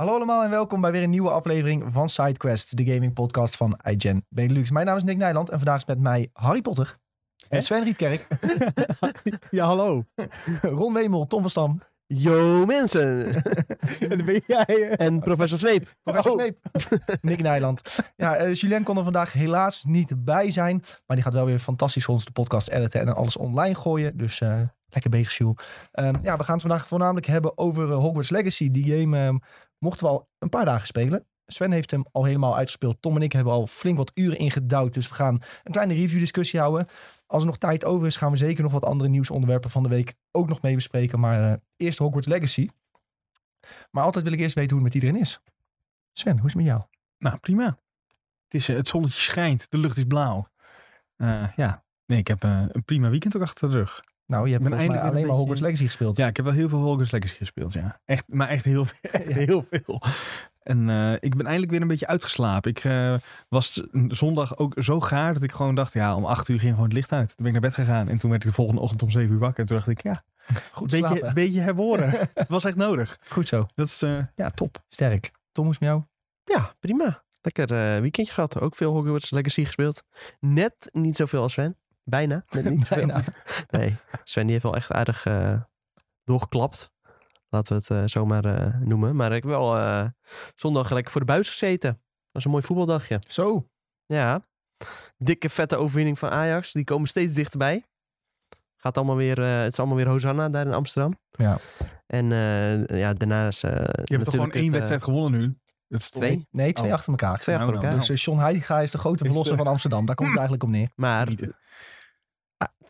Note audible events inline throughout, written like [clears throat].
Hallo allemaal en welkom bij weer een nieuwe aflevering van SideQuest, de gaming podcast van iGen Benelux. Mijn naam is Nick Nijland en vandaag is met mij Harry Potter, en Sven Rietkerk, [laughs] Ja, hallo. Ron Wemel, Tom van Stam Yo mensen! [laughs] En dan ben jij... eh, en professor Zweep. Professor Oh. Kneep. Nick Nijland. Ja, eh, Julien kon er vandaag helaas niet bij zijn. Maar die gaat wel weer fantastisch voor ons de podcast editen en alles online gooien. Dus eh, lekker bezig, Jules. Ehm, ja, we gaan het vandaag voornamelijk hebben over Hogwarts Legacy. Die game ehm, mochten we al een paar dagen spelen. Sven heeft hem al helemaal uitgespeeld. Tom en ik hebben al flink wat uren ingedouwd. Dus we gaan een kleine review-discussie houden. Als er nog tijd over is, gaan we zeker nog wat andere nieuwsonderwerpen van de week ook nog mee bespreken. Maar eh, eerst Hogwarts Legacy. Maar altijd wil ik eerst weten hoe het met iedereen is. Sven, hoe is het met jou? Nou, prima. Het, is, eh, het zonnetje schijnt, de lucht is blauw. Eh, ja, nee, ik heb een prima weekend ook achter de rug. Nou, je hebt ben volgens mij alleen maar Hogwarts Legacy gespeeld. Ja, ik heb wel heel veel Hogwarts Legacy gespeeld, ja. Echt, maar echt heel, echt [laughs] Ja. heel veel. En eh, ik ben eindelijk weer een beetje uitgeslapen. Ik eh, was zondag ook zo gaar dat ik gewoon dacht, ja, om acht uur ging gewoon het licht uit. Toen ben ik naar bed gegaan en toen werd ik de volgende ochtend om zeven uur wakker. En toen dacht ik, ja, Goed een beetje, slapen. beetje herboren. Het [laughs] was echt nodig. Goed zo. Dat is, eh, Ja, top. Sterk. Tom, hoe is jou? Ja, prima. Lekker eh, weekendje gehad. Ook veel Hogwarts Legacy gespeeld. Net niet zoveel als Sven. Bijna. Net niet. [laughs] Bijna. Nee, Sven die heeft wel echt aardig eh, doorgeklapt. Laten we het eh, zomaar eh, noemen. Maar ik heb wel eh, zondag lekker voor de buis gezeten. Dat was een mooi voetbaldagje. Zo. Ja. Dikke vette overwinning van Ajax. Die komen steeds dichterbij. Gaat allemaal weer, eh, het is allemaal weer Hosanna daar in Amsterdam. Ja. En eh, ja, daarnaast... eh, je hebt toch gewoon één wedstrijd gewonnen nu? Dat is Twee? Nee, twee Oh. achter elkaar. Twee achter Nou, elkaar. Dus eh, John Heitinga is de grote verlosser de- van Amsterdam. Daar komt het eigenlijk op neer. Maar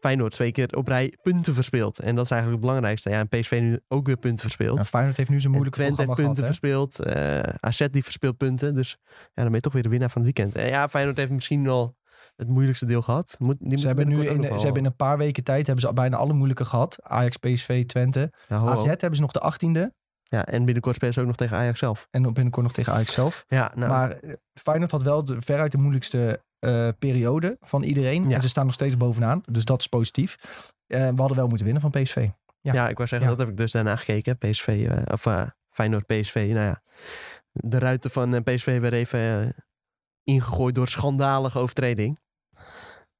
Feyenoord twee keer op rij punten verspeeld. En dat is eigenlijk het belangrijkste. Ja, en PSV nu ook weer punten verspeeld. Ja, Feyenoord heeft nu zijn En moeilijke Twente heeft programma punten gehad. verspeeld. eh AZ die verspeelt punten. Dus ja, dan ben je toch weer de winnaar van het weekend. En ja, Feyenoord heeft misschien wel het moeilijkste deel gehad. Moet, die. Ze hebben, nu in, ze hebben in een paar weken tijd hebben ze al bijna alle moeilijke gehad. Ajax, PSV, Twente. Ja. AZ hebben ze nog de 18e. Ja, en binnenkort spelen ze ook nog tegen Ajax zelf. En binnenkort nog tegen Ajax zelf. Ja, nou, Maar eh, Feyenoord had wel de, veruit de moeilijkste eh, periode van iedereen. Ja. En ze staan nog steeds bovenaan. Dus dat is positief. Eh, we hadden wel moeten winnen van PSV. ja. ja. ik wou zeggen, Ja. dat heb ik dus daarna gekeken. PSV, eh, of Feyenoord PSV. Nou ja, de ruiten van PSV werden even ingegooid door schandalige overtreding.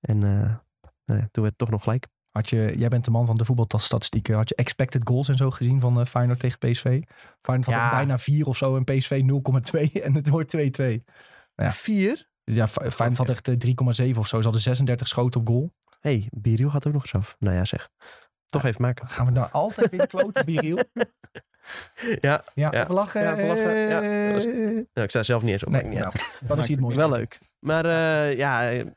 En nou toen werd het toch nog gelijk. Had je, jij bent de man van de voetbalstatistieken. Had je expected goals en zo gezien van Feyenoord tegen PSV? Feyenoord had bijna 4 of zo en PSV 0,2 [laughs] en het wordt 2-2. Ja. Vier? Dus ja, Fe- Feyenoord had echt eh, 3,7 of zo. Ze hadden 36 schoten op goal. hey, Biriel gaat ook nog eens af. Nou ja, zeg. Toch even maken. Gaan we nou altijd weer kloten, Biriel? [laughs] Ja, Ja, Ja. lachen. Ja, lachen. Ja, dat Eh, nou, ik sta zelf niet eens op. Nee, niet nou, dan is het mooiste. Wel leuk. Maar eh, ja, het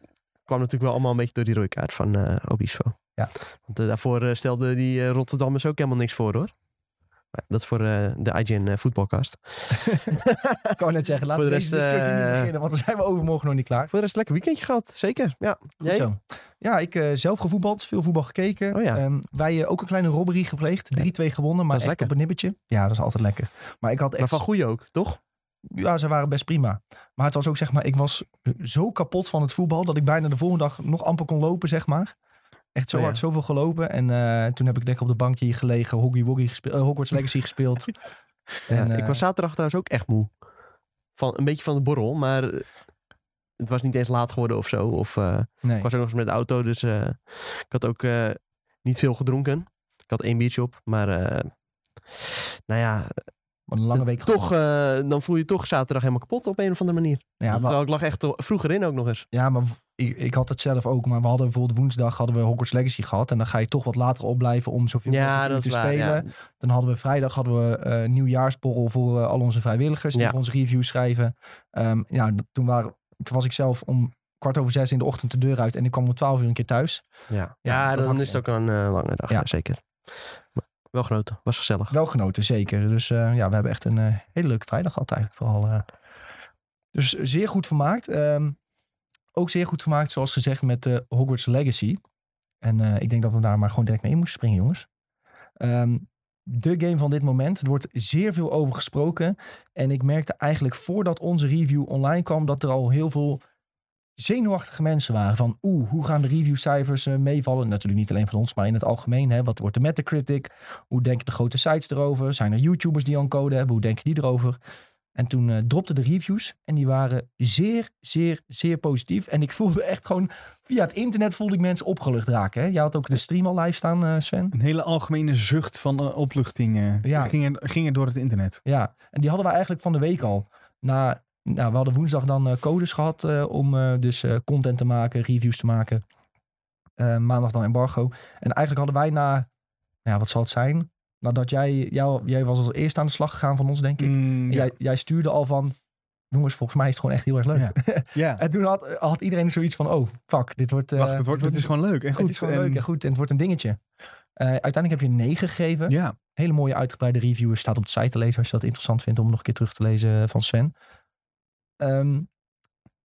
kwam natuurlijk wel allemaal een beetje door die rode kaart van eh Obispo. Ja. Want eh, daarvoor eh, stelde die eh, Rotterdammers ook helemaal niks voor hoor. Maar dat is voor eh, de IGN eh, voetbalcast. [laughs] Ik wou net zeggen, laten we de deze rest, discussie niet eh, beginnen, want dan zijn we overmorgen nog niet klaar. Voor de rest lekker weekendje gehad. Zeker. Ja. Goed Jij? zo. Ja, ik zelf gevoetbald, veel voetbal gekeken. Oh ja. Ehm, wij ook een kleine robbery gepleegd. 3-2 gewonnen, maar echt lekker. op een nippertje. Ja, dat is altijd lekker. Maar ik had Maar echt... van goeie ook, toch? Ja, ze waren best prima. Maar het was ook zeg maar, ik was zo kapot van het voetbal dat ik bijna de volgende dag nog amper kon lopen, zeg maar. Echt zo Oh hard, zoveel gelopen. En eh, toen heb ik lekker op de bankje hier gelegen, Hoggy Woggy gespeeld, eh, Hogwarts [laughs] Legacy gespeeld. En, ik eh, was zaterdag trouwens ook echt moe. Van, een beetje van de borrel, maar eh, het was niet eens laat geworden of zo. Of, eh, nee. Ik was ook nog eens met de auto, dus eh, ik had ook eh, niet veel gedronken. Ik had één biertje op, maar eh, nou ja, een lange week toch, eh, dan voel je toch zaterdag helemaal kapot op een of andere manier. Ja, maar, Terwijl ik lag echt vroeger in ook nog eens. ja, maar ik, ik had het zelf ook. Maar we hadden bijvoorbeeld woensdag hadden we Hogwarts Legacy gehad. En dan ga je toch wat later opblijven om zoveel Ja, mogelijk te waar. spelen. Ja. Dan hadden we vrijdag hadden we eh nieuwjaarsborrel voor eh, al onze vrijwilligers. Die Ja. voor onze reviews schrijven. Ehm, ja, toen, waren, toen was ik zelf om kwart over zes in de ochtend de deur uit. En ik kwam om twaalf uur een keer thuis. Ja, Ja, dat dan is het ook een eh, lange dag, Ja. zeker. Maar wel genoten, was gezellig. Wel genoten, zeker. Dus ja, we hebben echt een hele leuke vrijdag gehad eigenlijk vooral. Dus zeer goed vermaakt. Ehm, ook zeer goed vermaakt, zoals gezegd, met de Hogwarts Legacy. En eh, ik denk dat we daar maar gewoon direct mee in moeten springen, jongens. Ehm, de game van dit moment. Er wordt zeer veel over gesproken. En ik merkte eigenlijk voordat onze review online kwam... dat er al heel veel zenuwachtige mensen waren. Van oeh, hoe gaan de reviewcijfers eh, meevallen? Natuurlijk niet alleen van ons, maar in het algemeen. Hè? Wat wordt de Metacritic? Hoe denken de grote sites erover? Zijn er YouTubers die al een code hebben? Hoe denken die erover? En toen eh dropten de reviews en die waren zeer, zeer, zeer positief. En ik voelde echt gewoon, via het internet voelde ik mensen opgelucht raken. Hè? Jij had ook de stream al live staan, eh, Sven. Een hele algemene zucht van eh, opluchting Ja. ging, er, ging er door het internet. Ja, en die hadden we eigenlijk van de week al. Na, nou, we hadden woensdag dan codes gehad eh, om dus content te maken, reviews te maken. Maandag dan embargo. En eigenlijk hadden wij na, nou ja, wat zal het zijn? Nadat jij, jou, jij was als eerste aan de slag gegaan van ons, denk ik. Mm, ja. jij, jij stuurde al van, jongens, volgens mij is het gewoon echt heel erg leuk. Ja. [laughs] ja. En toen had, had iedereen zoiets van, oh, fuck, dit wordt... eh, Wacht, het, wordt, het is gewoon leuk en goed. het is gewoon En- leuk en goed en het wordt een dingetje. Eh, uiteindelijk heb je een 9 gegeven Ja, hele mooie uitgebreide review staat op de site te lezen als je dat interessant vindt om nog een keer terug te lezen van Sven. Ehm,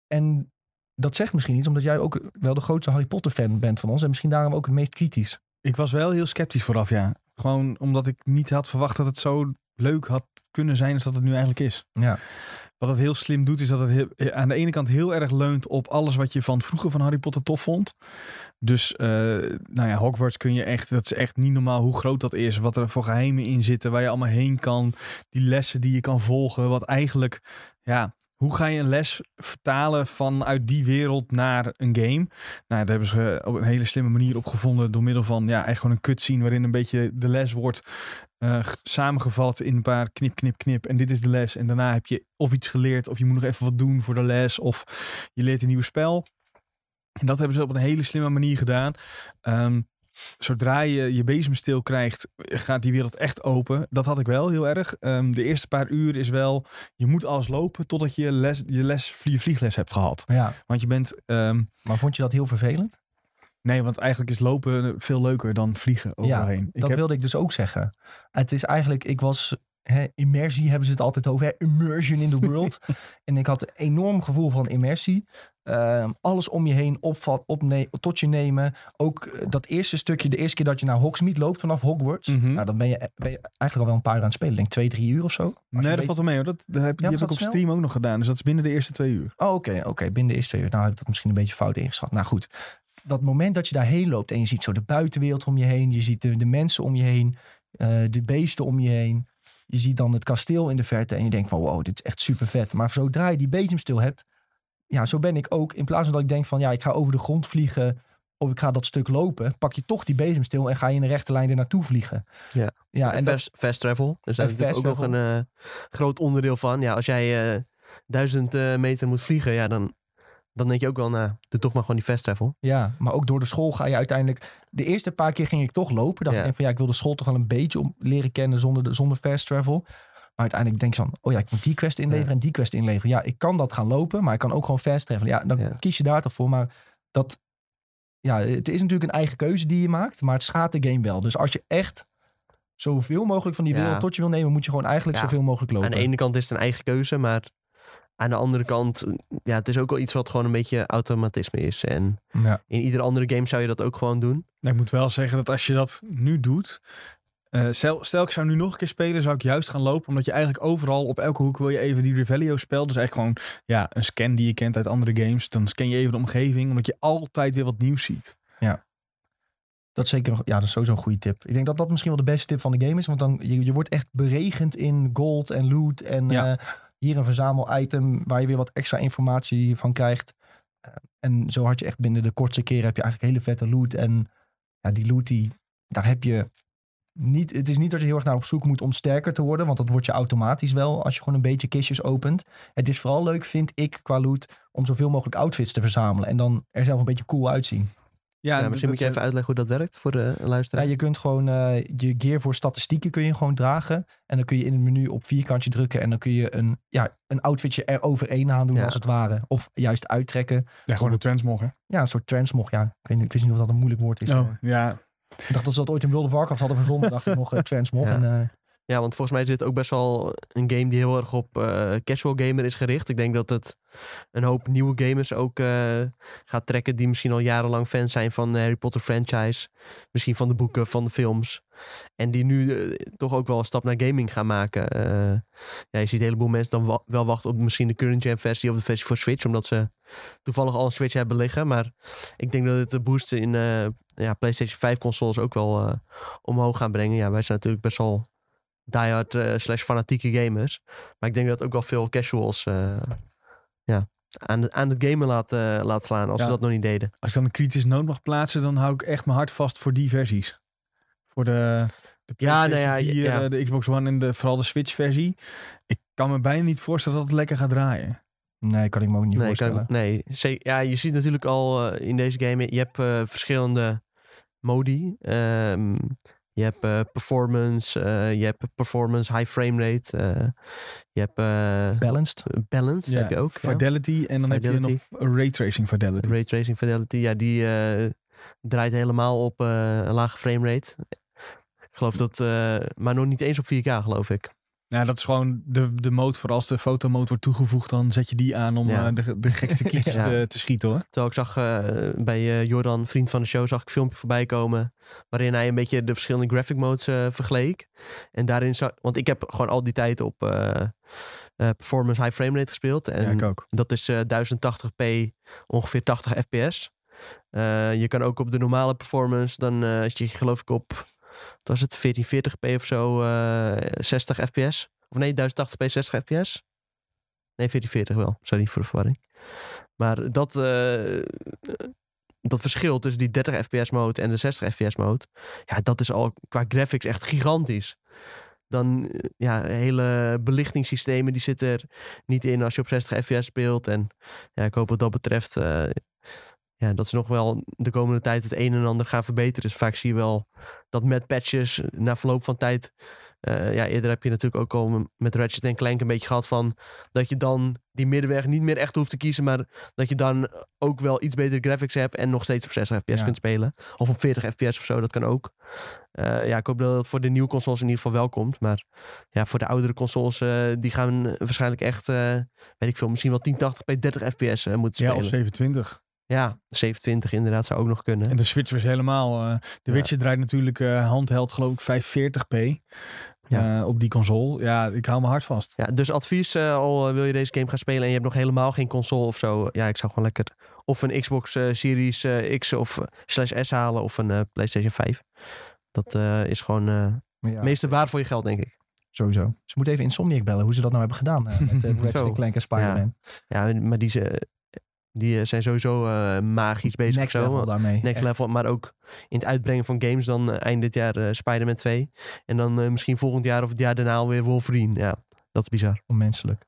en dat zegt misschien iets, omdat jij ook wel de grootste Harry Potter fan bent van ons en misschien daarom ook het meest kritisch. ik was wel heel sceptisch vooraf, ja. Gewoon omdat ik niet had verwacht dat het zo leuk had kunnen zijn als dat het nu eigenlijk is. Ja, Wat het heel slim doet, is dat het heel- aan de ene kant heel erg leunt op alles wat je van vroeger van Harry Potter tof vond. Dus, eh, nou ja, Hogwarts kun je echt, dat is echt niet normaal hoe groot dat is. Wat er voor geheimen in zitten, waar je allemaal heen kan. Die lessen die je kan volgen. Wat eigenlijk, ja, hoe ga je een les vertalen vanuit die wereld naar een game? Nou, daar hebben ze op een hele slimme manier op gevonden. Door middel van, ja, echt gewoon een cutscene waarin een beetje de les wordt eh, samengevat in een paar knip, knip, knip. En dit is de les. En daarna heb je of iets geleerd, of je moet nog even wat doen voor de les, of je leert een nieuw spel. En dat hebben ze op een hele slimme manier gedaan. Ehm, zodra je je bezemstil krijgt, gaat die wereld echt open. Dat had ik wel heel erg. Ehm, de eerste paar uur is wel, je moet alles lopen totdat je les, je les, je vliegles hebt gehad. ja. Want je bent, ehm, maar vond je dat heel vervelend? nee, want eigenlijk is lopen veel leuker dan vliegen overheen. ik dat heb, wilde ik dus ook zeggen. Het is eigenlijk, ik was, hè, immersie hebben ze het altijd over, hè, immersion in the world. [laughs] en ik had een enorm gevoel van immersie. Ehm, alles om je heen opvat, opne tot je nemen. Ook eh, dat eerste stukje, de eerste keer dat je naar Hogsmeade loopt vanaf Hogwarts. Mhm. Nou, dan ben je, ben je eigenlijk al wel een paar uur aan het spelen. Denk twee, drie uur of zo. Je nee, dat valt wel mee hoor. Dat, dat heb, Ja, die was heb ik op snel? stream ook nog gedaan. Dus dat is binnen de eerste twee uur. Oh, oké, oké. Binnen de eerste twee uur. Nou, heb ik dat misschien een beetje fout ingeschat. Nou goed, dat moment dat je daarheen loopt en je ziet zo de buitenwereld om je heen. Je ziet de, de mensen om je heen. eh, de beesten om je heen. Je ziet dan het kasteel in de verte en je denkt van wow, dit is echt super vet. Maar zodra je die bezemstil hebt, ja, zo ben ik ook. In plaats van dat ik denk van ja, ik ga over de grond vliegen of ik ga dat stuk lopen, pak je toch die bezemstil en ga je in een rechte lijn er naartoe vliegen. Ja. ja en dat, fast, fast travel. Dus daar is natuurlijk ook fast nog een eh, groot onderdeel van. Ja, als jij eh, duizend eh, meter moet vliegen, ja, dan, dan denk je ook wel, nou, doe toch maar gewoon die fast travel. Ja, maar ook door de school ga je uiteindelijk... De eerste paar keer ging ik toch lopen. Dacht Ja. ik denk van ja, ik wil de school toch wel een beetje om leren kennen zonder, de, zonder fast travel. Maar uiteindelijk denk ik van, oh ja, ik moet die quest inleveren Ja. en die quest inleveren. Ja, ik kan dat gaan lopen, maar ik kan ook gewoon fast travelen. Ja, dan Ja. kies je daar toch voor. Maar dat, ja, het is natuurlijk een eigen keuze die je maakt, maar het schaadt de game wel. Dus als je echt zoveel mogelijk van die wereld tot je wil nemen, moet je gewoon eigenlijk zoveel mogelijk lopen. Aan de ene kant is het een eigen keuze, maar aan de andere kant, ja, het is ook wel iets wat gewoon een beetje automatisme is. En Ja. in iedere andere game zou je dat ook gewoon doen. Nou, ik moet wel zeggen dat als je dat nu doet. eh, stel, stel ik zou nu nog een keer spelen, zou ik juist gaan lopen. Omdat je eigenlijk overal op elke hoek wil je even die Revelio spel. Dus eigenlijk gewoon ja, een scan die je kent uit andere games. Dan scan je even de omgeving, omdat je altijd weer wat nieuws ziet. Dat is zeker nog, ja, dat is sowieso een goede tip. Ik denk dat dat misschien wel de beste tip van de game is. Want dan, je, je wordt echt beregend in gold en loot. En Ja. eh, hier een verzamel-item waar je weer wat extra informatie van krijgt. Eh, en zo had je echt binnen de kortste keren heb je eigenlijk hele vette loot. En ja, die loot, die, daar heb je niet... Het is niet dat je heel erg naar op zoek moet om sterker te worden. Want dat wordt je automatisch wel als je gewoon een beetje kistjes opent. Het is vooral leuk, vind ik, qua loot... om zoveel mogelijk outfits te verzamelen. En dan er zelf een beetje cool uitzien. Ja, misschien moet je even uitleggen hoe dat werkt voor de luisteraar. Ja, je kunt gewoon eh, je gear voor statistieken kun je gewoon dragen. En dan kun je in het menu op vierkantje drukken. En dan kun je een, ja, een outfitje er overheen aan doen Ja. als het ware. Of juist uittrekken. Ja, gewoon een transmog, hè? Ja, een soort transmog. Ja, ik, weet niet, ik wist niet of dat een moeilijk woord is. Oh, ja. Ik dacht dat ze dat ooit in World of Warcraft hadden verzonnen. dacht ik nog eh, transmog. [laughs] Ja. En, eh, Ja, want volgens mij dit ook best wel een game die heel erg op eh, casual gamer is gericht. Ik denk dat het een hoop nieuwe gamers ook eh, gaat trekken die misschien al jarenlang fan zijn van de Harry Potter franchise. Misschien van de boeken, van de films. En die nu eh, toch ook wel een stap naar gaming gaan maken. Ja, je ziet een heleboel mensen dan wel wachten op misschien de current gen versie of de versie voor Switch. Omdat ze toevallig al een Switch hebben liggen. Maar ik denk dat het de boost in ja, PlayStation 5 consoles ook wel omhoog gaan brengen. Ja, wij zijn natuurlijk best wel diehard eh, slash fanatieke gamers. Maar ik denk dat ook wel veel casuals eh, ja, aan, de, aan het gamen laat, eh, laat slaan. Als Ja. ze dat nog niet deden. Als ik dan een kritische noot mag plaatsen, dan hou ik echt mijn hart vast voor die versies. Voor de, de Ja, PlayStation nou ja, 4, ja. eh, de Xbox One en de, vooral de Switch versie. Ik kan me bijna niet voorstellen dat het lekker gaat draaien. Nee, kan ik me ook niet nee, voorstellen. kan- nee, ze- ja, je ziet natuurlijk al eh, in deze game, je hebt eh, verschillende modi. Ehm, je hebt eh, performance, eh, je hebt performance high frame rate, eh, je hebt eh, Balanced. balance, heb je ook. ja. Fidelity en dan heb je nog Raytracing Fidelity. Ray tracing fidelity, ja, die draait helemaal op een lage frame rate. Ik geloof dat, maar nog niet eens op 4K geloof ik. Ja, dat is gewoon de, de mode voor als de fotomode wordt toegevoegd, dan zet je die aan om Ja. eh, de, de gekste [laughs] klikjes Ja. te, te schieten hoor. Terwijl ik zag eh, bij eh, Jordan, vriend van de show, zag ik een filmpje voorbij komen. Waarin hij een beetje de verschillende graphic modes vergeleek. En daarin zag, want ik heb gewoon al die tijd op performance high frame rate gespeeld. En ja, ik ook. dat is eh, 1080p, ongeveer 80 fps. Je kan ook op de normale performance, dan als je geloof ik op, wat was het 1440p of zo, eh 60 fps. Of nee, 1080p 60 fps. Nee, 1440 wel. Sorry voor de verwarring. Maar dat, eh, dat verschil tussen die 30 fps mode en de 60 fps mode, ja, dat is al qua graphics echt gigantisch. Dan, eh, ja, hele belichtingssystemen die zitten er niet in als je op 60 fps speelt. En ja, ik hoop wat dat betreft, eh, ja, dat ze nog wel de komende tijd het een en ander gaan verbeteren. Dus vaak zie je wel dat met patches na verloop van tijd eh, ja, eerder heb je natuurlijk ook al met Ratchet Clank een beetje gehad van dat je dan die middenweg niet meer echt hoeft te kiezen, maar dat je dan ook wel iets betere graphics hebt en nog steeds op 60 fps Ja. kunt spelen. Of op 40 fps of zo, dat kan ook. Eh, ja, ik hoop dat het voor de nieuwe consoles in ieder geval wel komt. Maar ja, voor de oudere consoles, eh, die gaan waarschijnlijk echt, eh, weet ik veel, misschien wel 1080p 30 fps eh, moeten Ja, spelen. of 27. Ja, 27 inderdaad zou ook nog kunnen. En de Switch was helemaal... eh, de Ja. Witcher draait natuurlijk eh, handheld geloof ik 540p Ja. eh, op die console. Ja, ik hou mijn hart vast. Ja, dus advies al wil je deze game gaan spelen en je hebt nog helemaal geen console of zo. Ja, ik zou gewoon lekker of een Xbox Series X of slash S halen of een PlayStation 5. Dat is gewoon eh Ja, het meeste waard voor je geld, denk ik. sowieso. Ze moeten even Insomniac bellen hoe ze dat nou hebben gedaan met uh, [laughs] Ratchet. Clank en Spider-Man. Ja, maar die, ze, die eh, zijn sowieso eh, magisch bezig Next level daarmee. Next Echt level, maar ook in het uitbrengen van games dan eh, eind dit jaar Spider-Man 2. En dan misschien volgend jaar of het jaar daarna alweer Wolverine. Ja, dat is bizar. onmenselijk.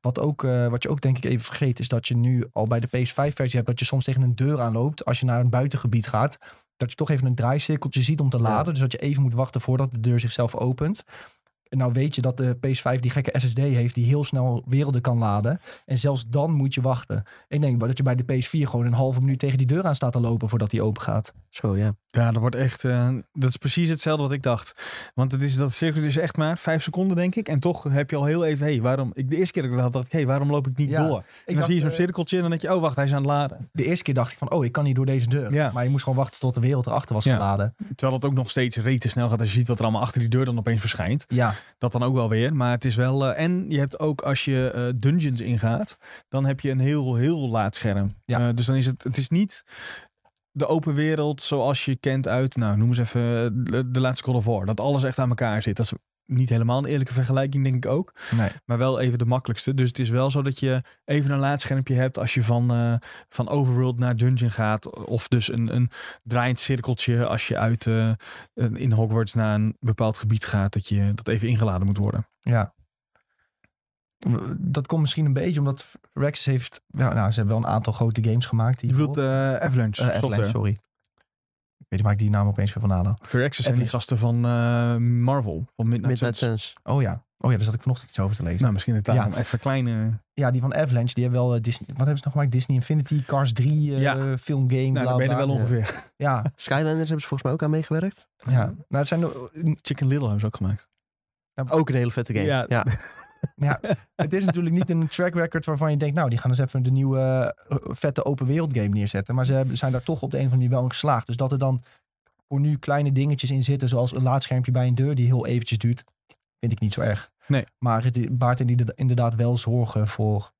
Wat, ook, wat je ook denk ik even vergeet, is dat je nu al bij de PS5-versie hebt dat je soms tegen een deur aanloopt als je naar een buitengebied gaat. Dat je toch even een draaicirkeltje ziet om te laden. Dus dat je even moet wachten voordat de deur zichzelf opent. Nou weet je dat de PS5 die gekke SSD heeft die heel snel werelden kan laden. En zelfs dan moet je wachten. Ik denk dat je bij de PS4 gewoon een halve minuut tegen die deur aan staat te lopen voordat die open gaat. Zo, ja. Ja, dat wordt echt. eh, dat is precies hetzelfde wat ik dacht. Want het is, dat circuit is echt maar vijf seconden, denk ik. En toch heb je al heel even. hey, waarom? Ik, de eerste keer dat ik dat had, dacht ik, hey, waarom loop ik niet Ja, door? En dan zie je zo'n cirkeltje en dan denk je, oh wacht, hij is aan het laden. de eerste keer dacht ik van, oh, ik kan niet door deze deur. Ja. Maar je moest gewoon wachten tot de wereld erachter was Ja. geladen. Terwijl het ook nog steeds rete snel gaat als je ziet wat er allemaal achter die deur dan opeens verschijnt. Ja, Dat dan ook wel weer. Maar het is wel. eh, en je hebt ook als je eh, dungeons ingaat, dan heb je een heel, heel laat scherm. Ja. Eh, dus dan is het. Het is niet de open wereld zoals je kent uit. Nou, noem eens even de, de laatste Call of War. Dat alles echt aan elkaar zit. Dat is niet helemaal een eerlijke vergelijking, denk ik ook. nee. Maar wel even de makkelijkste. Dus het is wel zo dat je even een laadschermpje hebt als je van, eh, van Overworld naar Dungeon gaat. Of dus een, een draaiend cirkeltje als je uit een- in Hogwarts naar een bepaald gebied gaat. Dat je dat even ingeladen moet worden. Ja. Dat komt misschien een beetje omdat Rex heeft... Ja, nou, ze hebben wel een aantal grote games gemaakt. Die Je bedoelt eh Avalanche. Eh. Avalanche, sorry. Ik weet niet waar ik die naam opeens weer vandaan haal. Firaxis zijn die Avalanche. gasten van eh, Marvel. Van Midnight, Midnight Suns. Oh ja. Oh ja, daar zat ik vanochtend iets over te lezen. Nou, misschien het daarom. Even kleine... Ja, die van Avalanche, die hebben wel eh, Disney... Wat hebben ze nog gemaakt? Disney Infinity, Cars 3, eh Ja. filmgame, Nou, bla, daar ben je er wel ongeveer. Ja, [laughs] Skylanders hebben ze volgens mij ook aan meegewerkt. ja. Nou, het zijn... Chicken Little hebben ze ook gemaakt. Ook een hele vette game. Ja. [laughs] Ja, het is natuurlijk niet een track record waarvan je denkt... Nou, die gaan eens even de nieuwe eh, vette open wereld game neerzetten. Maar ze zijn daar toch op de een of andere manier wel in geslaagd. Dus dat er dan voor nu kleine dingetjes in zitten, zoals een laadschermpje bij een deur die heel eventjes duurt, vind ik niet zo erg. Nee. Maar het baart inderdaad- inderdaad wel zorgen voor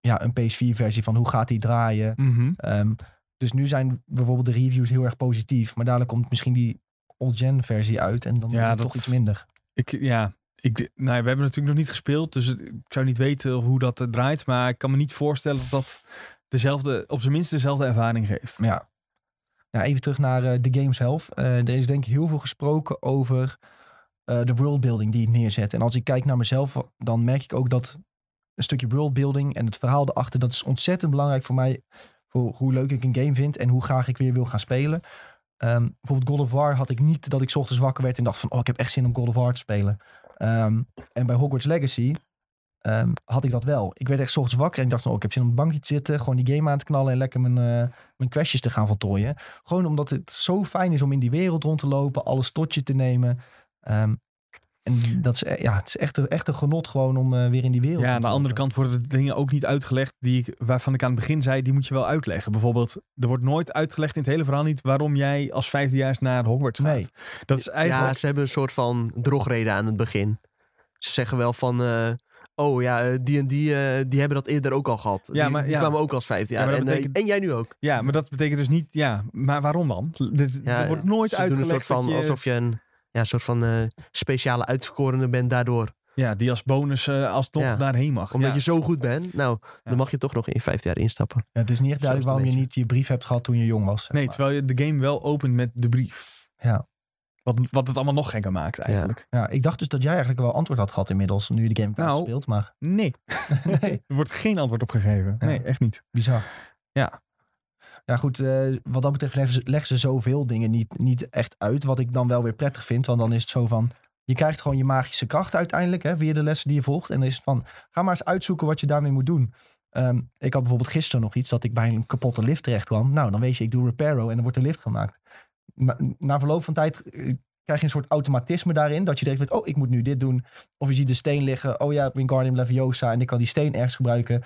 ja, een PS4-versie van hoe gaat die draaien. Mhm. Ehm, dus nu zijn bijvoorbeeld de reviews heel erg positief, maar dadelijk komt misschien die old-gen versie uit en dan Ja, is het dat- toch iets minder. Ik, ja, ik, nou, we hebben natuurlijk nog niet gespeeld, dus ik zou niet weten hoe dat eh, draait. Maar ik kan me niet voorstellen dat dat dezelfde, op zijn minst dezelfde ervaring geeft. Ja. ja, even terug naar eh, de game zelf. Eh, er is denk ik heel veel gesproken over de worldbuilding die het neerzet. En als ik kijk naar mezelf, dan merk ik ook dat een stukje worldbuilding en het verhaal erachter, dat is ontzettend belangrijk voor mij. Voor hoe leuk ik een game vind en hoe graag ik weer wil gaan spelen. Ehm, bijvoorbeeld God of War had ik niet dat ik ochtends wakker werd en dacht van, oh, ik heb echt zin om God of War te spelen. Ehm, en bij Hogwarts Legacy ehm, had ik dat wel. Ik werd echt ochtends wakker en ik dacht van, oh, ik heb zin om op het bankje te zitten, gewoon die game aan te knallen en lekker mijn, eh, mijn questjes te gaan voltooien. Gewoon omdat het zo fijn is om in die wereld rond te lopen, alles tot je te nemen. Ehm, en dat is, e- ja, het is echt, een- echt een genot gewoon om eh, weer in die wereld Ja, rond aan te de andere kant worden de dingen ook niet uitgelegd die ik, waarvan ik aan het begin zei, die moet je wel uitleggen. Bijvoorbeeld, er wordt nooit uitgelegd in het hele verhaal niet waarom jij als vijfdejaars naar Hogwarts gaat. Nee. Dat is eigenlijk... Ja, ze hebben een soort van drogreden aan het begin. Ze zeggen wel van... eh, oh ja, eh, die en die, eh, die hebben dat eerder ook al gehad. Ja, die, maar die ja. kwamen ook als vijf jaar. maar dat en, eh, betekent- en jij nu ook. Ja, maar dat betekent dus niet, ja, maar waarom dan? Dit, Ja, er wordt nooit Ze doen een uitgelegd soort van, je, alsof je een ja, soort van eh, speciale uitverkorene bent daardoor. ja, die als bonus eh alsnog Ja. daarheen mag. Omdat ja. je zo goed bent, nou, Ja. dan mag je toch nog in vijf jaar instappen. Ja, het is niet echt duidelijk waarom je niet je brief hebt gehad toen je jong was. Nee, maar. terwijl je de game wel opent met de brief. Ja. Wat, wat het allemaal nog gekker maakt eigenlijk. Ja, ik dacht dus dat jij eigenlijk wel antwoord had gehad inmiddels, nu je de game Nou. gespeeld, maar Nee, [laughs] [laughs] nee, er wordt geen antwoord op gegeven. Nee, echt niet. bizar. Ja. Ja goed, eh, wat dat betreft leggen ze, ze zoveel dingen niet, niet echt uit, wat ik dan wel weer prettig vind, want dan is het zo van, je krijgt gewoon je magische kracht uiteindelijk, hè, via de lessen die je volgt, en dan is het van, ga maar eens uitzoeken wat je daarmee moet doen. Ehm, ik had bijvoorbeeld gisteren nog iets dat ik bij een kapotte lift terecht kwam. Nou, dan weet je, ik doe reparo en dan wordt de lift gemaakt. Na, na verloop van tijd eh, krijg je een soort automatisme daarin. Dat je denkt, van, oh, ik moet nu dit doen. Of je ziet de steen liggen. Oh ja, Wingardium Leviosa. En ik kan die steen ergens gebruiken.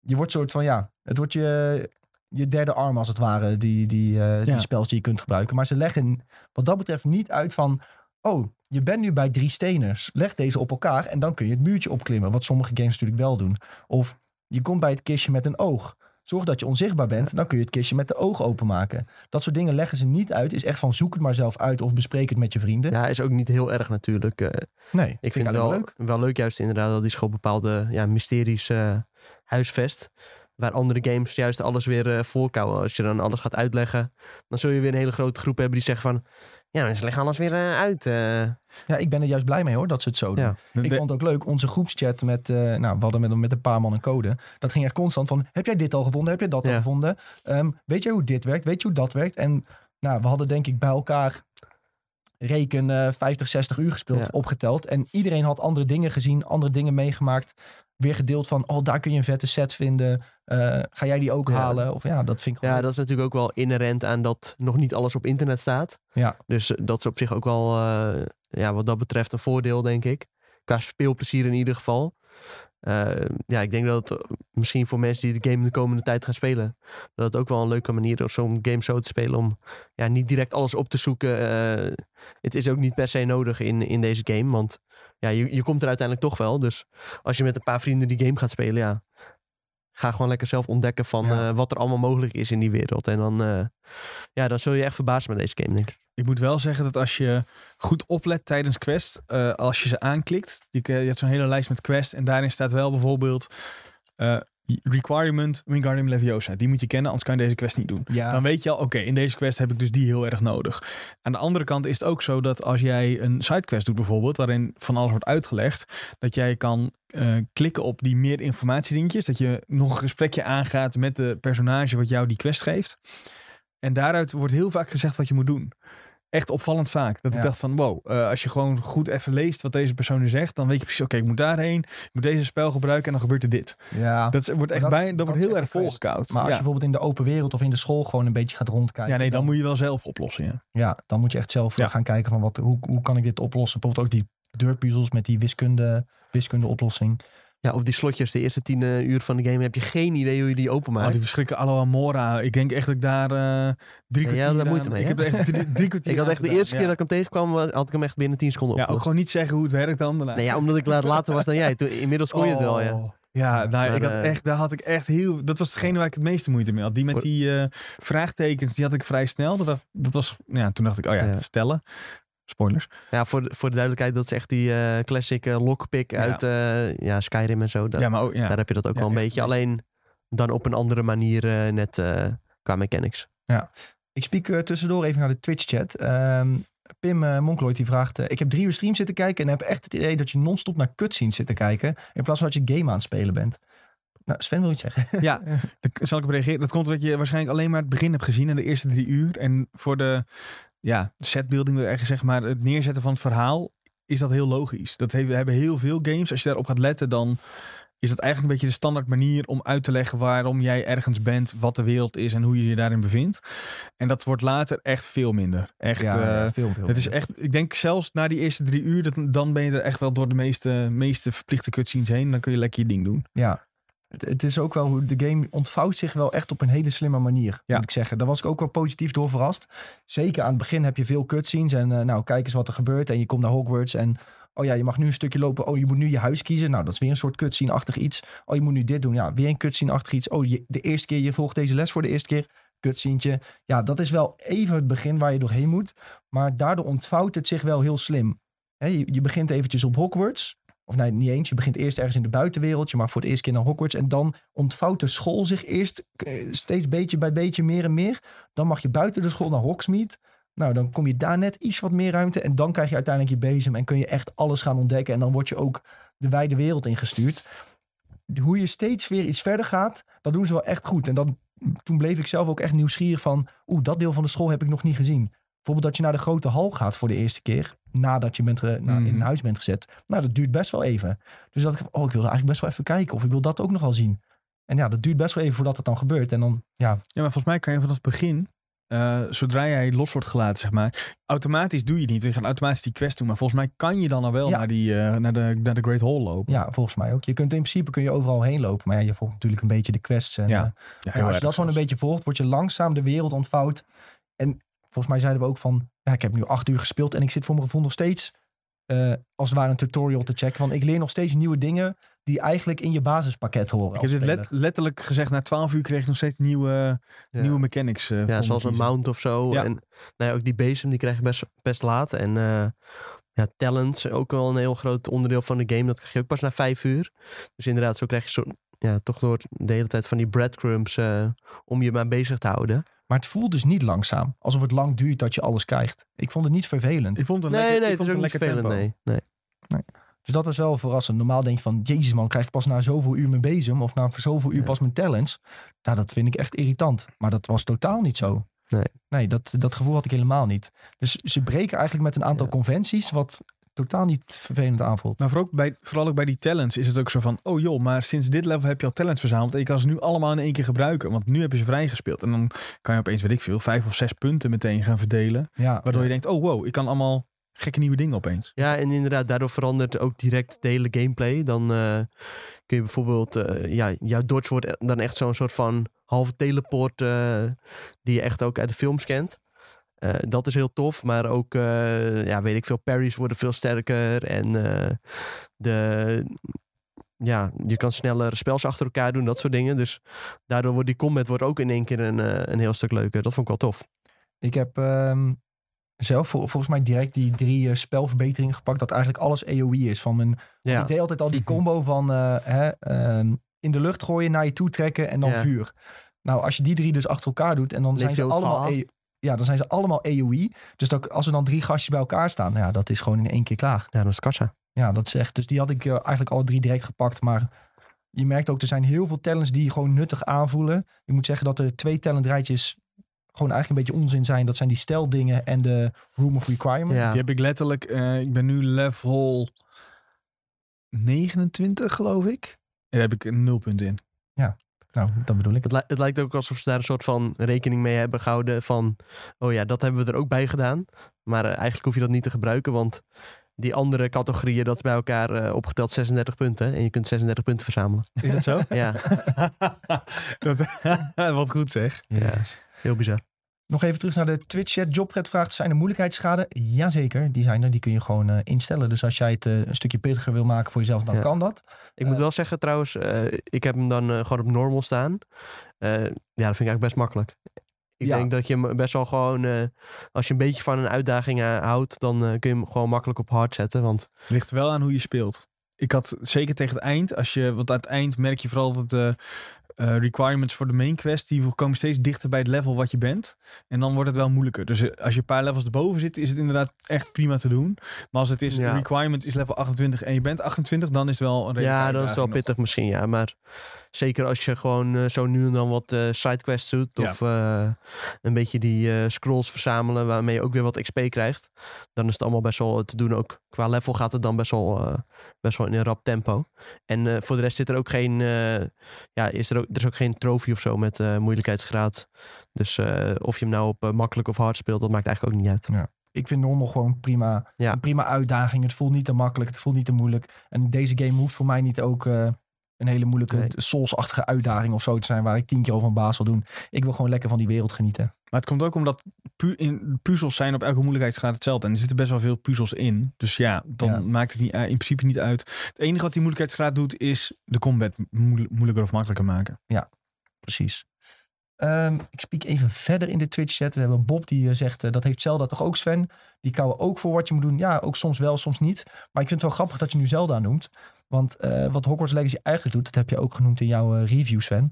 Je wordt soort van, ja, het wordt je, je derde arm als het ware. Die, die, eh, die Ja. spels die je kunt gebruiken. Maar ze leggen wat dat betreft niet uit van... Oh, je bent nu bij drie stenen. Leg deze op elkaar en dan kun je het muurtje opklimmen. Wat sommige games natuurlijk wel doen. Of je komt bij het kistje met een oog. Zorg dat je onzichtbaar bent. Dan kun je het kistje met de oog openmaken. Dat soort dingen leggen ze niet uit. Is echt van zoek het maar zelf uit of bespreek het met je vrienden. Ja, is ook niet heel erg natuurlijk. eh, Nee, ik vind het wel leuk. wel leuk juist inderdaad dat die school bepaalde ja, mysteries eh, huisvest. Waar andere games juist alles weer eh voorkouwen. Als je dan alles gaat uitleggen, dan zul je weer een hele grote groep hebben die zeggen van... Ja, maar ze leggen alles weer eh, uit. eh. Ja, ik ben er juist blij mee hoor, dat ze het zo doen. Ja. Ik De- vond het ook leuk, onze groepschat met, eh, nou, we hadden met, met een paar man een code. Dat ging echt constant van, heb jij dit al gevonden? Heb jij dat al gevonden? Ehm, weet jij hoe dit werkt? Weet je hoe dat werkt? En nou, we hadden denk ik bij elkaar reken eh 50, 60 uur gespeeld, Ja. opgeteld. En iedereen had andere dingen gezien, andere dingen meegemaakt. Weer gedeeld van, oh, daar kun je een vette set vinden. Eh, ga jij die ook Ja. halen? Of ja, dat vind ik. Ja, dat is natuurlijk ook wel inherent aan dat nog niet alles op internet staat. Ja. Dus eh, dat is op zich ook wel, eh, ja, wat dat betreft, een voordeel, denk ik. Qua speelplezier in ieder geval. Ja, ik denk dat het, misschien voor mensen die de game de komende tijd gaan spelen, dat het ook wel een leuke manier is om game zo te spelen. Om ja, niet direct alles op te zoeken. Het is ook niet per se nodig in, in deze game, want ja, je, je komt er uiteindelijk toch wel. Dus als je met een paar vrienden die game gaat spelen, ja, ga gewoon lekker zelf ontdekken van Ja. eh, wat er allemaal mogelijk is in die wereld. En dan, eh, ja, dan zul je echt verbaasd met deze game, denk ik. Ik moet wel zeggen dat als je goed oplet tijdens Quest, eh, als je ze aanklikt, je, je hebt zo'n hele lijst met Quest en daarin staat wel bijvoorbeeld requirement Wingardium Leviosa. Die moet je kennen, anders kan je deze quest niet doen. Ja. Dan weet je al, oké, in deze quest heb ik dus die heel erg nodig. Aan de andere kant is het ook zo dat als jij een sidequest doet bijvoorbeeld, waarin van alles wordt uitgelegd, dat jij kan eh, klikken op die meer informatiedingetjes, dat je nog een gesprekje aangaat met de personage wat jou die quest geeft. En daaruit wordt heel vaak gezegd wat je moet doen. Echt opvallend vaak. Dat ik dacht van, wow, eh, als je gewoon goed even leest wat deze persoon nu zegt, dan weet je precies, oké, ik moet daarheen, ik moet deze spel gebruiken en dan gebeurt er dit. ja. Dat wordt echt dat bij, dat dat wordt heel erg volgekoud. Maar als je bijvoorbeeld in de open wereld of in de school gewoon een beetje gaat rondkijken. ja, nee, dan moet je wel zelf oplossen. Ja. Ja, dan moet je echt zelf Ja. gaan kijken van wat, hoe, hoe kan ik dit oplossen. Bijvoorbeeld ook die deurpuzzels met die wiskunde, wiskunde oplossing. Ja, of die slotjes, de eerste tien eh, uur van de game, heb je geen idee hoe je die Oh, openmaakt. die verschrikken Aloha Mora. Ik denk echt dat ik daar eh drie Ja, kwartier daar aan- moeite mee, Ik heb er echt drie, drie [laughs] kwartier ik had echt de gedaan, eerste keer ja. dat ik hem tegenkwam, wa- had ik hem echt binnen 10 seconden Ja, ook opgelost. gewoon niet zeggen hoe het werkt dan. Nee, ja, omdat ik la- later was dan jij. Toen, inmiddels kon je het wel, ja. Oh. Ja, nou, Maar, ik had eh, echt, daar had ik echt heel. Dat was degene waar ik het meeste moeite mee had. Die met die eh, vraagtekens, die had ik vrij snel. Dat, dat was, ja, toen dacht ik, oh ja, Ja. stellen. Spoilers. Ja, voor, de- voor de duidelijkheid, dat is echt die eh, classic eh, lockpick Ja. uit eh, ja, Skyrim en zo. Daar, ja, maar ook, ja. daar heb je dat ook Ja, wel een beetje. een beetje. Alleen dan op een andere manier net eh, qua mechanics. Ik spiek tussendoor even naar de Twitch-chat. Ehm, Pim uh, Monkloid die vraagt... ik heb drie uur stream zitten kijken... en heb echt het idee dat je non-stop naar cutscenes zit te kijken... in plaats van dat je game aan het spelen bent. Nou, Sven wil iets zeggen. [laughs] Ja, daar zal ik op reageren. Dat komt omdat je waarschijnlijk alleen maar het begin hebt gezien in de eerste drie uur. En voor de ja, setbuilding, wil eigenlijk zeg maar, het neerzetten van het verhaal, is dat heel logisch. Dat heeft- hebben heel veel games. Als je daarop gaat letten, dan is dat eigenlijk een beetje de standaard manier om uit te leggen waarom jij ergens bent, wat de wereld is en hoe je je daarin bevindt. En dat wordt later echt veel minder. Echt, eh, veel, veel. het is echt, ik denk zelfs na die eerste drie uur, dat, dan ben je er echt wel door de meeste, meeste verplichte cutscenes heen. Dan kun je lekker je ding doen. Ja. Het, het is ook wel hoe de game ontvouwt zich wel echt op een hele slimme manier, Ja. moet ik zeggen. Daar was ik ook wel positief door verrast. Zeker aan het begin heb je veel cutscenes en eh, nou, kijk eens wat er gebeurt. En je komt naar Hogwarts en oh ja, je mag nu een stukje lopen. Oh, je moet nu je huis kiezen. Nou, dat is weer een soort cutscene-achtig iets. Oh, je moet nu dit doen. Ja, weer een cutscene-achtig iets. Oh, je, de eerste keer, je volgt deze les voor de eerste keer. Cutscene. Ja, dat is wel even het begin waar je doorheen moet. Maar daardoor ontvouwt het zich wel heel slim. Je begint eventjes op Hogwarts. Of nee, niet eens. Je begint eerst ergens in de buitenwereld. Je mag voor het eerste keer naar Hogwarts. En dan ontvouwt de school zich eerst eh, steeds beetje bij beetje meer en meer. Dan mag je buiten de school naar Hogsmeade. Nou, dan kom je daar net iets wat meer ruimte. En dan krijg je uiteindelijk je bezem. En kun je echt alles gaan ontdekken. En dan word je ook de wijde wereld ingestuurd. Hoe je steeds weer iets verder gaat, dat doen ze wel echt goed. En dan, toen bleef ik zelf ook echt nieuwsgierig van... Oeh, dat deel van de school heb ik nog niet gezien. Bijvoorbeeld dat je naar de grote hal gaat voor de eerste keer. Nadat je bent, na- in een Mhm. huis bent gezet. Nou, dat duurt best wel even. Dus dat ik, oh, ik wil eigenlijk best wel even kijken. Of ik wil dat ook nog wel zien. En ja, dat duurt best wel even voordat het dan gebeurt. En dan, ja, Ja, maar volgens mij kan je vanaf het begin, eh, zodra jij los wordt gelaten, zeg maar, automatisch doe je het niet. Je gaat automatisch die quest doen. Maar volgens mij kan je dan al wel Ja. naar, die, eh, naar, de, naar de Great Hall lopen. ja, volgens mij ook. Je kunt in principe kun je overal heen lopen. Maar ja, je volgt natuurlijk een beetje de quests. En, Ja, eh, Ja, Ja, als je dat gewoon een beetje volgt, word je langzaam de wereld ontvouwd. En volgens mij zeiden we ook van, ja, ik heb nu acht uur gespeeld en ik zit voor mijn gevoel nog steeds, eh, als het ware een tutorial te checken. Want ik leer nog steeds nieuwe dingen die eigenlijk in je basispakket horen. Ik heb dit let- letterlijk gezegd, na 12 uur kreeg ik nog steeds nieuwe, Ja. nieuwe mechanics. eh, Ja, zoals een mount of zo. Ja. En nou ja, ook die bezem, die krijg je best, best laat. En eh, ja, talents, ook wel een heel groot onderdeel van de game. Dat krijg je ook pas na vijf uur. Dus inderdaad, zo krijg je zo, ja, toch door de hele tijd van die breadcrumbs eh, om je maar bezig te houden. Maar het voelt dus niet langzaam. Alsof het lang duurt dat je alles krijgt. Ik vond het niet vervelend. Ik vond het een Nee, lekker, nee, ik vond ook het niet een lekker vervelend. tempo. Nee, nee. Dus dat is wel verrassend. Normaal denk je van, jezus man, krijg ik pas na zoveel uur mijn bezem. Of na zoveel uur Ja. pas mijn talents. Nou, dat vind ik echt irritant. Maar dat was totaal niet zo. Nee. Nee, dat, dat gevoel had ik helemaal niet. Dus ze breken eigenlijk met een aantal Ja. conventies. Wat totaal niet vervelend aanvoelt. Maar vooral ook, bij, vooral ook bij die talents is het ook zo van... Oh joh, maar sinds dit level heb je al talents verzameld... en je kan ze nu allemaal in één keer gebruiken. Want nu heb je ze vrijgespeeld. En dan kan je opeens, weet ik veel, vijf of zes punten meteen gaan verdelen. Ja, Waardoor je denkt, oh wow, ik kan allemaal gekke nieuwe dingen opeens. Ja, en inderdaad, daardoor verandert ook direct de hele gameplay. Dan eh, kun je bijvoorbeeld, eh, ja, jouw dodge wordt dan echt zo'n soort van halve teleport eh, die je echt ook uit de films kent. Eh, dat is heel tof, maar ook, eh, ja, weet ik veel, parries worden veel sterker en eh, de, ja, je kan sneller spels achter elkaar doen, dat soort dingen. Dus daardoor wordt die combat wordt ook in één keer een, een heel stuk leuker. Dat vond ik wel tof. ik heb ehm, zelf vol- volgens mij direct die drie eh, spelverbeteringen gepakt. Dat eigenlijk alles AoE is. Van mijn, Ja, Ik deed altijd al die [laughs] combo van hè, ehm, in de lucht gooien, naar je toe trekken en dan Ja. vuur. Nou, als je die drie dus achter elkaar doet en dan zijn ze allemaal... Ja, dan zijn ze allemaal AoE. Dus dat, als er dan drie gastjes bij elkaar staan, nou ja, dat is gewoon in één keer klaar. ja, dat is kassa. Ja, dat is echt. Dus die had ik eh, eigenlijk alle drie direct gepakt. Maar je merkt ook, er zijn heel veel talents die gewoon nuttig aanvoelen. Je moet zeggen dat er twee talentrijtjes gewoon eigenlijk een beetje onzin zijn. Dat zijn die steldingen en de Room of Requirement. Ja. Die heb ik letterlijk, eh, ik ben nu level 29 geloof ik. En daar heb ik een nulpunt in. Nou, dat bedoel ik. Het, li- het lijkt ook alsof ze daar een soort van rekening mee hebben gehouden van, oh ja, dat hebben we er ook bij gedaan. Maar eh, eigenlijk hoef je dat niet te gebruiken, want die andere categorieën, dat is bij elkaar eh, opgeteld 36 punten. En je kunt 36 punten verzamelen. Is dat zo? Ja, [laughs] dat, [laughs] wat goed zeg. Ja. heel bizar. Nog even terug naar de Twitch-chat. Jobred vraagt, zijn er moeilijkheidsgraden? Jazeker, die zijn er. Die kun je gewoon eh, instellen. Dus als jij het eh, een stukje pittiger wil maken voor jezelf, dan Ja. kan dat. Ik moet Eh. wel zeggen trouwens, eh, ik heb hem dan gewoon op normal staan. Eh, ja, dat vind ik eigenlijk best makkelijk. Ik Ja. denk dat je hem best wel gewoon, eh, als je een beetje van een uitdaging houdt, dan eh, kun je hem gewoon makkelijk op hard zetten. Want Ligt wel aan hoe je speelt. Ik had zeker tegen het eind, als je, want aan het eind merk je vooral dat de eh, requirements voor de main quest, die komen steeds dichter bij het level wat je bent. En dan wordt het wel moeilijker. Dus eh, als je een paar levels erboven zit, is het inderdaad echt prima te doen. Maar als het is, Ja. requirement is level 28 en je bent 28, dan is het wel een ja, dat is wel nog. pittig misschien, ja. Maar zeker als je gewoon eh, zo nu en dan wat eh sidequests doet. Ja. Of eh, een beetje die scrolls verzamelen waarmee je ook weer wat XP krijgt. Dan is het allemaal best wel te doen. Ook qua level gaat het dan best wel, best wel in een rap tempo. En voor de rest zit er ook geen, ja, is er, ook, er is ook geen trofee of zo met moeilijkheidsgraad. Dus of je hem nou op makkelijk of hard speelt, dat maakt eigenlijk ook niet uit. Ik vind normal gewoon prima. Ja. Een prima uitdaging. Het voelt niet te makkelijk. Het voelt niet te moeilijk. En deze game hoeft voor mij niet ook een hele moeilijke Nee. Souls-achtige uitdaging of zo te zijn. Waar ik tien keer over een baas wil doen. Ik wil gewoon lekker van die wereld genieten. Maar het komt ook omdat pu in, puzzels zijn op elke moeilijkheidsgraad hetzelfde. En er zitten best wel veel puzzels in. Dus ja, dan Ja. maakt het niet, eh, in principe niet uit. Het enige wat die moeilijkheidsgraad doet, is de combat moe- moeilijker of makkelijker maken. Precies. Ehm, ik spreek even verder in de Twitch-chat. We hebben Bob die eh, zegt, eh, dat heeft Zelda toch ook, Sven? Die kouwen ook voor wat je moet doen. Ja, ook soms wel, soms niet. Maar ik vind het wel grappig dat je nu Zelda noemt. Want eh, wat Hogwarts Legacy eigenlijk doet, dat heb je ook genoemd in jouw eh, review, Sven.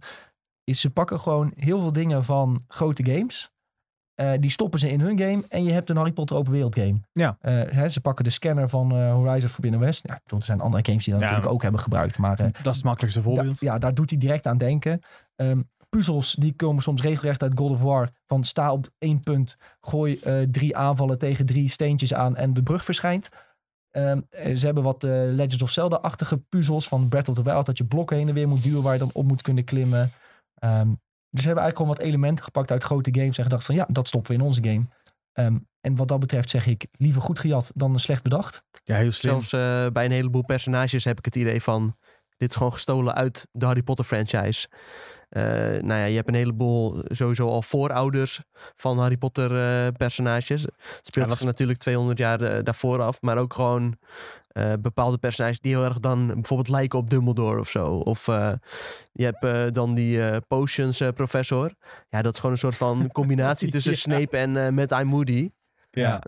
Is ze pakken gewoon heel veel dingen van grote games. Eh, die stoppen ze in hun game. En je hebt een Harry Potter open wereld game. Ja. Hè, ze pakken de scanner van Horizon Forbidden West. Ja, er zijn andere games die dat Ja. natuurlijk ook hebben gebruikt. Maar Dat is het makkelijkste voorbeeld. da- ja, daar doet hij direct aan denken. Ehm, puzzels die komen soms regelrecht uit God of War. Van sta op één punt, gooi drie aanvallen tegen drie steentjes aan en de brug verschijnt. Ehm, eh, ze hebben wat eh, Legends of Zelda-achtige puzzels van Breath of the Wild. Dat je blokken heen en weer moet duwen waar je dan op moet kunnen klimmen. Ehm, dus ze hebben eigenlijk gewoon wat elementen gepakt uit grote games. En gedacht van ja, dat stoppen we in onze game. Ehm, en wat dat betreft zeg ik liever goed gejat dan slecht bedacht. Ja, heel slim. Zelfs eh, bij een heleboel personages heb ik het idee van... dit is gewoon gestolen uit de Harry Potter franchise. Eh, nou ja, je hebt een heleboel sowieso al voorouders van Harry Potter eh, personages. Het speelt Ja, zich natuurlijk 200 jaar eh, daarvoor af. Maar ook gewoon eh, bepaalde personages die heel erg dan bijvoorbeeld lijken op Dumbledore of zo. Of eh, je hebt eh, dan die eh, potions eh, professor. Ja, dat is gewoon een soort van [laughs] combinatie tussen Ja. Snape en eh Mad Eye Moody. ja.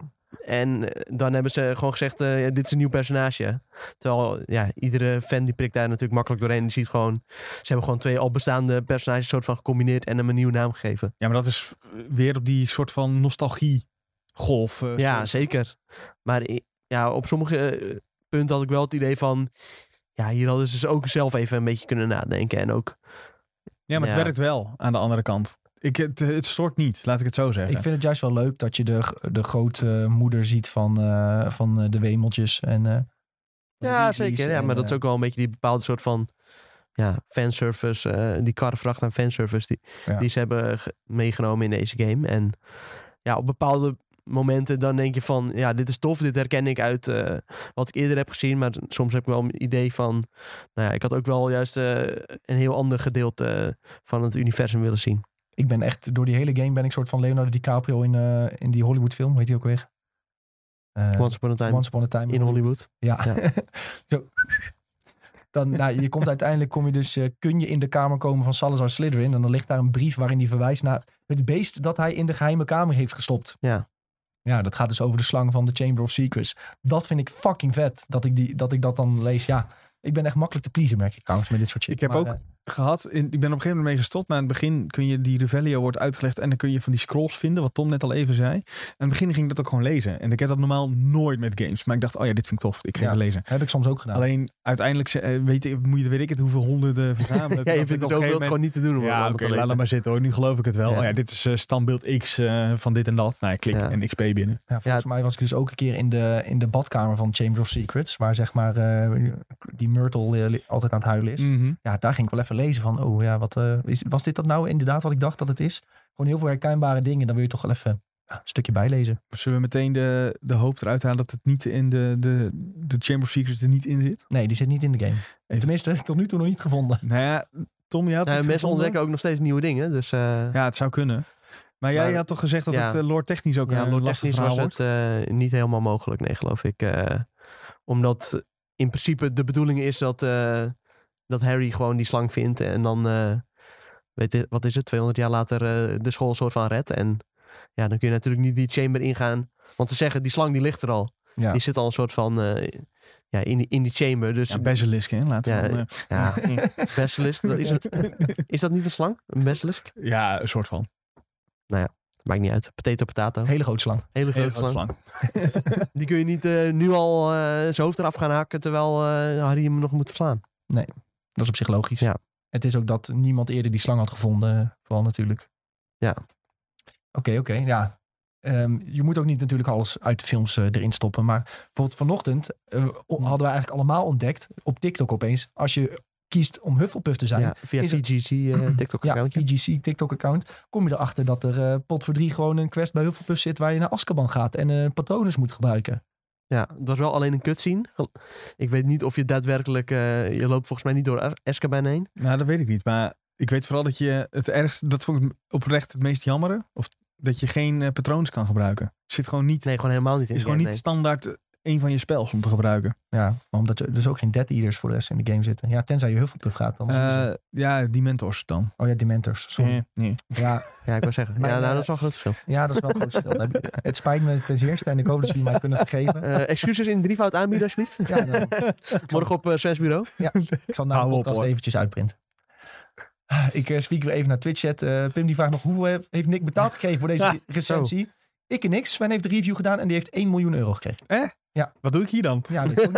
En eh, dan hebben ze gewoon gezegd, eh, dit is een nieuw personage. Terwijl, ja, iedere fan die prikt daar natuurlijk makkelijk doorheen. Die ziet gewoon, ze hebben gewoon twee al bestaande personages soort van gecombineerd en hem een nieuwe naam gegeven. ja, maar dat is weer op die soort van nostalgie golf. eh, ja, zeker. Maar ja, op sommige punten had ik wel het idee van, ja, hier hadden ze dus ook zelf even een beetje kunnen nadenken. En ook, ja, maar het werkt wel aan de andere kant. Ik, het, het stoort niet, laat ik het zo zeggen. Ik vind het juist wel leuk dat je de, de grootmoeder ziet van, eh, van eh, de wemeltjes. En, eh, de ja, zeker. Ja, maar dat is ook wel een beetje die bepaalde soort van, ja, fanservice, eh die karrevracht aan fanservice die, Ja. die ze hebben ge- meegenomen in deze game. En ja, op bepaalde momenten dan denk je van, ja, dit is tof, dit herken ik uit eh, wat ik eerder heb gezien. Maar soms heb ik wel een idee van, nou ja, ik had ook wel juist eh, een heel ander gedeelte van het universum willen zien. Ik ben echt, door die hele game ben ik soort van Leonardo DiCaprio in, eh, in die Hollywood film. Weet je ook weer? Eh, Once Upon a Time Once Upon a Time in Hollywood. Ja. Ja. [laughs] Zo. Dan, nou, je komt uiteindelijk, kom je dus, eh, kun je in de kamer komen van Salazar Slytherin. En dan ligt daar een brief waarin hij verwijst naar het beest dat hij in de geheime kamer heeft gestopt. Ja. Ja, dat gaat dus over de slang van de Chamber of Secrets. Dat vind ik fucking vet, dat ik, die, dat, ik dat dan lees. Ja, ik ben echt makkelijk te pleasen, merk ik trouwens, met dit soort shit. Ik heb Maar, ook eh, gehad. In, ik ben op een gegeven moment mee gestopt. Maar aan het begin kun je die Revelio wordt uitgelegd. En dan kun je van die scrolls vinden. Wat Tom net al even zei. En aan het begin ging ik dat ook gewoon lezen. En ik heb dat normaal nooit met games. Maar ik dacht, oh ja, dit vind ik tof. Ik ga Ja. het lezen. heb ik soms ook gedaan. Alleen uiteindelijk eh, weet, ik, moet je, weet ik het hoeveel honderden [laughs] verzamelen. ja, je vindt het gegeven gewoon niet te doen moment, Ja, oké, laat het maar zitten hoor. Nu geloof ik het wel. Ja. Oh ja, dit is eh, standbeeld X eh, van dit en dat. Nou, ik klik Ja. en XP binnen. Ja, volgens mij was ik dus ook een keer in de, in de badkamer van Chamber of Secrets. Waar zeg maar eh, die Myrtle eh, altijd aan het huilen is. Mhm. Ja, daar ging ik wel even lezen van, oh ja, wat, eh, is, was dit dat nou inderdaad wat ik dacht dat het is? Gewoon heel veel herkenbare dingen. Dan wil je toch wel even, ja, een stukje bijlezen. Zullen we meteen de, de hoop eruit halen dat het niet in de, de, de Chamber of Secrets er niet in zit? Nee, die zit niet in de game. Even- Tenminste, [laughs] tot nu toe nog niet gevonden. Nou ja, Tom, je had Nou, mensen gevonden? ontdekken ook nog steeds nieuwe dingen. Dus eh, Ja, het zou kunnen. Maar jij Maar- had toch gezegd dat ja. het uh, lore technisch ook ja, een Lord lastig technisch verhaal was het eh, niet helemaal mogelijk, nee, geloof ik. Eh, omdat in principe de bedoeling is dat, eh, dat Harry gewoon die slang vindt en dan, eh, weet je, wat is het, 200 jaar later eh, de school soort van redt. En ja, dan kun je natuurlijk niet die chamber ingaan. Want ze zeggen, die slang die ligt er al. Ja. Die zit al een soort van ja, in, die, in die chamber. Dus Ja, basilisk, hè? Laten we Ja, eh, [laughs] ja, basilisk, dat is, het, is dat niet een slang? Een basilisk? ja, een soort van. Maakt niet uit. Potato, potato. Hele grote slang. Hele Hele grote grote slang. slang. [laughs] Die kun je niet eh, nu al eh, zijn hoofd eraf gaan hakken terwijl eh, Harry hem nog moet verslaan. Dat is op zich logisch. Ja. Het is ook dat niemand eerder die slang had gevonden. Vooral natuurlijk. Ja. Oké, oké. ja. Ehm, je moet ook niet natuurlijk alles uit de films erin stoppen. Maar bijvoorbeeld vanochtend o- hadden we eigenlijk allemaal ontdekt. Op TikTok opeens. Als je kiest om Hufflepuff te zijn. Ja, via Is VGC eh, [clears throat] TikTok Ja. VGC TikTok-account. Kom je erachter dat er eh, pot voor drie gewoon een quest bij Hufflepuff zit waar je naar Azkaban gaat en eh patronen moet gebruiken. Ja, dat was wel alleen een cutscene. Ik weet niet of je daadwerkelijk... eh, je loopt volgens mij niet door Azkaban heen. Nou, dat weet ik niet. Maar ik weet vooral dat je het ergste, dat vond ik oprecht het meest jammere. Of dat je geen eh, patroons kan gebruiken. Zit gewoon niet, Nee, gewoon helemaal niet in is gewoon game, niet standaard een van je spels om te gebruiken. Ja, maar omdat er dus ook geen Dead Eaters voor de rest in de game zitten. Ja, tenzij je Hufflepuff gaat. Dan Eh, ja, die mentors dan. oh ja, Dementors. Sorry. Nee, nee. Ja. [laughs] Ja, ik wou zeggen. Maar, ja, nou, eh, dat is wel een groot verschil. ja, dat is wel een groot verschil. [laughs] Het spijt me ten zeerste en ik hoop dat jullie mij kunnen vergeven. Eh, excuses in drievoud aanbieden, alsjeblieft. Ja, [laughs] dan- Morgen op uh, Svens bureau. ik zal na de op, podcast eventjes uitprinten. Ah, Ik uh, speak weer even naar Twitch-chat. Eh, Pim die vraagt nog, hoe eh, heeft Nick betaald gekregen voor deze Ja, recensie? Ik en niks. Sven heeft de review gedaan en die heeft 1 miljoen euro gekregen. Wat doe ik hier dan? Ja, ik ik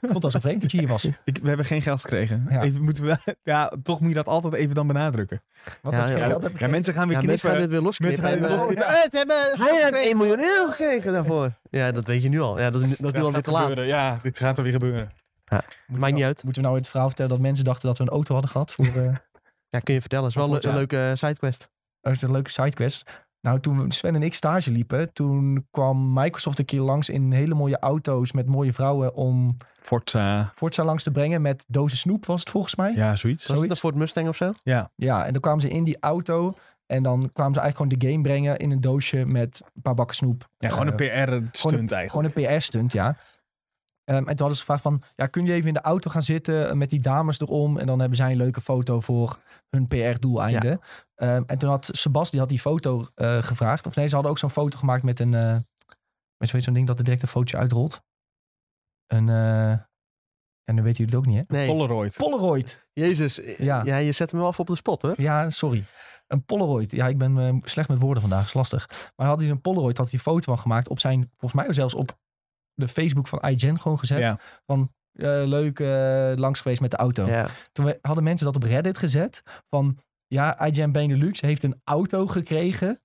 vond het al zo vreemd dat je hier was. [laughs] Ik, we hebben geen geld gekregen. Ja. Even, moeten we, [laughs] ja, toch moet je dat altijd even dan benadrukken. Wat Ja, ja. geld Ja, gekregen. mensen gaan weer Ja, mensen gaan knippen. dit weer Mensen losknippen. gaan weer eh, Ja, hebben Hij heeft 1 miljoen euro gekregen daarvoor. Ja, dat weet je nu al. Ja, dat is, dat is nu Ja, alweer gaat te laat. gebeuren. Ja, dit gaat er weer gebeuren. Maakt niet uit. Moeten we nou het verhaal vertellen dat mensen dachten dat we een auto hadden gehad? Voor, eh, [laughs] Ja, kun je vertellen. Het is wel een, ja. leuke sidequest. dat is een leuke sidequest. Nou, toen Sven en ik stage liepen, toen kwam Microsoft een keer langs in hele mooie auto's met mooie vrouwen om Forza. Forza langs te brengen met dozen snoep, was het volgens mij. Ja, zoiets. Was het dat voor het Mustang of zo? Ja, en dan kwamen ze in die auto en dan kwamen ze eigenlijk gewoon de game brengen in een doosje met een paar bakken snoep. Ja, gewoon Eh, een PR-stunt eigenlijk. Gewoon een PR-stunt, ja. Ehm, en toen hadden ze gevraagd van, ja, kun je even in de auto gaan zitten met die dames erom? En dan hebben zij een leuke foto voor hun PR-doeleinden. Ehm, en toen had Sebas, die had die foto eh, gevraagd. Of nee, ze hadden ook zo'n foto gemaakt met een, eh met zo'n zo'n ding dat er direct een fotootje uitrolt. Een, eh en dan weten jullie het ook niet, hè? Nee. Polaroid. Polaroid. Jezus. Ja. Ja. je zet me wel af op de spot, hoor. Ja, sorry. Een Polaroid. Ja, ik ben eh, slecht met woorden vandaag. is lastig. Maar had hij een Polaroid, had hij een foto van gemaakt op zijn, volgens mij zelfs op de Facebook van iGen gewoon gezet. Ja. Van leuk eh, langs geweest met de auto. Ja. Toen we- hadden mensen dat op Reddit gezet. Van ja, iGen Benelux heeft een auto gekregen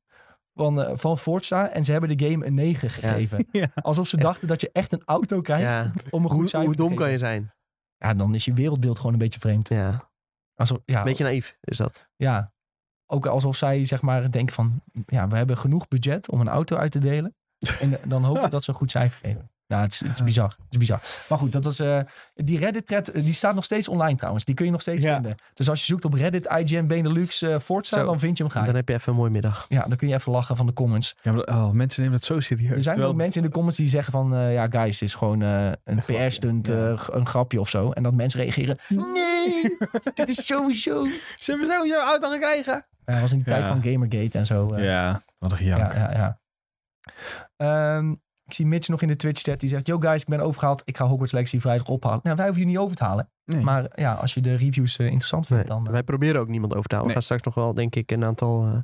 van, eh, van Forza. En ze hebben de game een 9 gegeven. [laughs] Ja. Alsof ze dachten dat je echt een auto krijgt ja. om een goed Hoe, cijfer hoe te dom kan je zijn? Ja, dan is je wereldbeeld gewoon een beetje vreemd. Ja. Alsof, ja, Beetje naïef is dat. ja, ook alsof zij zeg maar denken van... Ja, we hebben genoeg budget om een auto uit te delen. [laughs] En dan hoop ik dat ze een goed cijfer geven. Ja, het is, het is bizar. Het is bizar. Maar goed, dat was, eh, die Reddit-thread eh, die staat nog steeds online trouwens. Die kun je nog steeds Ja. vinden. Dus als je zoekt op Reddit, IGN Benelux, eh Forza, Zo. dan vind je hem graag. Dan heb je even een mooie middag. Ja, dan kun je even lachen van de comments. Ja, maar, oh, mensen nemen dat zo serieus. Er zijn Terwijl- ook mensen in de comments die zeggen van... eh, ja, guys, het is gewoon eh, een. PR-stunt, Ja. eh, een grapje of zo. En dat mensen reageren... Nee, [laughs] dit is sowieso... Ze hebben zo jouw auto gekregen. Ja, dat was in de tijd Ja. van Gamergate en zo. Ja, wat een Ja, gejank. ja, ja. Ehm, ik zie Mitch nog in de Twitch-chat. Die zegt, yo guys, ik ben overgehaald. Ik ga Hogwarts Legacy vrijdag ophalen. Nou, wij hoeven je niet over te halen. Nee. Maar ja, als je de reviews eh, interessant vindt, dan... eh, Wij proberen ook niemand over te halen. Nee. We gaan straks nog wel, denk ik, een aantal... eh,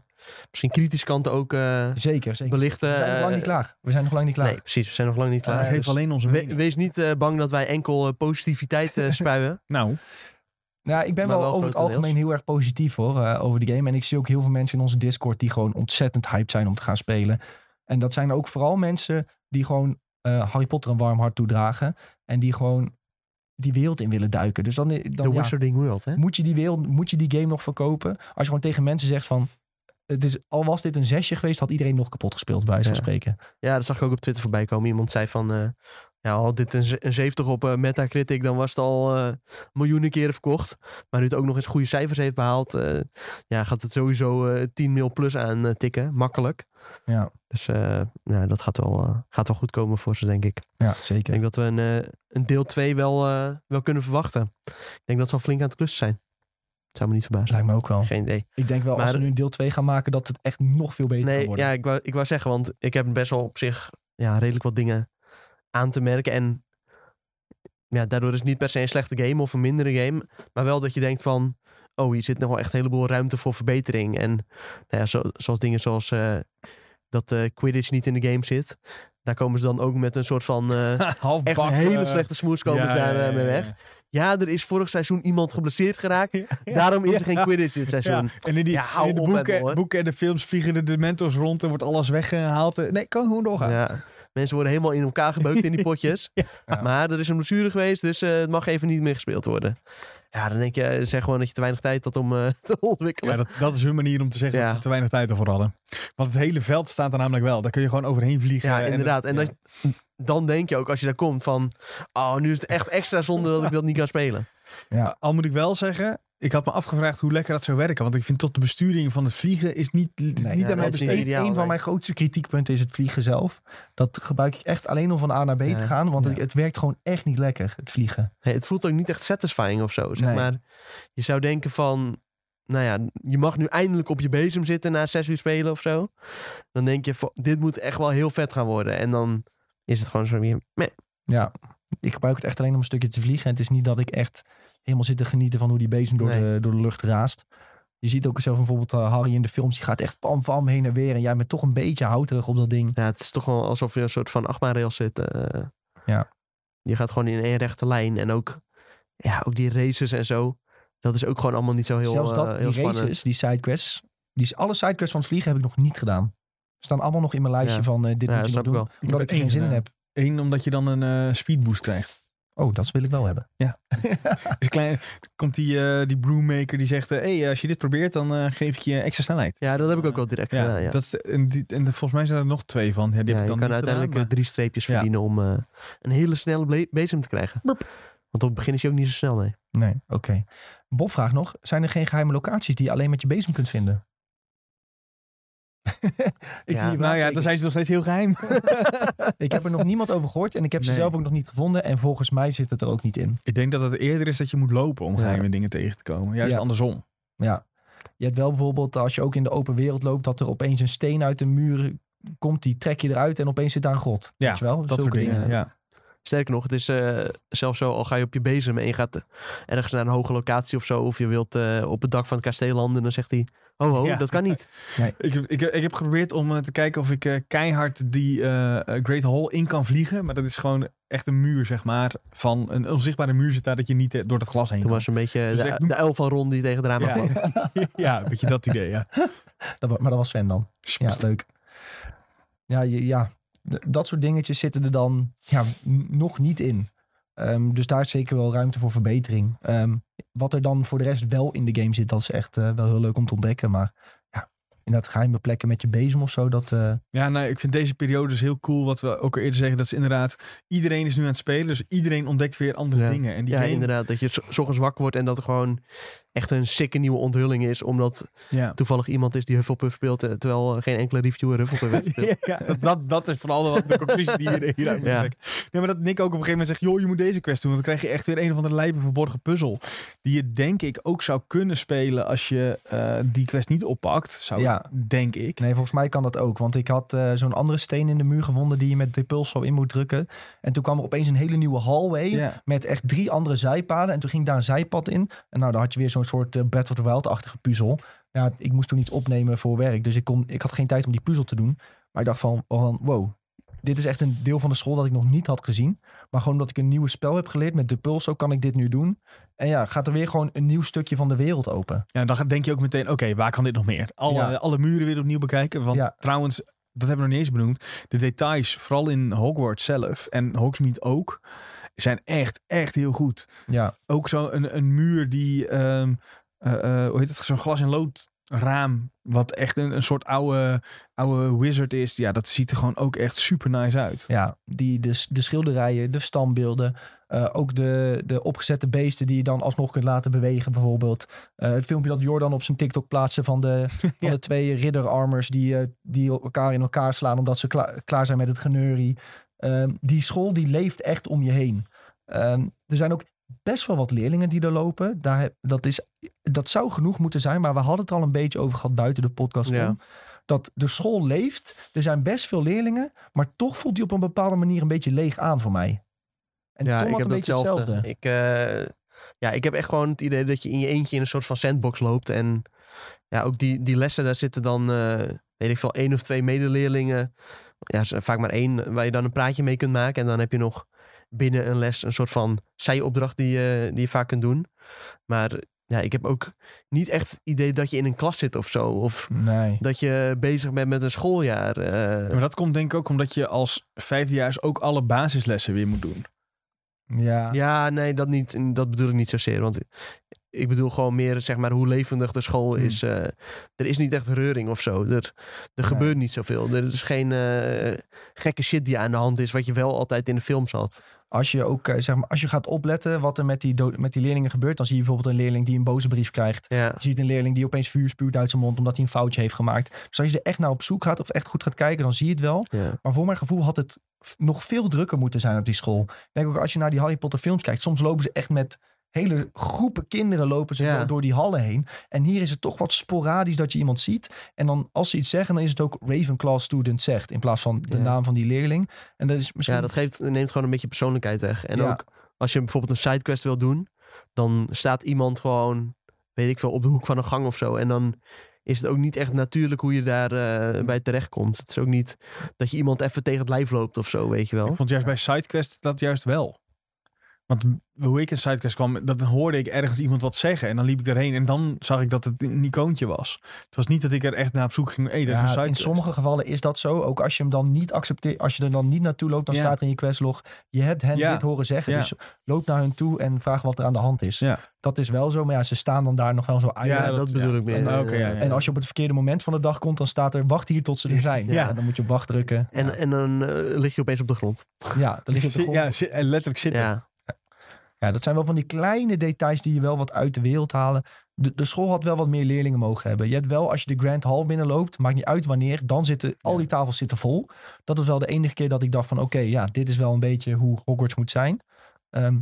misschien kritische kanten ook eh, zeker, zeker. belichten. We zijn nog lang niet klaar. We zijn nog lang niet klaar. Nee, precies. We zijn nog lang niet klaar. Geef Dus alleen onze we- wees niet eh, bang dat wij enkel eh, positiviteit eh, [laughs] spuien. Nou, Nou, ik ben wel, wel over het algemeen heel erg positief hoor, eh, over de game. En ik zie ook heel veel mensen in onze Discord die gewoon ontzettend hyped zijn om te gaan spelen. En dat zijn ook vooral mensen die gewoon eh, Harry Potter een warm hart toedragen. En die gewoon die wereld in willen duiken. Dus dan, dan The ja, Wizarding World, hè? moet je die wereld, moet je die game nog verkopen? Als je gewoon tegen mensen zegt van het is, al was dit een zesje geweest, had iedereen nog kapot gespeeld, bij wijze van Ja. spreken. Ja, dat zag ik ook op Twitter voorbij komen. Iemand zei van, eh, ja, had dit een, ze- een 70 op eh, Metacritic, dan was het al eh, miljoenen keren verkocht. Maar nu het ook nog eens goede cijfers heeft behaald, eh, ja, gaat het sowieso eh 10 mil plus aan eh, tikken, makkelijk. Ja, Dus eh, ja, dat gaat wel, eh, gaat wel goed komen voor ze, denk ik. ja Ik zeker. denk dat we een, eh, een deel 2 wel, wel kunnen verwachten. Ik denk dat ze al flink aan het klussen zijn. Het zou me niet verbazen. Lijkt me ook wel. Geen idee. Ik denk wel als we nu een deel 2 gaan maken, dat het echt nog veel beter kan Nee, worden. ja, ik wou, ik wou zeggen, want ik heb best wel op zich ja, redelijk wat dingen aan te merken. En ja, daardoor is het niet per se een slechte game of een mindere game. Maar wel dat je denkt van, oh, hier zit nog wel echt een heleboel ruimte voor verbetering. En nou ja, zo, zoals dingen zoals dat eh Quidditch niet in de game zit. Daar komen ze dan ook met een soort van eh, Half [laughs] echt een hele slechte smoes komen ze daar eh, mee weg. Ja, er is vorig seizoen iemand geblesseerd geraakt. [laughs] Daarom is er geen. Quidditch dit seizoen. Ja, en in, die, Ja, hou in de boeken, hoor. boeken en de films vliegen de dementors rond en wordt alles weggehaald. Nee, kan gewoon doorgaan. Mensen worden helemaal in elkaar gebeukt in die potjes. [laughs] Ja. Maar er is een blessure geweest, dus eh, het mag even niet meer gespeeld worden. Ja, dan denk je, eh, zeg gewoon dat je te weinig tijd had om eh, [laughs] te ontwikkelen. Ja, dat, dat is hun manier om te zeggen Ja. dat ze te weinig tijd ervoor hadden. Want het hele veld staat er namelijk wel. Daar kun je gewoon overheen vliegen. Ja, en- inderdaad. En ja. dat, dan denk je ook, als je daar komt, van... Oh, nu is het echt extra zonde dat ik dat niet kan spelen. Ja. Al moet ik wel zeggen, ik had me afgevraagd hoe lekker dat zou werken. Want ik vind tot de besturing van het vliegen is niet, is Nee, niet ja, aan mij besteed. Een, ideaal, een van mijn grootste kritiekpunten is het vliegen zelf. Dat gebruik ik echt alleen om van A naar B Ja. te gaan. Want Ja. het, het werkt gewoon echt niet lekker, het vliegen. Hey, het voelt ook niet echt satisfying of zo, zeg Nee. maar. Je zou denken van... Nou ja, je mag nu eindelijk op je bezem zitten na zes uur spelen of zo. Dan denk je, van, dit moet echt wel heel vet gaan worden. En dan is het gewoon zo weer... meh. Ja, ik gebruik het echt alleen om een stukje te vliegen. En het is niet dat ik echt helemaal zit te genieten van hoe die bezem door, Nee. de, door de lucht raast. Je ziet ook zelf bijvoorbeeld eh, Harry in de films. Die gaat echt pam pam heen en weer. En jij bent toch een beetje houterig op dat ding. Ja, het is toch wel alsof je een soort van achtbaanrails zit. eh. Ja. Je gaat gewoon in één rechte lijn. En ook, ja, ook die races en zo. Dat is ook gewoon allemaal niet zo heel, Zelfs eh, dat, heel die spannend. races, die sidequests. Die, alle sidequests van het vliegen heb ik nog niet gedaan. Staan allemaal nog in mijn lijstje Ja. van eh, dit Ja, moet je dat nog doen. ik. Omdat heb ik er geen één zin in heb. Eén, omdat je dan een eh, speedboost krijgt. Oh, dat wil ik wel hebben. Is [laughs] een klein, komt die, eh die brewmaker die zegt... Hé, hey, als je dit probeert, dan eh, geef ik je extra snelheid. Ja, dat heb ik ook wel direct Ja, gedaan. Ja. Dat is de- en, die, en de- volgens mij zijn er nog twee van. Ja, die Ja, heb ik je kan uiteindelijk gedaan, eh, drie streepjes Ja. verdienen om eh, een hele snelle bezem te krijgen. Want op het begin is hij ook niet zo snel, nee. Nee, oké. Bob vraagt nog, zijn er geen geheime locaties die je alleen met je bezem kunt vinden? [laughs] ik, Ja, zie je maar- Nou ja, dan zijn ze nog steeds heel geheim. [laughs] ik heb er nog niemand over gehoord en ik heb ze Nee. zelf ook nog niet gevonden. En volgens mij zit het er ook niet in. ik denk dat het eerder is dat je moet lopen om Ja. geheime dingen tegen te komen. Juist Ja. andersom. Ja. Je hebt wel bijvoorbeeld, als je ook in de open wereld loopt, dat er opeens een steen uit de muur komt. Die trek je eruit en opeens zit daar een grot. Ja, Weet je wel? Dat Zulke soort dingen. dingen. Ja. Sterker nog, het is eh, zelfs zo, al ga je op je bezem en je gaat ergens naar een hoge locatie of zo, of je wilt eh, op het dak van het kasteel landen, dan zegt hij, ho ho, Ja. dat kan niet. [laughs] Ik, heb- ik, heb- ik heb geprobeerd om eh, te kijken of ik eh, keihard die eh, Great Hall in kan vliegen. Maar dat is gewoon echt een muur, zeg maar. Van een onzichtbare muur zit daar dat je niet door het glas heen Toen kan. was een beetje Dus de, echt- de uil van Ron die tegen de raam Ja. kwam. [laughs] ja, een beetje dat idee, ja. [laughs] Dat, maar dat was Sven dan. Ja, leuk. Ja, je- ja, dat soort dingetjes zitten er dan ja, nog niet in. Ehm, dus daar is zeker wel ruimte voor verbetering. Ehm, wat er dan voor de rest wel in de game zit, dat is echt eh, wel heel leuk om te ontdekken. Maar ja, inderdaad geheime plekken met je bezem of zo, dat... eh, Ja, nou, ik vind deze periode dus heel cool. Wat we ook al eerder zeggen, dat is inderdaad... Iedereen is nu aan het spelen, dus iedereen ontdekt weer andere Ja. dingen. En die Ja, game- inderdaad. Dat je s- 's ochtends wakker wordt en dat er gewoon echt een sikke nieuwe onthulling is. Omdat Ja. toevallig iemand is die Hufflepuff speelt, eh, terwijl eh, geen enkele reviewer Hufflepuff heeft [laughs] gespeeld. Ja, dat, dat, is vooral wat de conclusie die je hieruit moet Ja. Nee, maar dat Nick ook op een gegeven moment zegt... joh, je moet deze quest doen. Want dan krijg je echt weer een of andere lijpe verborgen puzzel. Die je denk ik ook zou kunnen spelen... als je eh, die quest niet oppakt. Zou Ja. denk ik. Nee, volgens mij kan dat ook. Want ik had eh, zo'n andere steen in de muur gevonden die je met de puls zo in moet drukken. En toen kwam er opeens een hele nieuwe hallway Ja. met echt drie andere zijpaden. En toen ging daar een zijpad in. En nou, dan had je weer zo'n soort eh, Breath of the Wild-achtige puzzel. Ja, ik moest toen iets opnemen voor werk. Dus ik, kon, ik had geen tijd om die puzzel te doen. Maar ik dacht van, van, wow, dit is echt een deel van de school dat ik nog niet had gezien. Maar gewoon omdat ik een nieuw spel heb geleerd met de pulso, kan ik dit nu doen. En ja, gaat er weer gewoon een nieuw stukje van de wereld open. Ja, dan denk je ook meteen... oké, waar kan dit nog meer? Alle, Ja. alle muren weer opnieuw bekijken. Want Ja. trouwens, dat hebben we nog niet eens benoemd. De details, vooral in Hogwarts zelf... en Hogsmeade ook... zijn echt, echt heel goed. Ja, ook zo een, een muur die, ehm, eh, eh, hoe heet het, zo'n glas en lood raam, wat echt een, een soort oude, oude wizard is. Ja, dat ziet er gewoon ook echt super nice uit. Ja, die, de, de schilderijen, de standbeelden. eh, ook de, de opgezette beesten die je dan alsnog kunt laten bewegen, bijvoorbeeld. Het filmpje dat Jordan op zijn TikTok plaatste van de, [laughs] van Ja. de twee ridder-armors die, die elkaar in elkaar slaan omdat ze klaar, klaar zijn met het geneurie. Ehm, die school die leeft echt om je heen. Ehm, er zijn ook best wel wat leerlingen die er lopen. Daar, dat, is, dat zou genoeg moeten zijn, maar we hadden het al een beetje over gehad buiten de podcast Ja. om. Dat de school leeft. Er zijn best veel leerlingen, maar toch voelt die op een bepaalde manier een beetje leeg aan voor mij. En ja, ik heb een beetje datzelfde. hetzelfde. Ik, eh, ja, ik heb echt gewoon het idee dat je in je eentje in een soort van sandbox loopt. En ja, ook die, die lessen, daar zitten dan, eh, weet ik veel, één of twee medeleerlingen. Ja, vaak maar één, waar je dan een praatje mee kunt maken. En dan heb je nog binnen een les een soort van zijopdracht die, je die je vaak kunt doen. Maar ja, ik heb ook niet echt het idee dat je in een klas zit of zo. Of Nee. dat je bezig bent met een schooljaar. eh. Ja, maar dat komt denk ik ook omdat je als vijfdejaars ook alle basislessen weer moet doen. Ja. Ja, nee, dat, niet, dat bedoel ik niet zozeer. Want ik bedoel gewoon meer, zeg maar, hoe levendig de school Hmm. is. eh, er is niet echt reuring of zo. Er, er Nee. gebeurt niet zoveel. Er is geen eh, gekke shit die aan de hand is, wat je wel altijd in de films had. Als je ook, eh, zeg maar, als je gaat opletten wat er met die, met die leerlingen gebeurt, dan zie je bijvoorbeeld een leerling die een boze brief krijgt. Ja, Je ziet een leerling die opeens vuur spuwt uit zijn mond omdat hij een foutje heeft gemaakt. Dus als je er echt naar op zoek gaat of echt goed gaat kijken, dan zie je het wel. ja. Maar voor mijn gevoel had het nog veel drukker moeten zijn op die school. Ik denk ook als je naar die Harry Potter films kijkt, soms lopen ze echt met hele groepen kinderen lopen ze Ja. door, door die hallen heen. En hier is het toch wat sporadisch dat je iemand ziet. En dan als ze iets zeggen, dan is het ook Ravenclaw student zegt in plaats van de Ja. naam van die leerling. En dat is misschien ja, dat geeft, neemt gewoon een beetje persoonlijkheid weg. En Ja. ook als je bijvoorbeeld een sidequest wil doen, dan staat iemand gewoon, weet ik veel, op de hoek van een gang of zo. En dan is het ook niet echt natuurlijk hoe je daar eh, bij terecht komt. Het is ook niet dat je iemand even tegen het lijf loopt of zo, weet je wel. Ik vond juist bij SideQuest dat juist wel. Want hoe ik in SideQuest kwam, dan hoorde ik ergens iemand wat zeggen. En dan liep ik erheen en dan zag ik dat het een icoontje was. Het was niet dat ik er echt naar op zoek ging. Hey, dat is een in sommige gevallen is dat zo. Ook als je hem dan niet accepteert, als je er dan niet naartoe loopt, dan Ja. staat er in je questlog. Je hebt hen Ja. dit horen zeggen. Ja. Dus loop naar hun toe en vraag wat er aan de hand is. Ja. Dat is wel zo, maar ja, ze staan dan daar nog wel zo uit. Ja, dat- dat, bedoel ja. ik meer. Ja. En als je op het verkeerde moment van de dag komt, dan staat er wacht hier tot ze er zijn. Ja. Ja. dan moet je op wacht drukken. En, en dan eh, lig je opeens op de grond. Ja, dan ligt het op de [laughs] grond. Ja, en letterlijk zitten. Ja, dat zijn wel van die kleine details die je wel wat uit de wereld halen. De, de school had wel wat meer leerlingen mogen hebben. Je hebt wel, als je de Grand Hall binnenloopt, maakt niet uit wanneer, dan zitten al die tafels zitten vol. Dat was wel de enige keer dat ik dacht van oké, ja, dit is wel een beetje hoe Hogwarts moet zijn. Ehm,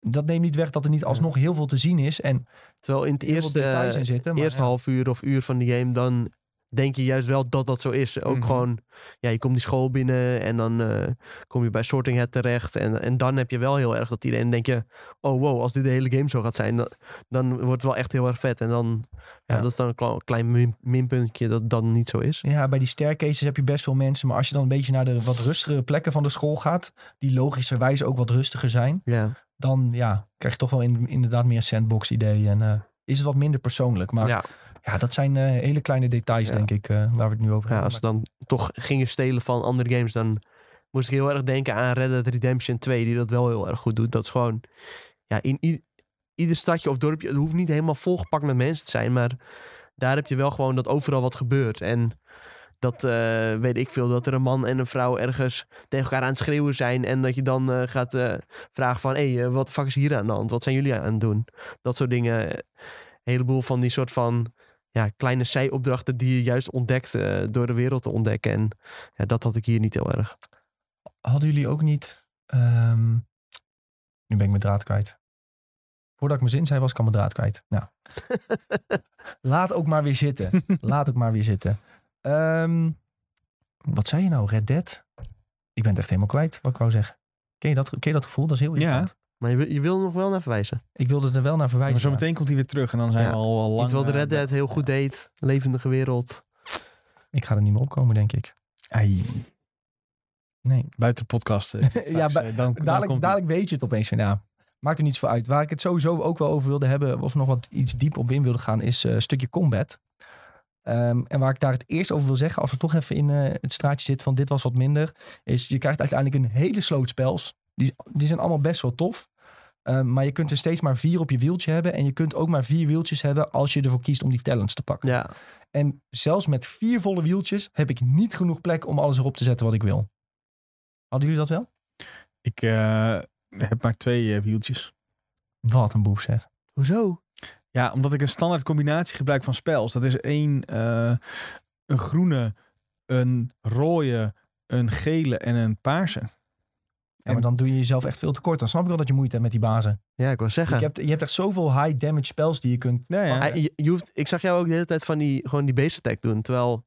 dat neemt niet weg dat er niet alsnog heel veel te zien is en terwijl in het eerste, zitten. Maar eerste ja. half uur of uur van die game, dan denk je juist wel dat dat zo is. Ook Mhm. gewoon, ja, je komt die school binnen en dan eh, kom je bij Sorting Hat terecht. En, en dan heb je wel heel erg dat idee. En denk je, oh wow, als dit de hele game zo gaat zijn, dan, dan wordt het wel echt heel erg vet. En dan, ja, Ja. dat is dan een kle- klein min- minpuntje dat dan niet zo is. Ja, bij die staircases heb je best veel mensen. Maar als je dan een beetje naar de wat rustigere plekken van de school gaat, die logischerwijze ook wat rustiger zijn, Ja, dan ja, krijg je toch wel in, inderdaad meer sandbox idee. En eh, is het wat minder persoonlijk. Maar ja, ja, dat zijn eh, hele kleine details, denk ik, eh, waar we het nu over hebben. als ze dan toch gingen stelen van andere games, dan moest ik heel erg denken aan Red Dead Redemption 2, die dat wel heel erg goed doet. Dat is gewoon, ja, in ieder stadje of dorpje, het hoeft niet helemaal volgepakt met mensen te zijn, maar daar heb je wel gewoon dat overal wat gebeurt. En dat eh, weet ik veel, dat er een man en een vrouw ergens tegen elkaar aan het schreeuwen zijn. En dat je dan gaat vragen van, hé, hey, wat de fuck is hier aan de hand? Wat zijn jullie aan het doen? Dat soort dingen. Een heleboel van die soort van ja, kleine zijopdrachten die je juist ontdekt eh, door de wereld te ontdekken. En ja, dat had ik hier niet heel erg. Hadden jullie ook niet... ehm, nu ben ik mijn draad kwijt. Voordat ik mijn zin zei, was ik al mijn draad kwijt. Nou, [laughs] laat ook maar weer zitten. Laat ook maar weer zitten. Ehm, wat zei je nou? Red Dead? Ik ben het echt helemaal kwijt, wat ik wou zeggen. Ken je dat, ken je dat gevoel? Dat is heel Ja. irritant. Maar je, wil- je wil er nog wel naar verwijzen. Ik wilde er wel naar Maar verwijzen. zo meteen komt hij weer terug en dan zijn Ja. we al, al lang... Iets wat de eh, Red Dead heel goed deed. Levendige wereld. Ik ga er niet meer opkomen, denk ik. Ai, Nee. buiten de podcast. eh, [laughs] straks, Ja, eh, dan, dan Dadelijk, komt dadelijk weet je het opeens van, ja, maakt er niets voor uit. Waar ik het sowieso ook wel over wilde hebben, of nog wat iets diep op in wilde gaan, is eh, een stukje combat. Ehm, en waar ik daar het eerst over wil zeggen, als we toch even in eh, het straatje zitten van dit was wat minder, is je krijgt uiteindelijk een hele sloot spels. Die, die zijn allemaal best wel tof. Eh, maar je kunt er steeds maar vier op je wieltje hebben. En je kunt ook maar vier wieltjes hebben als je ervoor kiest om die talents te pakken. Ja, En zelfs met vier volle wieltjes heb ik niet genoeg plek om alles erop te zetten wat ik wil. Hadden jullie dat wel? Ik eh, heb maar twee eh, wieltjes. Wat een boef zeg. hoezo? Ja, omdat ik een standaard combinatie gebruik van spels. Dat is één, eh, een groene, een rode, een gele en een paarse. Ja, maar dan doe je jezelf echt veel tekort. Dan snap ik wel dat je moeite hebt met die bazen. Ja, ik wil zeggen. Je, hebt, je hebt echt zoveel high damage spels die je kunt... Ja, ja. Je, je hoeft, ik zag jou ook de hele tijd van die, gewoon die base attack doen. Terwijl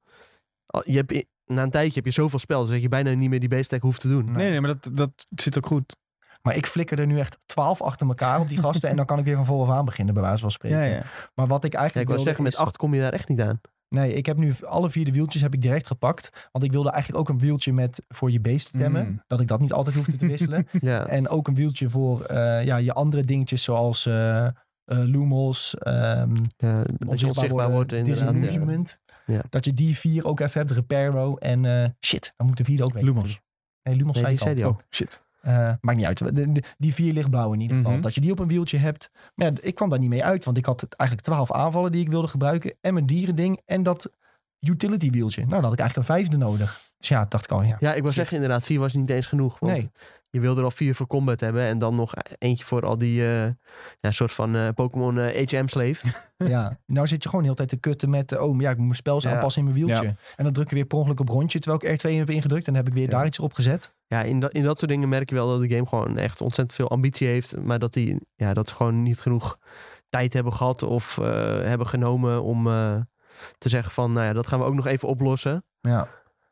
je hebt, na een tijdje heb je zoveel spel, dat je bijna niet meer die base attack hoeft te doen. Nee, nee, maar dat, dat zit ook goed. Maar ik flikker er nu echt twaalf achter elkaar op die gasten. en dan kan ik weer van vooraf aan beginnen, bij wijze van spreken. Ja, ja. Maar wat ik Ja, eigenlijk ik wil zeggen, met acht kom je daar echt niet aan. Nee, ik heb nu alle vier de wieltjes heb ik direct gepakt. Want ik wilde eigenlijk ook een wieltje met voor je beest temmen. Mm. Dat ik dat niet altijd hoefde te wisselen. [laughs] Ja, en ook een wieltje voor eh, ja, je andere dingetjes zoals eh eh, Lumos. ehm ja onzichtbaar wordt. Ja. Disillusionment. Ja. Dat je die vier ook even hebt. Reparo en shit, dan moet de vierde ook weg. Lumos. Nee, Lumos Nee, zei die zei al. Oh, shit. Eh, maakt niet uit. De- de- die vier lichtblauw in ieder geval. Mhm. Dat je die op een wieltje hebt. Maar ja, ik kwam daar niet mee uit. Want ik had eigenlijk twaalf aanvallen die ik wilde gebruiken. En mijn dierending. En dat utility wieltje. Nou, dan had ik eigenlijk een vijfde nodig. Dus ja, dacht ik al, ja. Ja, ik wil zeggen inderdaad, vier was niet eens genoeg. Want Nee. je wilde er al vier voor combat hebben en dan nog eentje voor al die eh, ja, soort van eh, Pokémon eh, HM-slave. [laughs] [laughs] ja. Nou zit je gewoon heel tijd te kutten met... oh, ja, ik moet mijn spels aanpassen in mijn wieltje. En dan druk je weer per ongeluk op rondje. Terwijl ik R2 heb ingedrukt. En dan heb ik weer daar iets op gezet. Ja, in, dat in dat soort dingen merk je wel dat de game gewoon echt ontzettend veel ambitie heeft. Maar dat, die, ja, dat ze gewoon niet genoeg tijd hebben gehad of eh, hebben genomen om eh, te zeggen van... Nou ja, dat gaan we ook nog even oplossen. Ja.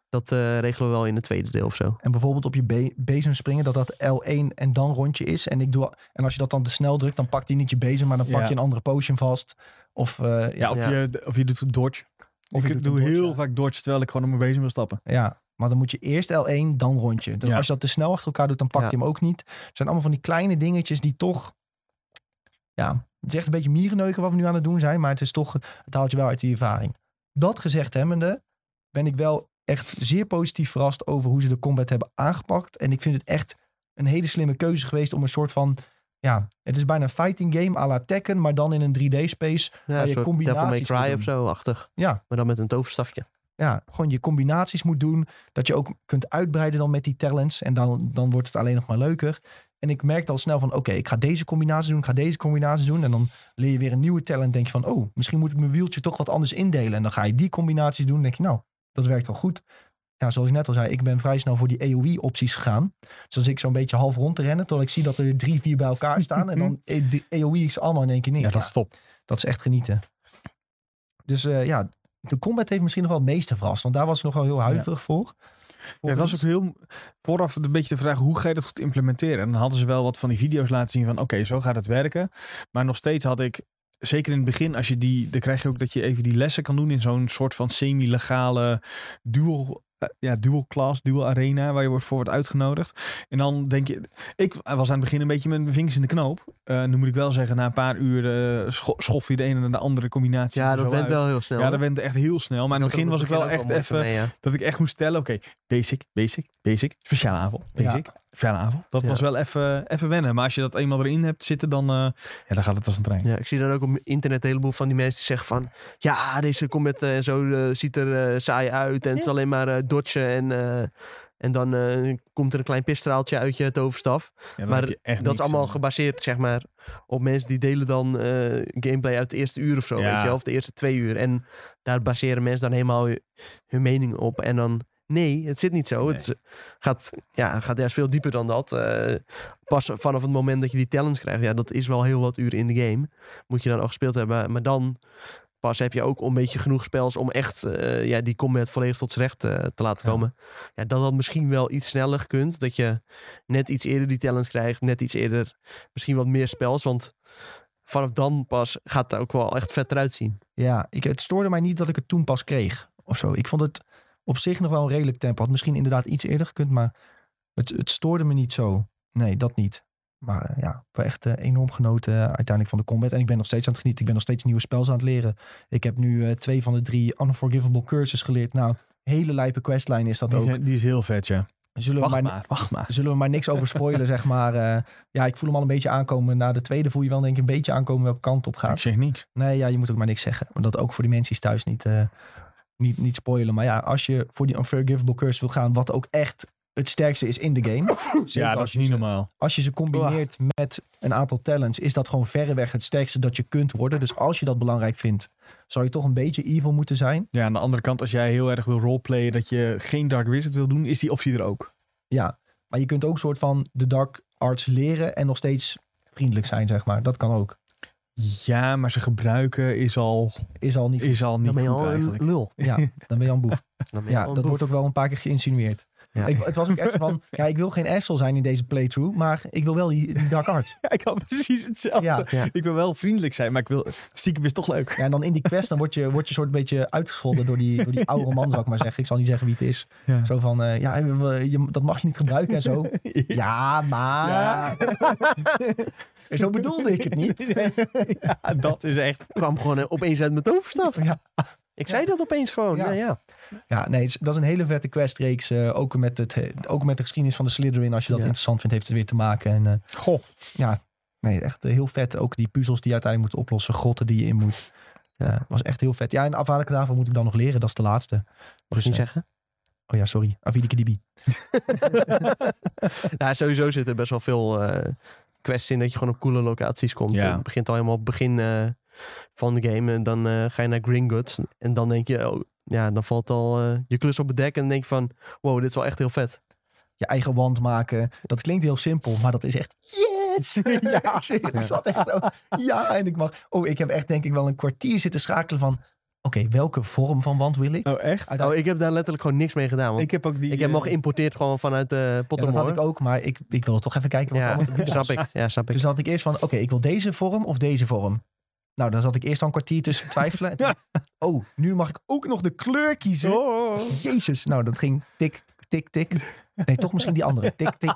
Dat eh, regelen we wel in het tweede deel of zo. En bijvoorbeeld op je be bezem springen, dat dat L1 en dan rondje is. En, ik doe, en als je dat dan te snel drukt, dan pakt hij niet je bezem, maar dan pak Ja. je een andere potion vast. Of, eh, ja, of, Ja. Je, of je doet dodge. Of ik doe dodge, heel ja. vaak dodge terwijl ik gewoon op mijn bezem wil stappen. ja, maar dan moet je eerst L1, dan rondje. Dus Ja. als je dat te snel achter elkaar doet, dan pakt Ja. hij hem ook niet. Het zijn allemaal van die kleine dingetjes die toch... Ja, het is echt een beetje mierenneuken wat we nu aan het doen zijn. Maar het is toch, het haalt je wel uit die ervaring. Dat gezegd hebbende, ben ik wel echt zeer positief verrast over hoe ze de combat hebben aangepakt. En ik vind het echt een hele slimme keuze geweest om een soort van... Ja, het is bijna een fighting game à la Tekken, maar dan in een 3D-space. Ja, je een soort Devil May combinaties Cry of zo, achtig. Ja. Maar dan met een toverstafje. Ja, gewoon je combinaties moet doen. Dat je ook kunt uitbreiden dan met die talents. En dan, dan wordt het alleen nog maar leuker. En ik merkte al snel van, oké, ik ga deze combinatie doen, ik ga deze combinatie doen. En dan leer je weer een nieuwe talent. denk je van, oh, misschien moet ik mijn wieltje toch wat anders indelen. En dan ga je die combinaties doen. Dan denk je, nou, dat werkt wel goed. Ja, zoals ik net al zei, ik ben vrij snel voor die AOE-opties gegaan. Dus als ik zo'n beetje half rond te rennen, tot ik zie dat er drie, vier bij elkaar [laughs] staan. en dan de is allemaal in één keer neer. Ja, dat is top. Dat is echt genieten. Dus eh, ja, de combat heeft misschien nog wel het meeste verrast. Want daar was ik nog wel heel huiverig voor. Ja, het was ook heel vooraf een beetje de vraag hoe ga je dat goed implementeren. En dan hadden ze wel wat van die video's laten zien van oké, zo gaat het werken. Maar nog steeds had ik, zeker in het begin, als je die, dan krijg je ook dat je even die lessen kan doen in zo'n soort van semi-legale dual, ja, dual class, dual arena, waar je wordt voor wordt uitgenodigd. En dan denk je, ik was aan het begin een beetje met mijn vingers in de knoop. Eh, nu moet ik wel zeggen, na een paar uur eh, scho- schof je de ene en de andere combinatie. Ja, dat uit. wel heel snel. Ja, dat went echt heel snel. Maar in het begin was ik wel echt even mee, ja. dat ik echt moest stellen, oké, basic, basic, basic, speciale aanval, basic, aanval. Dat Ja. was wel even, even wennen. Maar als je dat eenmaal erin hebt zitten, dan, eh, ja, dan gaat het als een trein. Ja, ik zie dan ook op internet een heleboel van die mensen die zeggen van... Ja, deze combat eh, en zo eh, ziet er saai uit. En het is alleen maar dodgen en... eh, en dan eh, komt er een klein pisstraaltje uit je toverstaf. Ja, Maar Dat is allemaal gebaseerd, zeg maar, op mensen die delen dan eh, gameplay uit de eerste uur of zo. Ja. Weet je, of de eerste twee uur. En daar baseren mensen dan helemaal hu- hun mening op. En dan, nee, het zit niet zo. Nee. Het gaat, ja, gaat juist veel dieper dan dat. Eh, pas vanaf het moment dat je die talents krijgt, ja, dat is wel heel wat uren in de game. Moet je dan al gespeeld hebben. Maar dan pas heb je ook een beetje genoeg spels om echt eh, ja, die combat volledig tot z'n recht eh, te laten Ja. komen. Ja, dat dat misschien wel iets sneller kunt. Dat je net iets eerder die talents krijgt. Net iets eerder misschien wat meer spels. Want vanaf dan pas gaat het ook wel echt vet eruit zien. Ja, ik, het stoorde mij niet dat ik het toen pas kreeg. Of zo. Ik vond het op zich nog wel een redelijk tempo. Had misschien inderdaad iets eerder gekund, maar het, het stoorde me niet zo. Nee, dat niet. Maar eh, ja, ik heb echt eh, enorm genoten eh, uiteindelijk van de combat. En ik ben nog steeds aan het genieten. Ik ben nog steeds nieuwe spels aan het leren. Ik heb nu eh, twee van de drie Unforgivable Curses geleerd. Nou, hele lijpe questline is dat die, ook. is- die is heel vet, ja. Zullen we, Wacht maar, maar, wacht maar. [laughs] zullen we maar niks over spoilen, zeg maar. eh, ja, ik voel hem al een beetje aankomen. Na de tweede voel je wel denk ik een beetje aankomen welke kant op Ik gaat. zeg niks. Nee, ja, je moet ook maar niks zeggen. Maar dat ook voor die mensen thuis niet, eh, niet, niet spoilen. Maar ja, als je voor die Unforgivable Curse wil gaan, wat ook echt het sterkste is in de game. Ja, dat is niet ze- normaal. Als je ze combineert met een aantal talents, is dat gewoon verreweg het sterkste dat je kunt worden. Dus als je dat belangrijk vindt, zou je toch een beetje evil moeten zijn. Ja, aan de andere kant, als jij heel erg wil roleplayen dat je geen Dark Wizard wil doen, is die optie er ook. Ja, maar je kunt ook soort van de dark arts leren en nog steeds vriendelijk zijn, zeg maar. Dat kan ook. Ja, maar ze gebruiken is al, Is al niet. is al niet Dan ben je goed al eigenlijk. lul. Ja, dan ben je al een boef. [laughs] Dan ben je Ja, dat wordt ook wel een paar keer geïnsinueerd. Ja. Ik, het was ook echt van, ja, ik wil geen asshole zijn in deze playthrough, maar ik wil wel die, dark arts. [laughs] Ja, ik had precies hetzelfde. Ja. Ja. Ik wil wel vriendelijk zijn, maar ik wil stiekem is toch leuk. Ja, en dan in die quest, dan word je, word je soort beetje uitgescholden door die, door die oude man, zou ik maar zeggen. Ik zal niet zeggen wie het is. Zo van, eh, ja, je, dat mag je niet gebruiken en zo. [laughs] Ja, maar... Zo bedoelde ik het niet. [laughs] ja, dat is echt. kwam gewoon eh, opeens uit mijn toverstaf. Ja. Ik zei dat opeens gewoon. Ja. Ja. Ja, nee, dat is een hele vette questreeks. eh, ook, met het, ook met de geschiedenis van de Slytherin. Als je dat interessant vindt, heeft het weer te maken. En, eh, Goh. ja, nee, echt eh, heel vet. Ook die puzzels die je uiteindelijk moet oplossen. Grotten die je in moet. Ja. Was echt heel vet. Ja, en afhankelijk daarvan moet ik dan nog leren. Dat is de laatste. Mag Dus, ik eh, zeggen? Oh ja, sorry. Avidikadibi. [laughs] [laughs] nou, sowieso zitten best wel veel eh quests in dat je gewoon op coole locaties komt. Ja. Het begint al helemaal op het begin eh, van de game. En dan eh, ga je naar Gringotts. En dan denk je, oh, ja, dan valt al eh, je klus op het dek. En dan denk je van, wow, dit is wel echt heel vet. Je eigen wand maken. Dat klinkt heel simpel, maar dat is echt... Yes! [laughs] ja, ik zat echt zo... Ja, en ik mag... Oh, ik heb echt denk ik wel een kwartier zitten schakelen van... Oké, welke vorm van wand wil ik? Oh, echt? Oh, ik heb daar letterlijk gewoon niks mee gedaan. Want ik, Ik heb ook die. heb hem al eh, geïmporteerd gewoon vanuit de uh, Ja, dat Pottermore. had ik ook, maar ik, ik wilde toch even kijken wat Ja, allemaal [laughs] snap ik. Ja, snap ik. Dus dan had ik eerst van, oké, ik wil deze vorm of deze vorm. Nou, dan zat ik eerst al een kwartier tussen te twijfelen. [laughs] Toen, oh, nu mag ik ook nog de kleur kiezen. Oh. Jezus, nou, dat ging tik, tik, tik. Nee, toch misschien die andere. Tik, tik.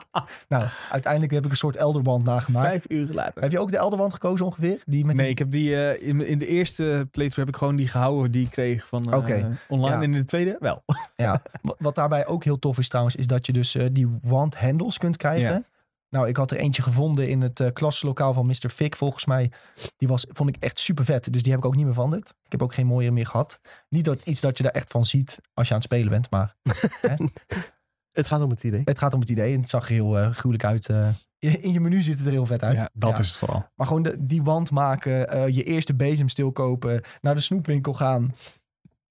Nou, uiteindelijk heb ik een soort Elderwand nagemaakt. Vijf uur later. Heb je ook de Elderwand gekozen ongeveer? Die met Nee, die- ik heb die eh, in, in de eerste playthrough heb ik gewoon die gehouden die ik kreeg van eh, Oké. online. Ja. En in de tweede wel. [laughs] Ja, wat- daarbij ook heel tof is trouwens, is dat je dus eh, die wand handles kunt krijgen. Ja. Nou, ik had er eentje gevonden in het eh klaslokaal van Mr. Fick, volgens mij. Die was, vond ik echt super vet. Dus die heb ik ook niet meer veranderd. Ik heb ook geen mooie meer gehad. Niet dat iets dat je daar echt van ziet als je aan het spelen bent. Maar [laughs] Het gaat om het idee. het gaat om het idee. En het zag er heel eh, gruwelijk uit. eh. in je menu ziet het er heel vet uit. Ja, dat Ja. is het vooral. Maar gewoon de, die wand maken, eh, je eerste bezemstil kopen, naar de snoepwinkel gaan.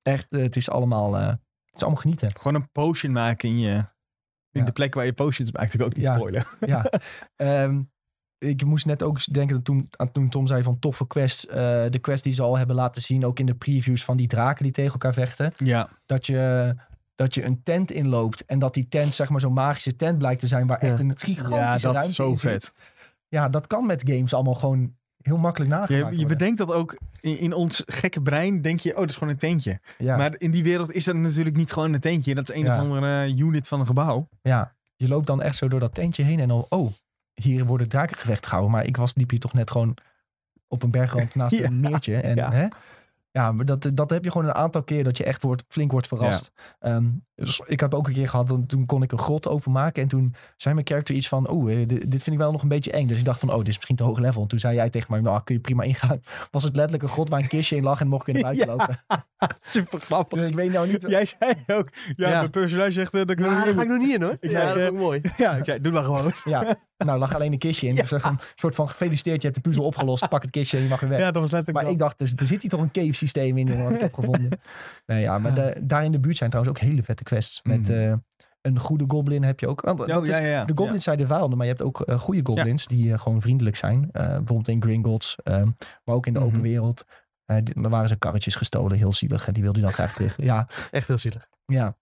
Echt, het is allemaal, eh, het is allemaal genieten. Gewoon een potion maken in je... In Ja. de plek waar je potions maakt. Ik ook niet Ja. spoilen. [laughs] ja. Ehm, ik moest net ook denken dat toen, aan toen Tom zei van toffe quests. eh, de quest die ze al hebben laten zien, ook in de previews van die draken die tegen elkaar vechten. Ja. Dat je, dat je een tent inloopt en dat die tent zeg maar zo'n magische tent blijkt te zijn waar Ja. echt een gigantische Ja, dat ruimte is zo in zit. vet. Ja, dat kan met games allemaal gewoon heel makkelijk nagemaakt Je, je worden. bedenkt dat ook in, in ons gekke brein. Denk je, oh, dat is gewoon een tentje. ja. Maar in die wereld is dat natuurlijk niet gewoon een tentje. Dat is een Ja. of andere eh, unit van een gebouw. Ja, je loopt dan echt zo door dat tentje heen en dan, oh, hier worden drakengevecht gehouden. Maar ik was, liep hier toch net gewoon op een bergrand naast [laughs] Ja, een meertje. En, ja. Hè? Ja, maar dat, dat heb je gewoon een aantal keer dat je echt wordt, flink wordt verrast. Ehm, dus ik heb ook een keer gehad, want toen kon ik een grot openmaken. En toen zei mijn character iets van, oeh, eh, dit, dit vind ik wel nog een beetje eng. Dus ik dacht van, oh, dit is misschien te hoog level. En toen zei jij tegen mij, nou, kun je prima ingaan. [laughs] Was het letterlijk een grot waar een kistje in lag en mocht ik [laughs] buiten Ja. lopen. [laughs] Super grappig. Dus ik weet nou niet... Jij zei ook, ja, Ja. mijn personage zegt eh, dat ik Ja, niet daar in ga ik nog niet in hoor. Ik ja, zei, dat eh, is ook mooi. Ja, ik zei, doe maar gewoon. Ja, nou, lag alleen een kistje in. Dus een soort van gefeliciteerd, je hebt de puzzel opgelost. Pak het kistje en je mag weer weg. Ja, dat was letterlijk Maar ik dacht, er, er zit hier toch een cave systeem in, jongen, ik heb gevonden. [laughs] Nee, ja, maar daar in de buurt zijn trouwens ook hele vette quests. Met Mhm. eh, een goede goblin heb je ook. Want dat Oh, is, ja, de goblins zijn de vijanden, maar je hebt ook eh, goede goblins die eh, gewoon vriendelijk zijn. Bijvoorbeeld in Gringotts, eh, maar ook in de open Mhm. wereld. Er waren ze karretjes gestolen, heel zielig. En die wilde hij dan graag terug. Ja, Echt heel zielig. ja.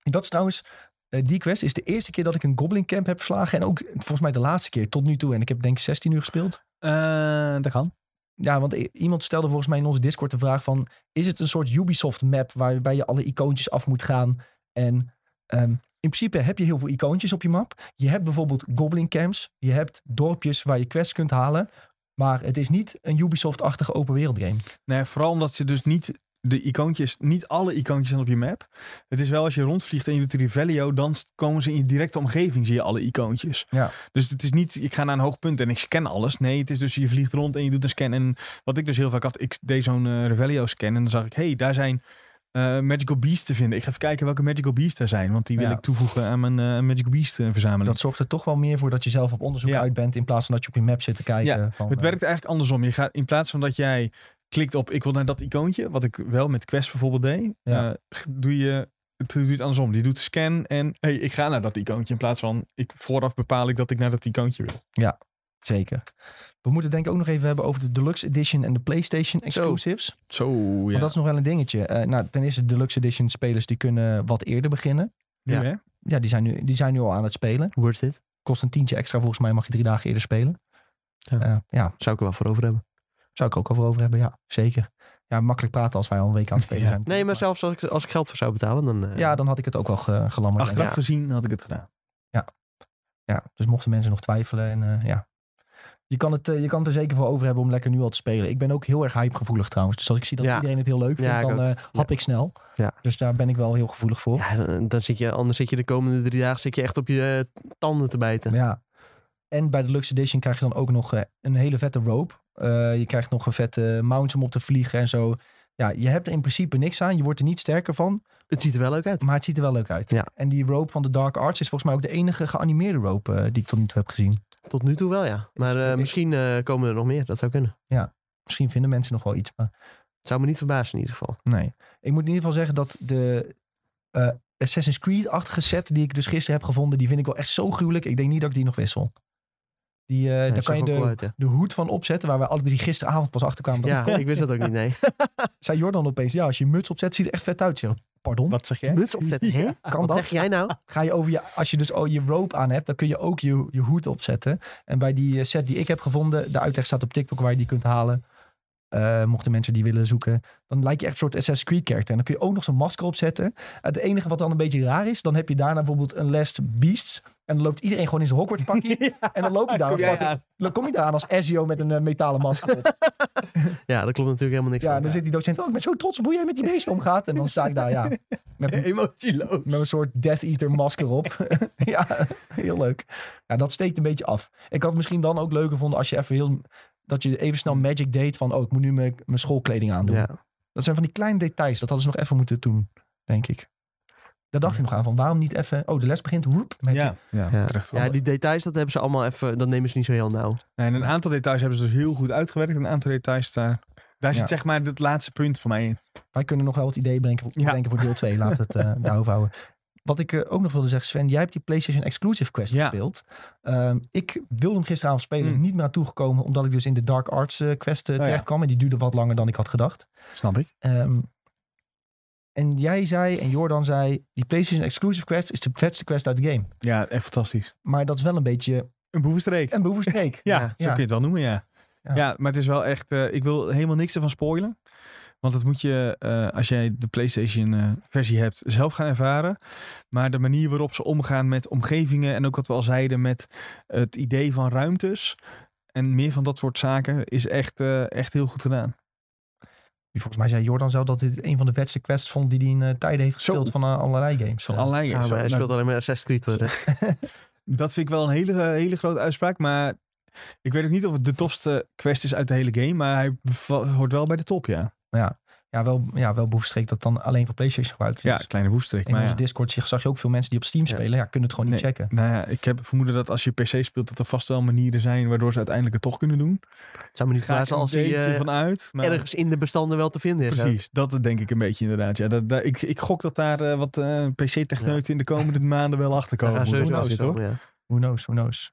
Dat is trouwens, die quest is de eerste keer dat ik een goblin camp heb verslagen. En ook volgens mij de laatste keer tot nu toe. En ik heb denk ik 16 uur gespeeld. Eh, dat kan. Ja, want iemand stelde volgens mij in onze Discord de vraag van... is het een soort Ubisoft-map waarbij je alle icoontjes af moet gaan? En ehm, in principe heb je heel veel icoontjes op je map. Je hebt bijvoorbeeld goblin camps. Je hebt dorpjes waar je quests kunt halen. Maar het is niet een Ubisoft-achtige open wereld game. Nee, vooral omdat ze dus niet de icoontjes, niet alle icoontjes zijn op je map. Het is wel als je rondvliegt en je doet de Revelio, dan komen ze in je directe omgeving, zie je alle icoontjes. Ja. Dus het is niet, ik ga naar een hoog punt en ik scan alles. Nee, het is dus je vliegt rond en je doet een scan. En wat ik dus heel vaak had, ik deed zo'n eh, Revelio scan en dan zag ik, hey, daar zijn eh, Magical Beasts te vinden. Ik ga even kijken welke Magical Beasts er zijn, want die wil Ja. ik toevoegen aan mijn eh, Magical Beast eh, verzameling. Dat zorgt er toch wel meer voor dat je zelf op onderzoek Ja. uit bent. In plaats van dat je op je map zit te kijken. Ja, van, Het werkt eigenlijk andersom. Je gaat in plaats van dat jij klikt op ik wil naar dat icoontje, wat ik wel met Quest bijvoorbeeld deed, Ja. eh, doe je het doe je het andersom. Die doet scan en hey, ik ga naar dat icoontje in plaats van ik vooraf bepaal ik dat ik naar dat icoontje wil. Zeker. We moeten denk ik ook nog even hebben over de Deluxe Edition en de PlayStation exclusives. Zo, Want ja. dat is nog wel een dingetje. Eh, nou, ten eerste, de Deluxe Edition spelers die kunnen wat eerder beginnen. Nu, Ja. hè? Ja, die zijn nu, die zijn nu al aan het spelen. Worth it. Kost een tientje extra. Volgens mij mag je drie dagen eerder spelen. Ja. Eh, ja, Zou ik er wel voor over hebben. Zou ik ook voor over hebben. Ja, zeker. Ja, makkelijk praten als wij al een week aan het spelen Ja. zijn. Nee, maar zelfs als ik, als ik geld voor zou betalen, dan... eh, Ja, dan had ik het ook wel ge, gelammerd. Achteraf Ja. gezien had ik het gedaan. Ja, dus mochten mensen nog twijfelen en eh, ja. Je kan, het, eh, je kan het er zeker voor over hebben om lekker nu al te spelen. Ik ben ook heel erg hypegevoelig trouwens. Dus als ik zie dat Ja. iedereen het heel leuk vindt, Ja, dan eh, hap ik snel. Ja. Dus daar ben ik wel heel gevoelig voor. Ja, dan- zit je, anders zit je de komende drie dagen zit je echt op je tanden te bijten. Ja. En bij de Deluxe Edition krijg je dan ook nog een hele vette rope. Eh, je krijgt nog een vette mount om op te vliegen en zo. Ja, je hebt er in principe niks aan. Je wordt er niet sterker van. Het ziet er wel leuk uit. Maar het ziet er wel leuk uit. Ja. En die rope van de Dark Arts is volgens mij ook de enige geanimeerde rope eh, die ik tot nu toe heb gezien. Tot nu toe wel, ja. Maar eh, misschien komen er nog meer. Dat zou kunnen. Misschien vinden mensen nog wel iets. Maar Zou me niet verbazen in ieder geval. nee. Ik moet in ieder geval zeggen dat de Assassin's Creed-achtige set die ik dus gisteren heb gevonden, die vind ik wel echt zo gruwelijk. Ik denk niet dat ik die nog wissel. Die, eh, Ja, daar kan je de, uit, ja. de hoed van opzetten, waar we alle drie gisteravond pas achter kwamen. Ja, ik wist dat ook niet, nee. [laughs] zei Jordan opeens, ja, als je je muts opzet, ziet het er echt vet uit. Zeg, Pardon? Wat zeg jij? Muts opzetten, hè? Kan Wat dat? zeg jij nou? Ga je over je, als je dus oh, je rope aan hebt, dan kun je ook je, je hoed opzetten. En bij die eh, set die ik heb gevonden, de uitleg staat op TikTok waar je die kunt halen. Eh, mochten mensen die willen zoeken, dan lijkt je echt een soort Assassin's Creed character. En dan kun je ook nog zo'n masker opzetten. Het enige wat dan een beetje raar is, dan heb je daarna bijvoorbeeld een Last Beasts. En dan loopt iedereen gewoon in zijn [laughs] Hogwarts pakje. En dan loop je daar Kom als, aan? dan kom je daar aan als Ezio met een eh, metalen masker op. [laughs] Ja, dat klopt natuurlijk helemaal niks Ja, van. dan zit die docent, oh ik ben zo trots op hoe jij met die beest omgaat. En dan sta ik daar, ja, met een [laughs] Emotieloos. met een soort Death Eater masker op. ja, heel leuk. Ja, dat steekt een beetje af. Ik had het misschien dan ook leuk gevonden als je even heel... Dat je even snel magic deed van... Oh, ik moet nu mijn, mijn schoolkleding aandoen. Ja. Dat zijn van die kleine details. Dat hadden ze nog even moeten doen, denk ik. Daar dacht ik nog aan van waarom niet even... Oh, de les begint. Magic. Ja, ja, Ja. terecht ja, die details, dat hebben ze allemaal even... Dat nemen ze niet zo heel nauw. Nee, en een aantal details hebben ze dus heel goed uitgewerkt. Een aantal details daar. Daar Ja. zit zeg maar het laatste punt voor mij in. Wij kunnen nog wel wat ideeën brengen, Ja. bedenken voor deel 2. Laten we het eh, [laughs] daarover houden. Wat ik eh, ook nog wilde zeggen, Sven, jij hebt die PlayStation Exclusive Quest Ja. gespeeld. Ehm, ik wilde hem gisteravond spelen, Mm. niet meer naartoe gekomen, omdat ik dus in de Dark Arts eh, Quest eh, ja. terecht kwam. En die duurde wat langer dan ik had gedacht. Snap ik. Ehm, en jij zei, en Jordan zei, die PlayStation Exclusive Quest is de vetste quest uit de game. Ja, echt fantastisch. Maar dat is wel een beetje Een boevenstreek. een boevenstreek. [laughs] Ja, Ja. zo kun je het wel noemen, ja. Ja. ja. maar het is wel echt... eh, ik wil helemaal niks ervan spoilen. Want dat moet je, eh, als jij de PlayStation eh, versie hebt, zelf gaan ervaren. Maar de manier waarop ze omgaan met omgevingen... en ook wat we al zeiden met het idee van ruimtes... en meer van dat soort zaken is echt, echt heel goed gedaan. Volgens mij zei Jordan zelf dat dit een van de vetste quests vond die hij in eh, tijden heeft Zo. gespeeld van eh, allerlei games. Van allerlei Ja, maar hij Nou, speelt alleen maar Assassin's Creed. worden. [laughs] Dat vind ik wel een hele, hele grote uitspraak. Maar ik weet ook niet of het de tofste quest is uit de hele game. Maar hij hoort wel bij de top, ja. Ja, wel, ja, wel boevenstreek dat dan alleen voor PlayStation gebruikt Ja, is. kleine boefstreek. In Maar onze ja. Discord zag je ook veel mensen die op Steam Ja. spelen. Ja, kunnen het gewoon niet checken. Nou ja, ik heb het vermoeden dat als je PC speelt, dat er vast wel manieren zijn waardoor ze uiteindelijk het toch kunnen doen. Het zou me niet verbazen als hij beetje eh, vanuit. Maar ergens in de bestanden wel te vinden is. hè? precies, dat denk ik een beetje inderdaad. Ja, dat, dat- ik, ik gok dat daar eh, wat eh, PC-techneuten in de komende maanden wel achter [laughs] komen. hoe dat sowieso zo, ja. Who knows, who knows.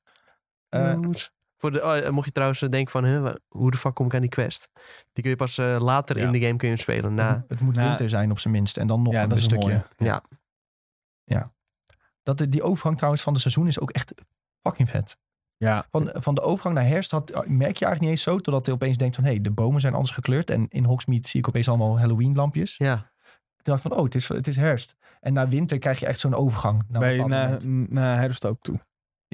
Voor de, oh, eh, mocht je trouwens eh, denken van, huh, hoe de fuck kom ik aan die quest? Die kun je pas eh, later Ja. in de game kun je spelen. Na, het moet winter zijn op zijn minst. En dan nog Ja, een dat is een stukje. mooie. ja, Dat, de- die overgang trouwens van de seizoen is ook echt fucking vet. Ja, Van, van de overgang naar herfst had, merk je eigenlijk niet eens zo. Totdat je opeens denkt van, hé, hey, de bomen zijn anders gekleurd. En in Hogsmeade zie ik opeens allemaal Halloween lampjes. ja. Toen dacht ik van, oh, het is, het is herfst. En na winter krijg je echt zo'n overgang. Naar bij, naar herfst ook toe.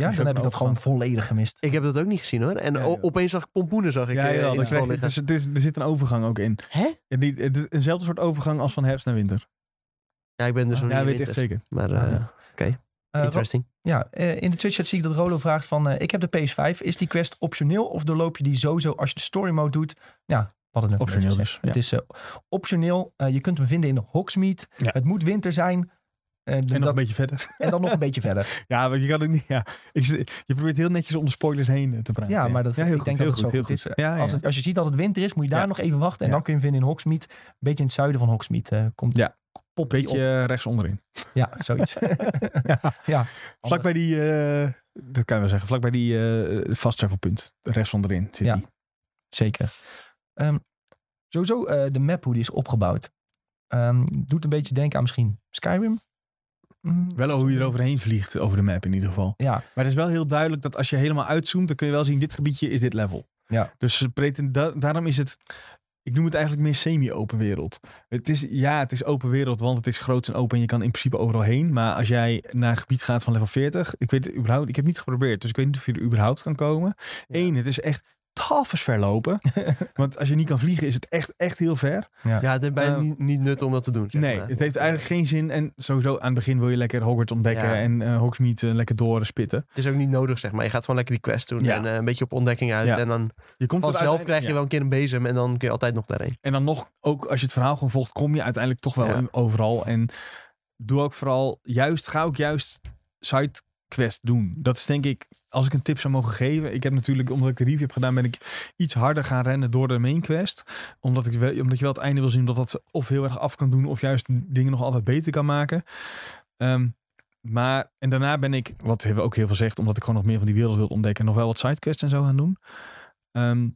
Ja, is dan heb ik dat gewoon volledig gemist. Ik heb dat ook niet gezien hoor. En Ja, opeens zag ik pompoenen zag ik Ja, eh, ja, in dat het is, het is, er zit een overgang ook in. Hè? Ja, die, het- eenzelfde soort overgang als van herfst naar winter. Ja, ik ben dus nog ja, niet weet echt winter. zeker. Maar Ah, eh, ja. oké, Eh, interesting. ja, eh, in de Twitch-chat zie ik dat Rolo vraagt van... eh, ik heb de PS5, is die quest optioneel of doorloop je die sowieso als je de story mode doet? Ja, hadden het net Optioneel dus, Het is optioneel. Eh, je kunt hem vinden in Hogsmeade. Ja. Het moet winter zijn. En dat- nog een beetje verder. en dan nog een beetje verder. [laughs] Ja, want je kan ook niet. Ja, ik, je probeert heel netjes om de spoilers heen eh, te praten. Ja, maar dat, heel ik goed, denk heel dat het zo goed is. Ja. Als, het- als je ziet dat het winter is, moet je daar nog even wachten. En dan kun je hem vinden in Hogsmeade. Een beetje in het zuiden van Hogsmeade eh, komt Ja. die beetje eh, rechts onderin. Ja, zoiets. [laughs] [laughs] ja. Vlakbij die, eh, dat kan je wel zeggen, vlakbij die eh fast travel punt. Rechts onderin zit Ja. die. Zeker. Ehm, sowieso de map, hoe die is opgebouwd. ehm, doet een beetje denken aan misschien Skyrim. Mm, Wel hoe je er overheen vliegt over de map in ieder geval. Ja, Maar het is wel heel duidelijk dat als je helemaal uitzoomt, dan kun je wel zien, dit gebiedje is dit level. Ja. Dus da- daarom is het, ik noem het eigenlijk meer semi-open wereld. Het is, ja, het is open wereld, want het is groot en open en je kan in principe overal heen. Maar als jij naar een gebied gaat van level 40, ik weet het überhaupt, ik heb niet geprobeerd, dus ik weet niet of je er überhaupt kan komen. Eén, het is echt tafels verlopen. [laughs] want als je niet kan vliegen, is het echt, echt heel ver. Ja, het heeft bijna eh, niet, niet nut om dat te doen. zeg Nee, maar. het heeft eigenlijk geen zin. En sowieso aan het begin wil je lekker Hogwarts ontdekken Ja. en eh Hogsmeade eh, lekker doorspitten. Het is ook niet nodig, zeg maar. Je gaat gewoon lekker die quest doen Ja. en eh, een beetje op ontdekking uit. Ja. En dan Je komt er vanzelf krijg je ja. wel een keer een bezem en dan kun je altijd nog daarheen. En dan nog, ook als je het verhaal gewoon volgt, kom je uiteindelijk toch wel overal. En doe ook vooral, juist, ga ook juist sidequest doen. Dat is denk ik, als ik een tip zou mogen geven. Ik heb natuurlijk, omdat ik de review heb gedaan, ben ik iets harder gaan rennen door de main quest. Omdat, ik wel, omdat je wel het einde wil zien dat dat of heel erg af kan doen, of juist dingen nog altijd beter kan maken. Ehm, maar, en daarna ben ik, wat hebben we ook heel veel zegt, omdat ik gewoon nog meer van die wereld wil ontdekken, nog wel wat sidequests en zo gaan doen. Ehm,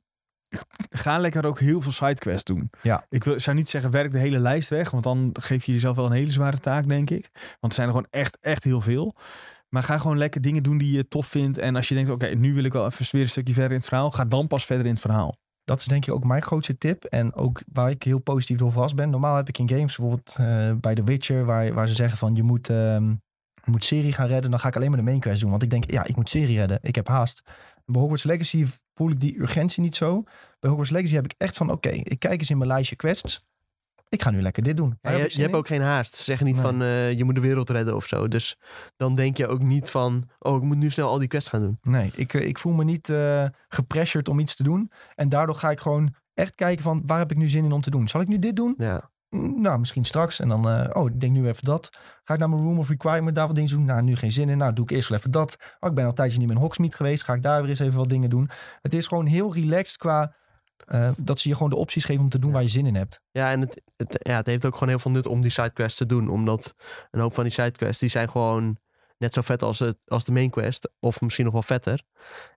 ga lekker ook heel veel sidequests doen. Ja. Ik wil, zou niet zeggen werk de hele lijst weg, want dan geef je jezelf wel een hele zware taak, denk ik. Want er zijn er gewoon echt, echt heel veel. Maar ga gewoon lekker dingen doen die je tof vindt. En als je denkt, oké, nu wil ik wel even weer een stukje verder in het verhaal. Ga dan pas verder in het verhaal. dat is denk ik ook mijn grootste tip. En ook waar ik heel positief door verrast ben. Normaal heb ik in games, bijvoorbeeld eh, bij The Witcher, waar, waar ze zeggen van je moet, ehm, moet serie gaan redden. Dan ga ik alleen maar de main quest doen. Want ik denk, ja, ik moet serie redden. Ik heb haast. Bij Hogwarts Legacy voel ik die urgentie niet zo. Bij Hogwarts Legacy heb ik echt van, oké, ik kijk eens in mijn lijstje quests. Ik ga nu lekker dit doen. Ja, je, hebt ook geen haast. Ze zeggen niet Nee. van eh, je moet de wereld redden of zo. Dus dan denk je ook niet van oh, ik moet nu snel al die quests gaan doen. Nee, ik, eh, ik voel me niet gepressured om iets te doen. En daardoor ga ik gewoon echt kijken van, waar heb ik nu zin in om te doen? Zal ik nu dit doen? Ja. Mm, Nou, misschien straks. En dan, oh, ik denk nu even dat. Ga ik naar mijn room of requirement, daar wat dingen doen? Nou, nu geen zin in. Nou, doe ik eerst wel even dat. Oh, ik ben al een tijdje niet meer in Hogsmeade geweest. Ga ik daar weer eens even wat dingen doen. Het is gewoon heel relaxed qua eh, dat ze je gewoon de opties geven om te doen waar je zin in hebt. Ja, en het, het, ja, het heeft ook gewoon heel veel nut om die sidequests te doen. Omdat een hoop van die sidequests, die zijn gewoon net zo vet als, het, als de main quest. Of misschien nog wel vetter.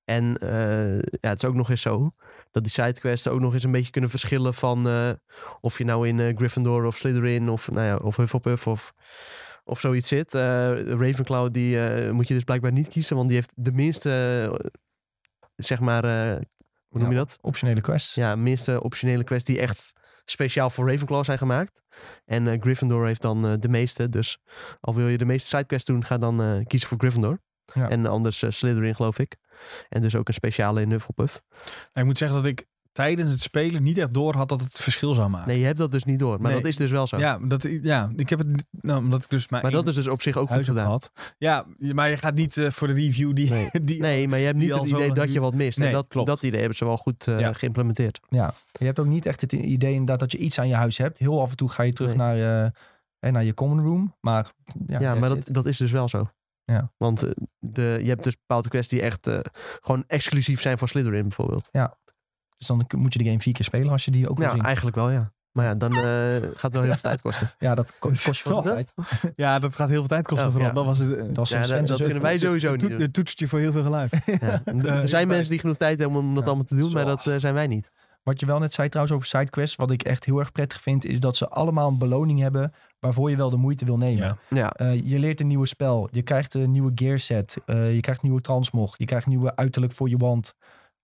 En eh, ja, het is ook nog eens zo dat die sidequests ook nog eens een beetje kunnen verschillen van eh, of je nou in Gryffindor of Slytherin of, nou ja, of Hufflepuff of, of zoiets zit. Ravenclaw, die moet je dus blijkbaar niet kiezen, want die heeft de minste, zeg maar, hoe noem je dat? Optionele quests. Ja, minste optionele quests die echt speciaal voor Ravenclaw zijn gemaakt. En eh, Gryffindor heeft dan eh, de meeste. Dus al wil je de meeste sidequests doen, ga dan eh, kiezen voor Gryffindor. Ja. En anders eh, Slytherin, geloof ik. En dus ook een speciale in Hufflepuff. ik moet zeggen dat ik tijdens het spelen niet echt door had dat het verschil zou maken. Nee, je hebt dat dus niet door. Maar Nee. dat is dus wel zo. Ja, dat, ja, ik heb het nou, omdat ik dus maar, maar dat is dus op zich ook goed gedaan. gehad. Ja, maar je gaat niet eh, voor de review die... Nee. [laughs] die Nee, maar je hebt niet het idee dat je wat mist. Nee, en dat, klopt. dat idee hebben ze wel goed eh, Ja. geïmplementeerd. Ja, je hebt ook niet echt het idee inderdaad dat je iets aan je huis hebt. Heel af en toe ga je terug naar, eh, hè, naar je common room. Maar ja, Ja, maar dat, dat is dus wel zo. Ja. Want de, je hebt dus bepaalde quests die echt gewoon exclusief zijn voor Slytherin bijvoorbeeld. Dus dan moet je de game vier keer spelen als je die ook wil Ja, zien. eigenlijk wel, ja. Maar ja, dan eh, gaat het wel heel veel tijd kosten. [laughs] Ja, dat ko- [laughs] kost je veel dat? tijd. Ja, dat gaat heel veel tijd kosten Oh, vooral. ja. Dat was het. Dat, was Ja, een dat, dat kunnen wij sowieso niet toet- doen. het toetst je voor heel veel geluid. Ja. Er [laughs] Eh, er zijn het mensen die genoeg tijd hebben om dat Ja. allemaal te doen, maar dat eh, zijn wij niet. Wat je wel net zei trouwens over sidequests, wat ik echt heel erg prettig vind, is dat ze allemaal een beloning hebben waarvoor je wel de moeite wil nemen. Ja. Ja, Eh, je leert een nieuwe spel, je krijgt een nieuwe gear set, eh, je krijgt nieuwe transmog, je krijgt nieuwe uiterlijk voor je wand.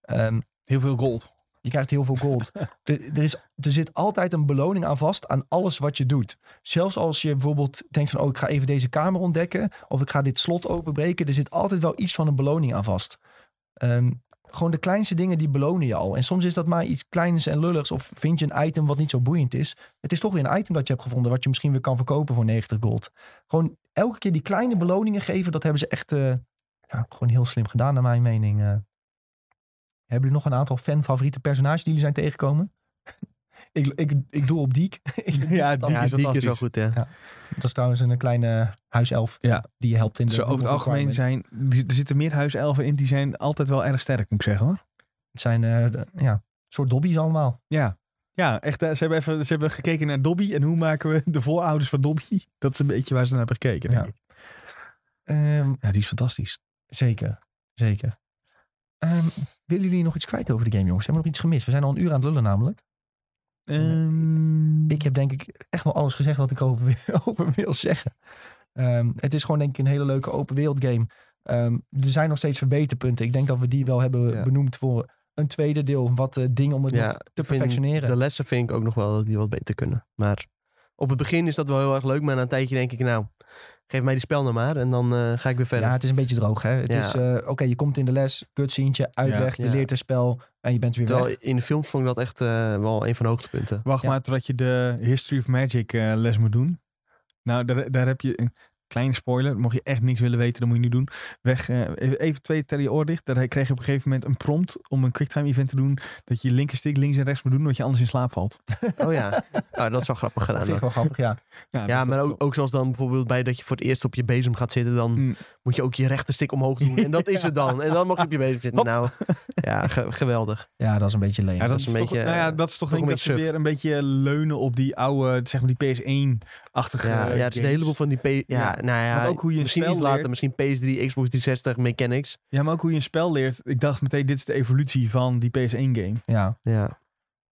Ehm, Heel veel gold. Je krijgt heel veel gold. [laughs] er, er, is, er zit altijd een beloning aan vast aan alles wat je doet. Zelfs als je bijvoorbeeld denkt van... oh, ik ga even deze kamer ontdekken... of ik ga dit slot openbreken. Er zit altijd wel iets van een beloning aan vast. Ehm, gewoon de kleinste dingen die belonen je al. En soms is dat maar iets kleins en lulligs. Of vind je een item wat niet zo boeiend is. Het is toch weer een item dat je hebt gevonden... wat je misschien weer kan verkopen voor 90 gold. Gewoon elke keer die kleine beloningen geven... dat hebben ze echt eh, ja, gewoon heel slim gedaan naar mijn mening. eh. Hebben jullie nog een aantal fan-favoriete personages die jullie zijn tegengekomen? [laughs] ik, ik, ik doe op Diek. [laughs] Ja, Dat Diek Ja, is die is wel fantastisch. goed, ja. Ja. Dat is trouwens een kleine huiself Ja. die je helpt in de Zo over het algemeen zijn, er zitten meer huiselfen in, die zijn altijd wel erg sterk, moet ik zeggen hoor. Het zijn eh, de- ja, soort dobbies allemaal. Ja, ja echt. eh, Ze hebben, even, ze hebben gekeken naar Dobby en hoe maken we [laughs] de voorouders van Dobby. Dat is een beetje waar ze naar hebben gekeken. Denk Ja. ik. Ehm, ja, die is fantastisch. zeker, zeker. Ehm, willen jullie nog iets kwijt over de game, jongens? Hebben we nog iets gemist? We zijn al een uur aan het lullen namelijk. Ehm, Ik heb denk ik echt wel alles gezegd wat ik over, wil- [laughs] over wil zeggen. Ehm, het is gewoon denk ik een hele leuke open wereld game. Er zijn nog steeds verbeterpunten. Ik denk dat we die wel hebben Ja. benoemd voor een tweede deel. Wat eh, dingen om het Ja, te vind perfectioneren. De lessen vind ik ook nog wel dat die wat beter kunnen. Maar op het begin is dat wel heel erg leuk. Maar na een tijdje denk ik, nou, geef mij die spel nou maar. En dan eh, ga ik weer verder. Ja, het is een beetje droog. Hè? Het Ja. is, eh, oké, je komt in de les, cutsceentje, uitleg, Ja. je Ja. leert het spel en je bent weer Terwijl weg. in de films vond ik dat echt eh, wel een van de hoogtepunten. Wacht Ja. maar totdat je de History of Magic eh, les moet doen. Nou, daar, daar heb je een kleine spoiler. Mocht je echt niks willen weten, dan moet je nu doen. Weg, eh, even- twee ter je oor dicht. Daar kreeg je op een gegeven moment een prompt om een quicktime event te doen. Dat je je linkerstick links en rechts moet doen, omdat je anders in slaap valt. [laughs] Oh ja, oh, dat is wel grappig Dat gedaan. ik hoor. wel grappig, ja. Ja, Ja, dat- maar dat- ook, ook zoals dan bijvoorbeeld bij dat je voor het eerst op je bezem gaat zitten, dan Mm. moet je ook je rechterstick omhoog doen. [laughs] En dat is het dan. En dan mag je op je bezem zitten. Hop. Nou, ja, ge- geweldig. Ja, dat is een beetje leeg. Ja, dat, is is een toch, beetje, nou ja, dat is toch toch denk ik dat ze weer een beetje leunen op die oude, zeg maar die PS1-achtige Ja, ja, het is een heleboel van die P... Ja, Ja, nou ja, ook hoe je misschien iets later, leert. misschien PS3, Xbox 360 mechanics. Ja, maar ook hoe je een spel leert. Ik dacht meteen, dit is de evolutie van die PS1-game. Ja, Ja,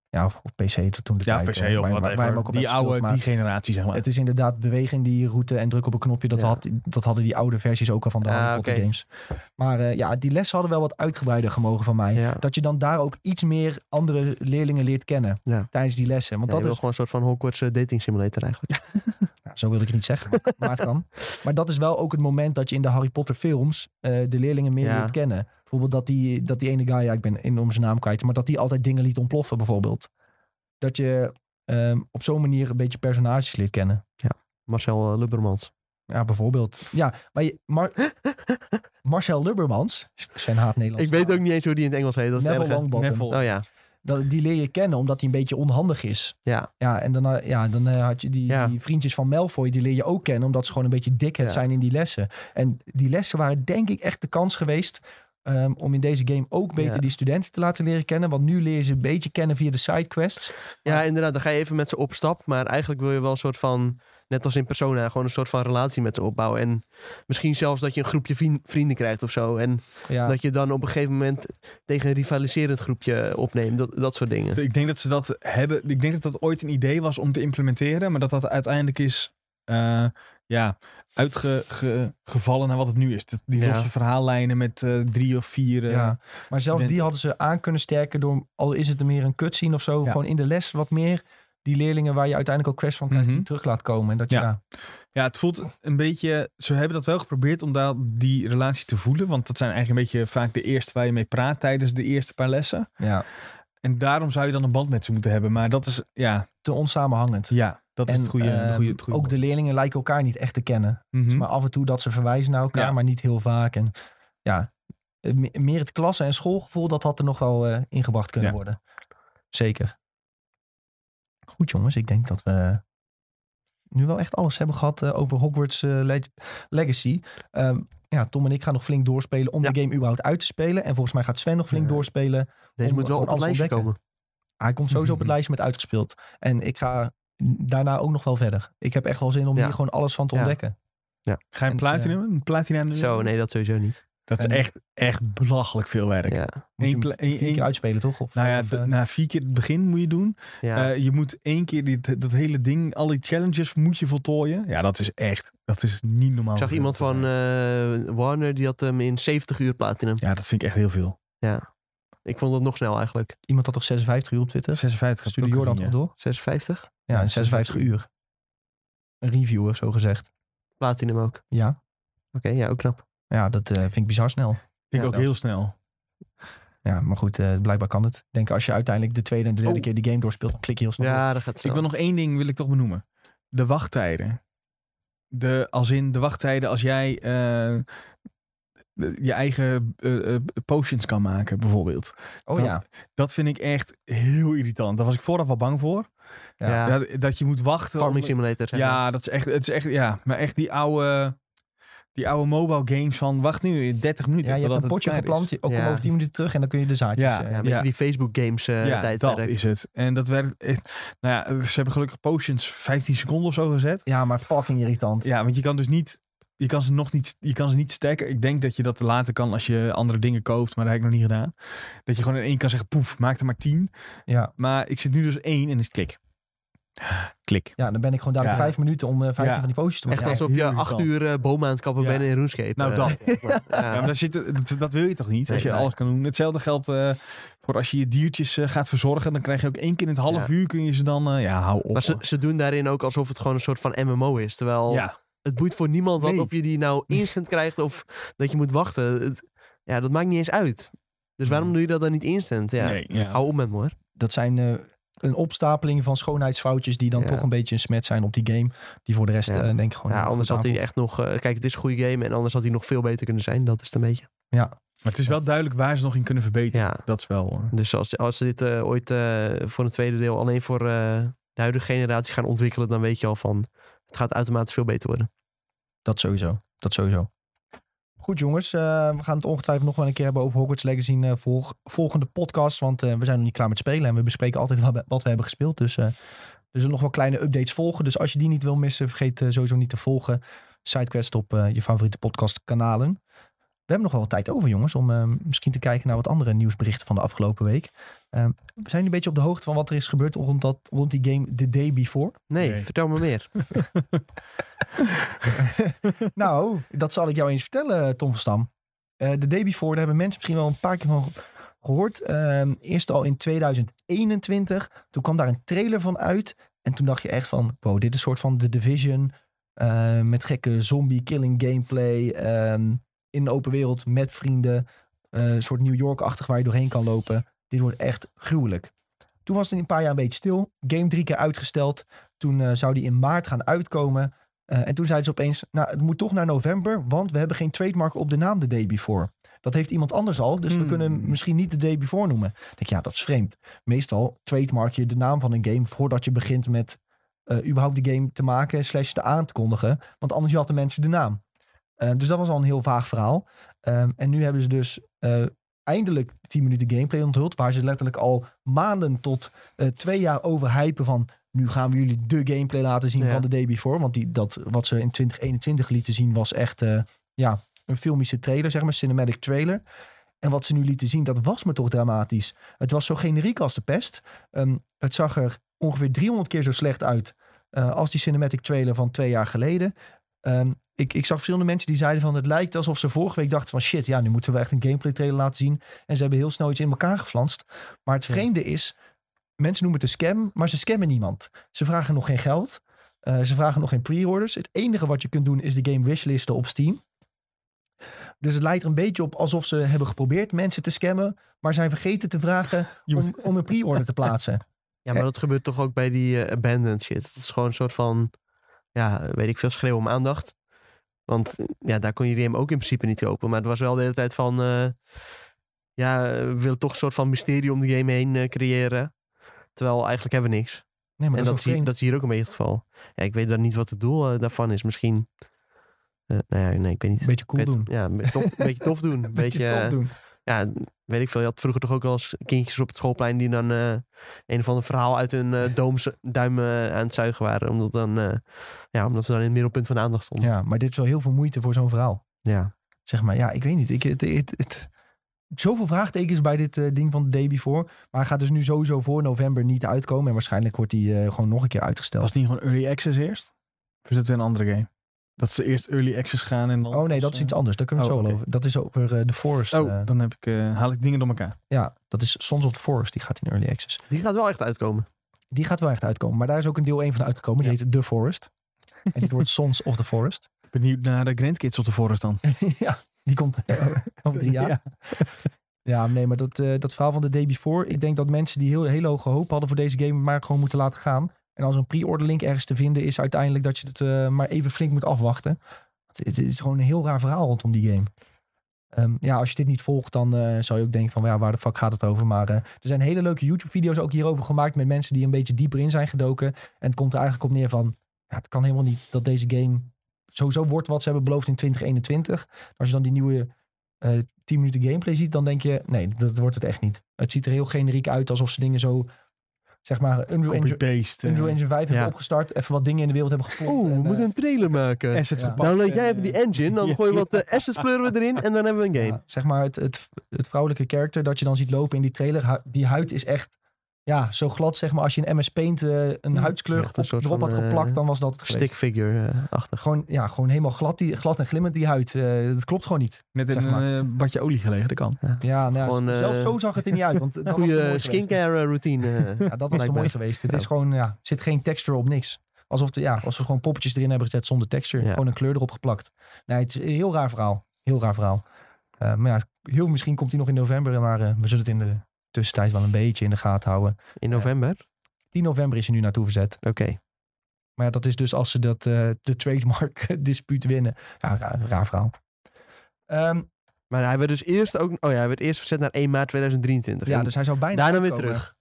ja of, of PC toen de Ja, tijd, PC eh, of wat Die oude, maar die generatie, zeg maar. Het is inderdaad beweging die route en druk op een knopje. Dat, Ja. had, dat hadden die oude versies ook al van de Harry Potter oké. games. Maar eh, ja, die lessen hadden wel wat uitgebreider gemogen van mij. ja. Dat je dan daar ook iets meer andere leerlingen leert kennen Ja. tijdens die lessen. Want dat is, gewoon een soort van Hogwarts eh, dating simulator eigenlijk. [laughs] zo wil ik het niet zeggen, maar het kan. Maar dat is wel ook het moment dat je in de Harry Potter films eh, de leerlingen meer Ja. leert kennen. Bijvoorbeeld dat die, dat die ene guy, ja ik ben in om zijn naam kwijt, maar dat die altijd dingen liet ontploffen bijvoorbeeld. Dat je ehm, op zo'n manier een beetje personages leert kennen. Marcel eh, Lubbermans. Ja, bijvoorbeeld. Ja, maar je, Mar- [laughs] Marcel Lubbermans, Sven haat Nederlands. Ik weet ook niet eens hoe die in het Engels heet. Dat is Neville. Longbottom. Neville. Oh ja, Dat, die leer je kennen omdat hij een beetje onhandig is. ja. Ja, en dan, eh, ja, dan eh, had je die, Ja. die vriendjes van Malfoy, die leer je ook kennen omdat ze gewoon een beetje dikheid Ja. zijn in die lessen. En die lessen waren denk ik echt de kans geweest ehm, om in deze game ook beter Ja. die studenten te laten leren kennen. Want nu leer je ze een beetje kennen via de sidequests. Ja, inderdaad. Dan ga je even met ze op stap. Maar eigenlijk wil je wel een soort van, net als in Persona, gewoon een soort van relatie met ze opbouwen. En misschien zelfs dat je een groepje vrienden krijgt of zo. En Ja, dat je dan op een gegeven moment tegen een rivaliserend groepje opneemt. Dat, dat soort dingen. Ik denk dat ze dat hebben. Ik denk dat dat ooit een idee was om te implementeren, maar dat dat uiteindelijk is eh, ja, uitgevallen naar wat het nu is. Die Ja. losse verhaallijnen met eh, drie of vier. eh, ja. Maar zelfs die hadden ze aan kunnen sterken door, al is het er meer een cutscene of zo, Ja. gewoon in de les wat meer die leerlingen waar je uiteindelijk ook quests van krijgt, Mhm. die terug laat komen. En dat je, Ja. ja. Ja, het voelt een beetje. Ze hebben dat wel geprobeerd om daar die relatie te voelen. Want dat zijn eigenlijk een beetje vaak de eerste waar je mee praat tijdens de eerste paar lessen. ja, En daarom zou je dan een band met ze moeten hebben. Maar dat is, ja, te onsamenhangend. ja dat is het goede. de ehm, goede, het goede ook de leerlingen lijken elkaar niet echt te kennen. Mhm. Maar af en toe dat ze verwijzen naar elkaar, Ja. maar niet heel vaak. En ja, me- meer het klasse- en schoolgevoel, dat had er nog wel eh, ingebracht kunnen Ja. worden. Zeker. Goed jongens, ik denk dat we nu wel echt alles hebben gehad eh, over Hogwarts eh, Leg- Legacy. Ehm, ja, Tom en ik gaan nog flink doorspelen om Ja. de game überhaupt uit te spelen. En volgens mij gaat Sven nog flink Ja. doorspelen. Deze om moet wel op het lijstje ontdekken. komen. Hij komt sowieso op het [laughs] lijstje met uitgespeeld. En ik ga daarna ook nog wel verder. Ik heb echt wel zin om Ja. hier gewoon alles van te Ja. ontdekken. Ga je en, een platinum? Platinum? Zo, nee, dat sowieso niet. Dat is En- echt, echt belachelijk veel werk. Ja, Moet je Eén vier keer uitspelen, toch? Of, Nou ja, of, eh, na vier keer het begin moet je doen. ja. Eh, je moet één keer die, dat hele ding, al die challenges moet je voltooien. Ja, dat is echt, dat is niet normaal. ik zag iemand van eh, Warner, die had hem in 70 uur platinum. Ja, dat vind ik echt heel veel. Ja. Ik vond het nog snel eigenlijk. Iemand had toch 56 uur op Twitter? 56 Stuurde Jordan toch door? 56? Ja, in 56 uur. Een reviewer, zo gezegd. Platinum ook. Ja, Oké, ja, ook knap. Ja dat eh, vind ik bizar snel. Vind ik Ja, ook dat- heel snel. Ja, maar goed, eh, blijkbaar kan het. Ik denk als je uiteindelijk de tweede en de derde Oh. keer die game doorspeelt, dan klik je heel snel. Ja, dat gaat Ik snel. wil nog één ding wil ik toch benoemen. De wachttijden. De, als in de wachttijden als jij eh, je eigen potions kan maken, bijvoorbeeld. Oh Dan- ja. Dat vind ik echt heel irritant. Daar was ik vooraf wel bang voor. Ja. Ja, Dat, dat je moet wachten. Farming om- Simulator. zeg maar. ja, dat is echt, het is echt, ja, maar echt die oude, die oude mobile games van wacht nu 30 minuten. Ja, je hebt een potje klaar is. geplant, je- ook Ja. over 10 minuten terug en dan kun je de zaadjes... Ja, eh, Ja, beetje Ja. die Facebook games eh ja, tijdperk. dat is het. En dat werkt. echt- Nou ja, ze hebben gelukkig potions 15 seconden of zo gezet. ja, maar fucking irritant. Ja, want je kan dus niet. Je kan ze nog niet, je kan ze niet stacken. Ik denk dat je dat later kan als je andere dingen koopt, maar dat heb ik nog niet gedaan. Dat je gewoon in één kan zeggen, poef, maak er maar 10. Ja. Maar ik zit nu dus één en is het klik. Klik. ja, dan ben ik gewoon dadelijk Ja. vijf minuten om eh 15 Ja. van die postjes te Echt maken. alsof heel je acht uur eh, bomen aan het kappen Ja. bent in RuneScape. Nou, eh. dat. [laughs] Ja. Ja, maar daar zit, dat, dat wil je toch niet? Als je nee. alles kan doen. Hetzelfde geldt eh, voor als je je diertjes gaat verzorgen. Dan krijg je ook één keer in het half Ja. uur kun je ze dan... eh, ja, hou op. Maar ze, ze doen daarin ook alsof het gewoon een soort van MMO is. Terwijl ja, het boeit voor niemand wat of je die nou [laughs] instant krijgt of dat je moet wachten. Het- ja, dat maakt niet eens uit. Dus waarom doe je dat dan niet instant? Ja, nee, ja. hou op met me hoor. Dat zijn eh, een opstapeling van schoonheidsfoutjes die dan Ja. toch een beetje een smet zijn op die game. Die voor de rest Ja. eh, denk ik gewoon... Ja, anders had hij echt nog... eh, kijk, het is een goede game en anders had hij nog veel beter kunnen zijn. Dat is het een beetje. Maar het is wel duidelijk waar ze nog in kunnen verbeteren. Ja, Dat is wel... eh, dus als, als ze dit eh, ooit eh, voor een tweede deel alleen voor eh, de huidige generatie gaan ontwikkelen, dan weet je al van... Het gaat automatisch veel beter worden. Dat sowieso. Dat sowieso. Goed jongens, eh, we gaan het ongetwijfeld nog wel een keer hebben over Hogwarts Legacy in eh, volg- volgende podcast. Want eh, we zijn nog niet klaar met spelen en we bespreken altijd wat, we- wat we hebben gespeeld. Dus er zullen nog wel kleine updates volgen. Dus als je die niet wil missen, vergeet sowieso niet te volgen. Sidequest op je favoriete podcastkanalen. We hebben nog wel wat tijd over jongens om eh, misschien te kijken naar wat andere nieuwsberichten van de afgelopen week. Eh, we zijn een beetje op de hoogte van wat er is gebeurd rond, dat, rond die game The Day Before. Nee, Nee. vertel me meer. [laughs] nou, dat zal ik jou eens vertellen, Tom van Stam. Eh de day before, daar hebben mensen misschien wel een paar keer van gehoord. Ehm, eerst al in 2021. Toen kwam daar een trailer van uit. En toen dacht je echt van, wow, dit is een soort van The Division. eh, met gekke zombie-killing gameplay. ehm, in de open wereld met vrienden. eh, een soort New York-achtig waar je doorheen kan lopen. Dit wordt echt gruwelijk. Toen was het een paar jaar een beetje stil. Game drie keer uitgesteld. Toen eh, zou die in maart gaan uitkomen. Eh, en toen zeiden ze opeens, nou, het moet toch naar november, want we hebben geen trademark op de naam The Day Before. Dat heeft iemand anders al, dus we Hmm. kunnen hem misschien niet The Day Before noemen. Ik denk, ja, dat is vreemd. Meestal trademark je de naam van een game voordat je begint met eh, überhaupt de game te maken, slash te aan te kondigen. Want anders jatten mensen de naam. Eh, dus dat was al een heel vaag verhaal. Ehm, en nu hebben ze dus eh, eindelijk 10 minuten gameplay onthuld, waar ze letterlijk al maanden tot eh, twee jaar over hypen van nu gaan we jullie de gameplay laten zien Ja. van de day before. Want die, dat, wat ze in 2021 lieten zien was echt ja, een filmische trailer, zeg maar, cinematic trailer. En wat ze nu lieten zien, dat was me toch dramatisch. Het was zo generiek als de pest. Ehm, het zag er ongeveer 300 keer zo slecht uit als die cinematic trailer van twee jaar geleden. Ehm, ik, ik zag verschillende mensen die zeiden van het lijkt alsof ze vorige week dachten van shit, ja, nu moeten we echt een gameplay trailer laten zien. En ze hebben heel snel iets in elkaar geflanst. Maar het Ja. vreemde is, mensen noemen het een scam, maar ze scammen niemand. Ze vragen nog geen geld. Eh, ze vragen nog geen pre-orders. Het enige wat je kunt doen is de game wishlisten op Steam. Dus het lijkt er een beetje op alsof ze hebben geprobeerd mensen te scammen, maar zijn vergeten te vragen [laughs] om, om een pre-order te plaatsen. [laughs] Ja, maar dat gebeurt toch ook bij die eh, abandoned shit. Het is gewoon een soort van, ja, weet ik veel, schreeuw om aandacht. Want eh, ja, daar kon je die game ook in principe niet kopen. Maar het was wel de hele tijd van, eh, ja, we willen toch een soort van mysterie om de game heen eh, creëren. Terwijl eigenlijk hebben we niks. Nee, maar en dat, dat, is dat is hier ook een beetje het geval. Ja, ik weet dan niet wat het doel daarvan is. Misschien, nou ja, nee, ik weet niet. Een beetje cool weet- doen. Ja, een beetje tof, een beetje tof [laughs] doen. Een Beetje beetje, tof doen. Ja, weet ik veel. Je had vroeger toch ook wel eens kindjes op het schoolplein die dan eh, een of ander verhaal uit hun eh, doom, duim eh, aan het zuigen waren. Omdat, dan, ja, omdat ze dan in het middelpunt van de aandacht stonden. Ja, maar dit is wel heel veel moeite voor zo'n verhaal. Ja. Zeg maar, ja, ik weet niet. Ik, het, het, het- zoveel vraagtekens bij dit ding van de day before. Maar hij gaat dus nu sowieso voor november niet uitkomen. En waarschijnlijk wordt hij gewoon nog een keer uitgesteld. Was het niet gewoon early access eerst? Of is het weer een andere game? Dat ze eerst early access gaan en dan... Oh nee, dat is iets eh, anders. Daar kunnen we oh, het zo wel over. Dat is over eh, The Forest. Oh, eh, dan heb ik, eh, haal ik dingen door elkaar. ja, dat is Sons of the Forest. Die gaat in Early Access. Die gaat wel echt uitkomen. Die gaat wel echt uitkomen. Maar daar is ook een deel 1 van uitgekomen. Die Ja. heet The Forest. En dit wordt Sons of the Forest. [laughs] Benieuwd naar de Grandkids of de Forest dan. [laughs] ja, die komt [laughs] over drie jaar. Ja. Ja, nee, maar dat, eh, dat verhaal van de day before. Ik denk dat mensen die heel, hele hoge hoop hadden voor deze game, maar gewoon moeten laten gaan. En als een pre-order link ergens te vinden is uiteindelijk dat je het eh, maar even flink moet afwachten. Het, is gewoon een heel raar verhaal rondom die game. Ehm, ja, als je dit niet volgt, dan eh, zou je ook denken van ja, waar de fuck gaat het over? Maar eh, er zijn hele leuke YouTube-video's ook hierover gemaakt met mensen die een beetje dieper in zijn gedoken. En het komt er eigenlijk op neer van, ja, het kan helemaal niet dat deze game sowieso wordt wat ze hebben beloofd in 2021. Als je dan die nieuwe eh 10 minuten gameplay ziet, dan denk je, nee, dat wordt het echt niet. Het ziet er heel generiek uit, alsof ze dingen zo, zeg maar, Unreal Engine, Copy-paste. Unreal Engine 5 hebben opgestart, even wat dingen in de wereld hebben gevonden. Oeh, we en, moeten eh, een trailer maken. [laughs] assets Ja. gepakt. En, jij even die eh, engine, dan [laughs] ja, gooi je wat eh, assets pleuren we erin en dan hebben we een game. ja, zeg maar, het, het, het vrouwelijke karakter dat je dan ziet lopen in die trailer, hu- die huid is echt, ja, zo glad, zeg maar. Als je een MS Paint eh, een huidskleur een op, erop van, had eh, geplakt, dan was dat het geweest. Stick figure-achtig. Gewoon, ja, gewoon helemaal glad, die, glad en glimmend die huid. Eh dat klopt gewoon niet. Zeg maar. een badje olie gelegen, dat kan. Ja, nou, ja, Gewoon, eh, zelfs zo zag het er niet uit. Want [laughs] Goede geweest. skincare routine. [laughs] Ja, dat was mooi geweest. Het Ja. is gewoon, ja, zit geen texture op niks. Alsof, de, ja, alsof we gewoon poppetjes erin hebben gezet zonder texture. Ja. Gewoon een kleur erop geplakt. Nee, het is een heel raar verhaal. Heel raar verhaal. Eh, maar ja, heel misschien komt hij nog in november. Maar we zullen het in de tussentijd wel een beetje in de gaten houden. In november? 10 november is hij nu naartoe verzet. Oké. Maar dat is dus als ze dat, eh, de trademark [laughs] dispuut winnen. Ja, raar, raar verhaal. Ehm, Maar hij werd dus eerst ook... Oh ja, hij werd eerst verzet naar 1 maart 2023. ja, dus hij zou bijna daarna weer terug.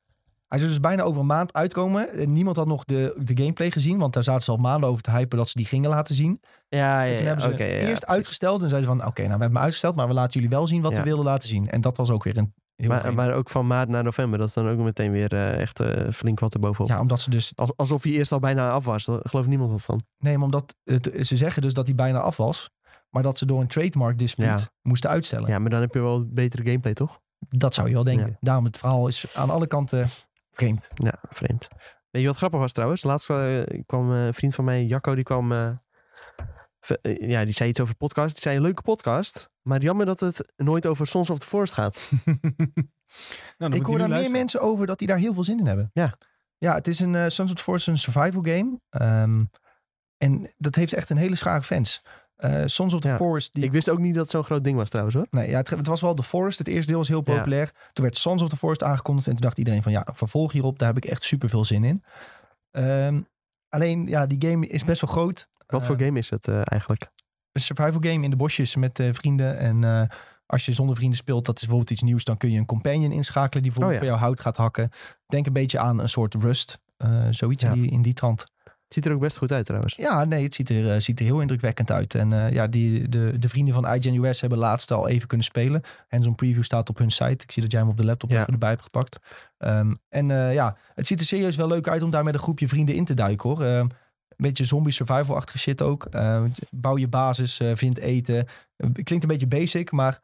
Hij zou dus bijna over een maand uitkomen. En niemand had nog de, de gameplay gezien. Want daar zaten ze al maanden over te hypen dat ze die gingen laten zien. Ja, ja, En toen hebben ze eerst uitgesteld en zeiden ze van... Oké, nou we hebben hem uitgesteld, maar we laten jullie wel zien wat Ja. we wilden laten zien. En dat was ook weer een heel Maar, vreemd. maar ook van maart naar november. Dat is dan ook meteen weer eh, echt eh, flink wat erbovenop. Ja, omdat ze dus... Als, alsof hij eerst al bijna af was. Daar gelooft niemand wat van. Nee, maar omdat het, ze zeggen dus dat hij bijna af was. Maar dat ze door een trademark dispute Ja. moesten uitstellen. Ja, maar dan heb je wel betere gameplay, toch? Dat zou je wel denken. Ja. Daarom het verhaal is aan alle kanten vreemd. Ja, vreemd. Weet je wat grappig was trouwens? Laatst eh, kwam een vriend van mij, Jacco, die kwam... ja, die zei iets over podcast. Die zei een leuke podcast. Maar jammer dat het nooit over Sons of the Forest gaat. [laughs] Nou, dan Ik hoor daar meer mensen over dat die daar heel veel zin in hebben. Ja. Ja, het is een uh, Sons of the Forest een survival game. Ehm, en dat heeft echt een hele schare fans. Eh Sons of the Ja. Forest... Die Ik wist ook niet dat het zo'n groot ding was trouwens hoor. Nee, ja, het, het was wel The Forest. Het eerste deel was heel Ja. populair. Toen werd Sons of the Forest aangekondigd. En toen dacht iedereen van ja, vervolg hierop. Daar heb ik echt super veel zin in. Ehm, alleen, ja, die game is best wel groot. Wat voor Eh, game is het eh, eigenlijk? Een survival game in de bosjes met eh, vrienden. En eh, als je zonder vrienden speelt, dat is bijvoorbeeld iets nieuws. Dan kun je een companion inschakelen die bijvoorbeeld Oh ja. voor jou hout gaat hakken. Denk een beetje aan een soort Rust. eh, zoiets Ja. in, die, in die trant. Het ziet er ook best goed uit trouwens. Ja, nee, het ziet er, ziet er heel indrukwekkend uit. En ja, die, de, de vrienden van IGN US hebben laatst al even kunnen spelen. En zo'n preview staat op hun site. Ik zie dat jij hem op de laptop Ja. even erbij hebt gepakt. Ehm, en ja, het ziet er serieus wel leuk uit om daar met een groepje vrienden in te duiken hoor. Ehm, een beetje zombie survival-achtige shit ook. Ehm, bouw je basis, eh, vind eten. Eh, klinkt een beetje basic, maar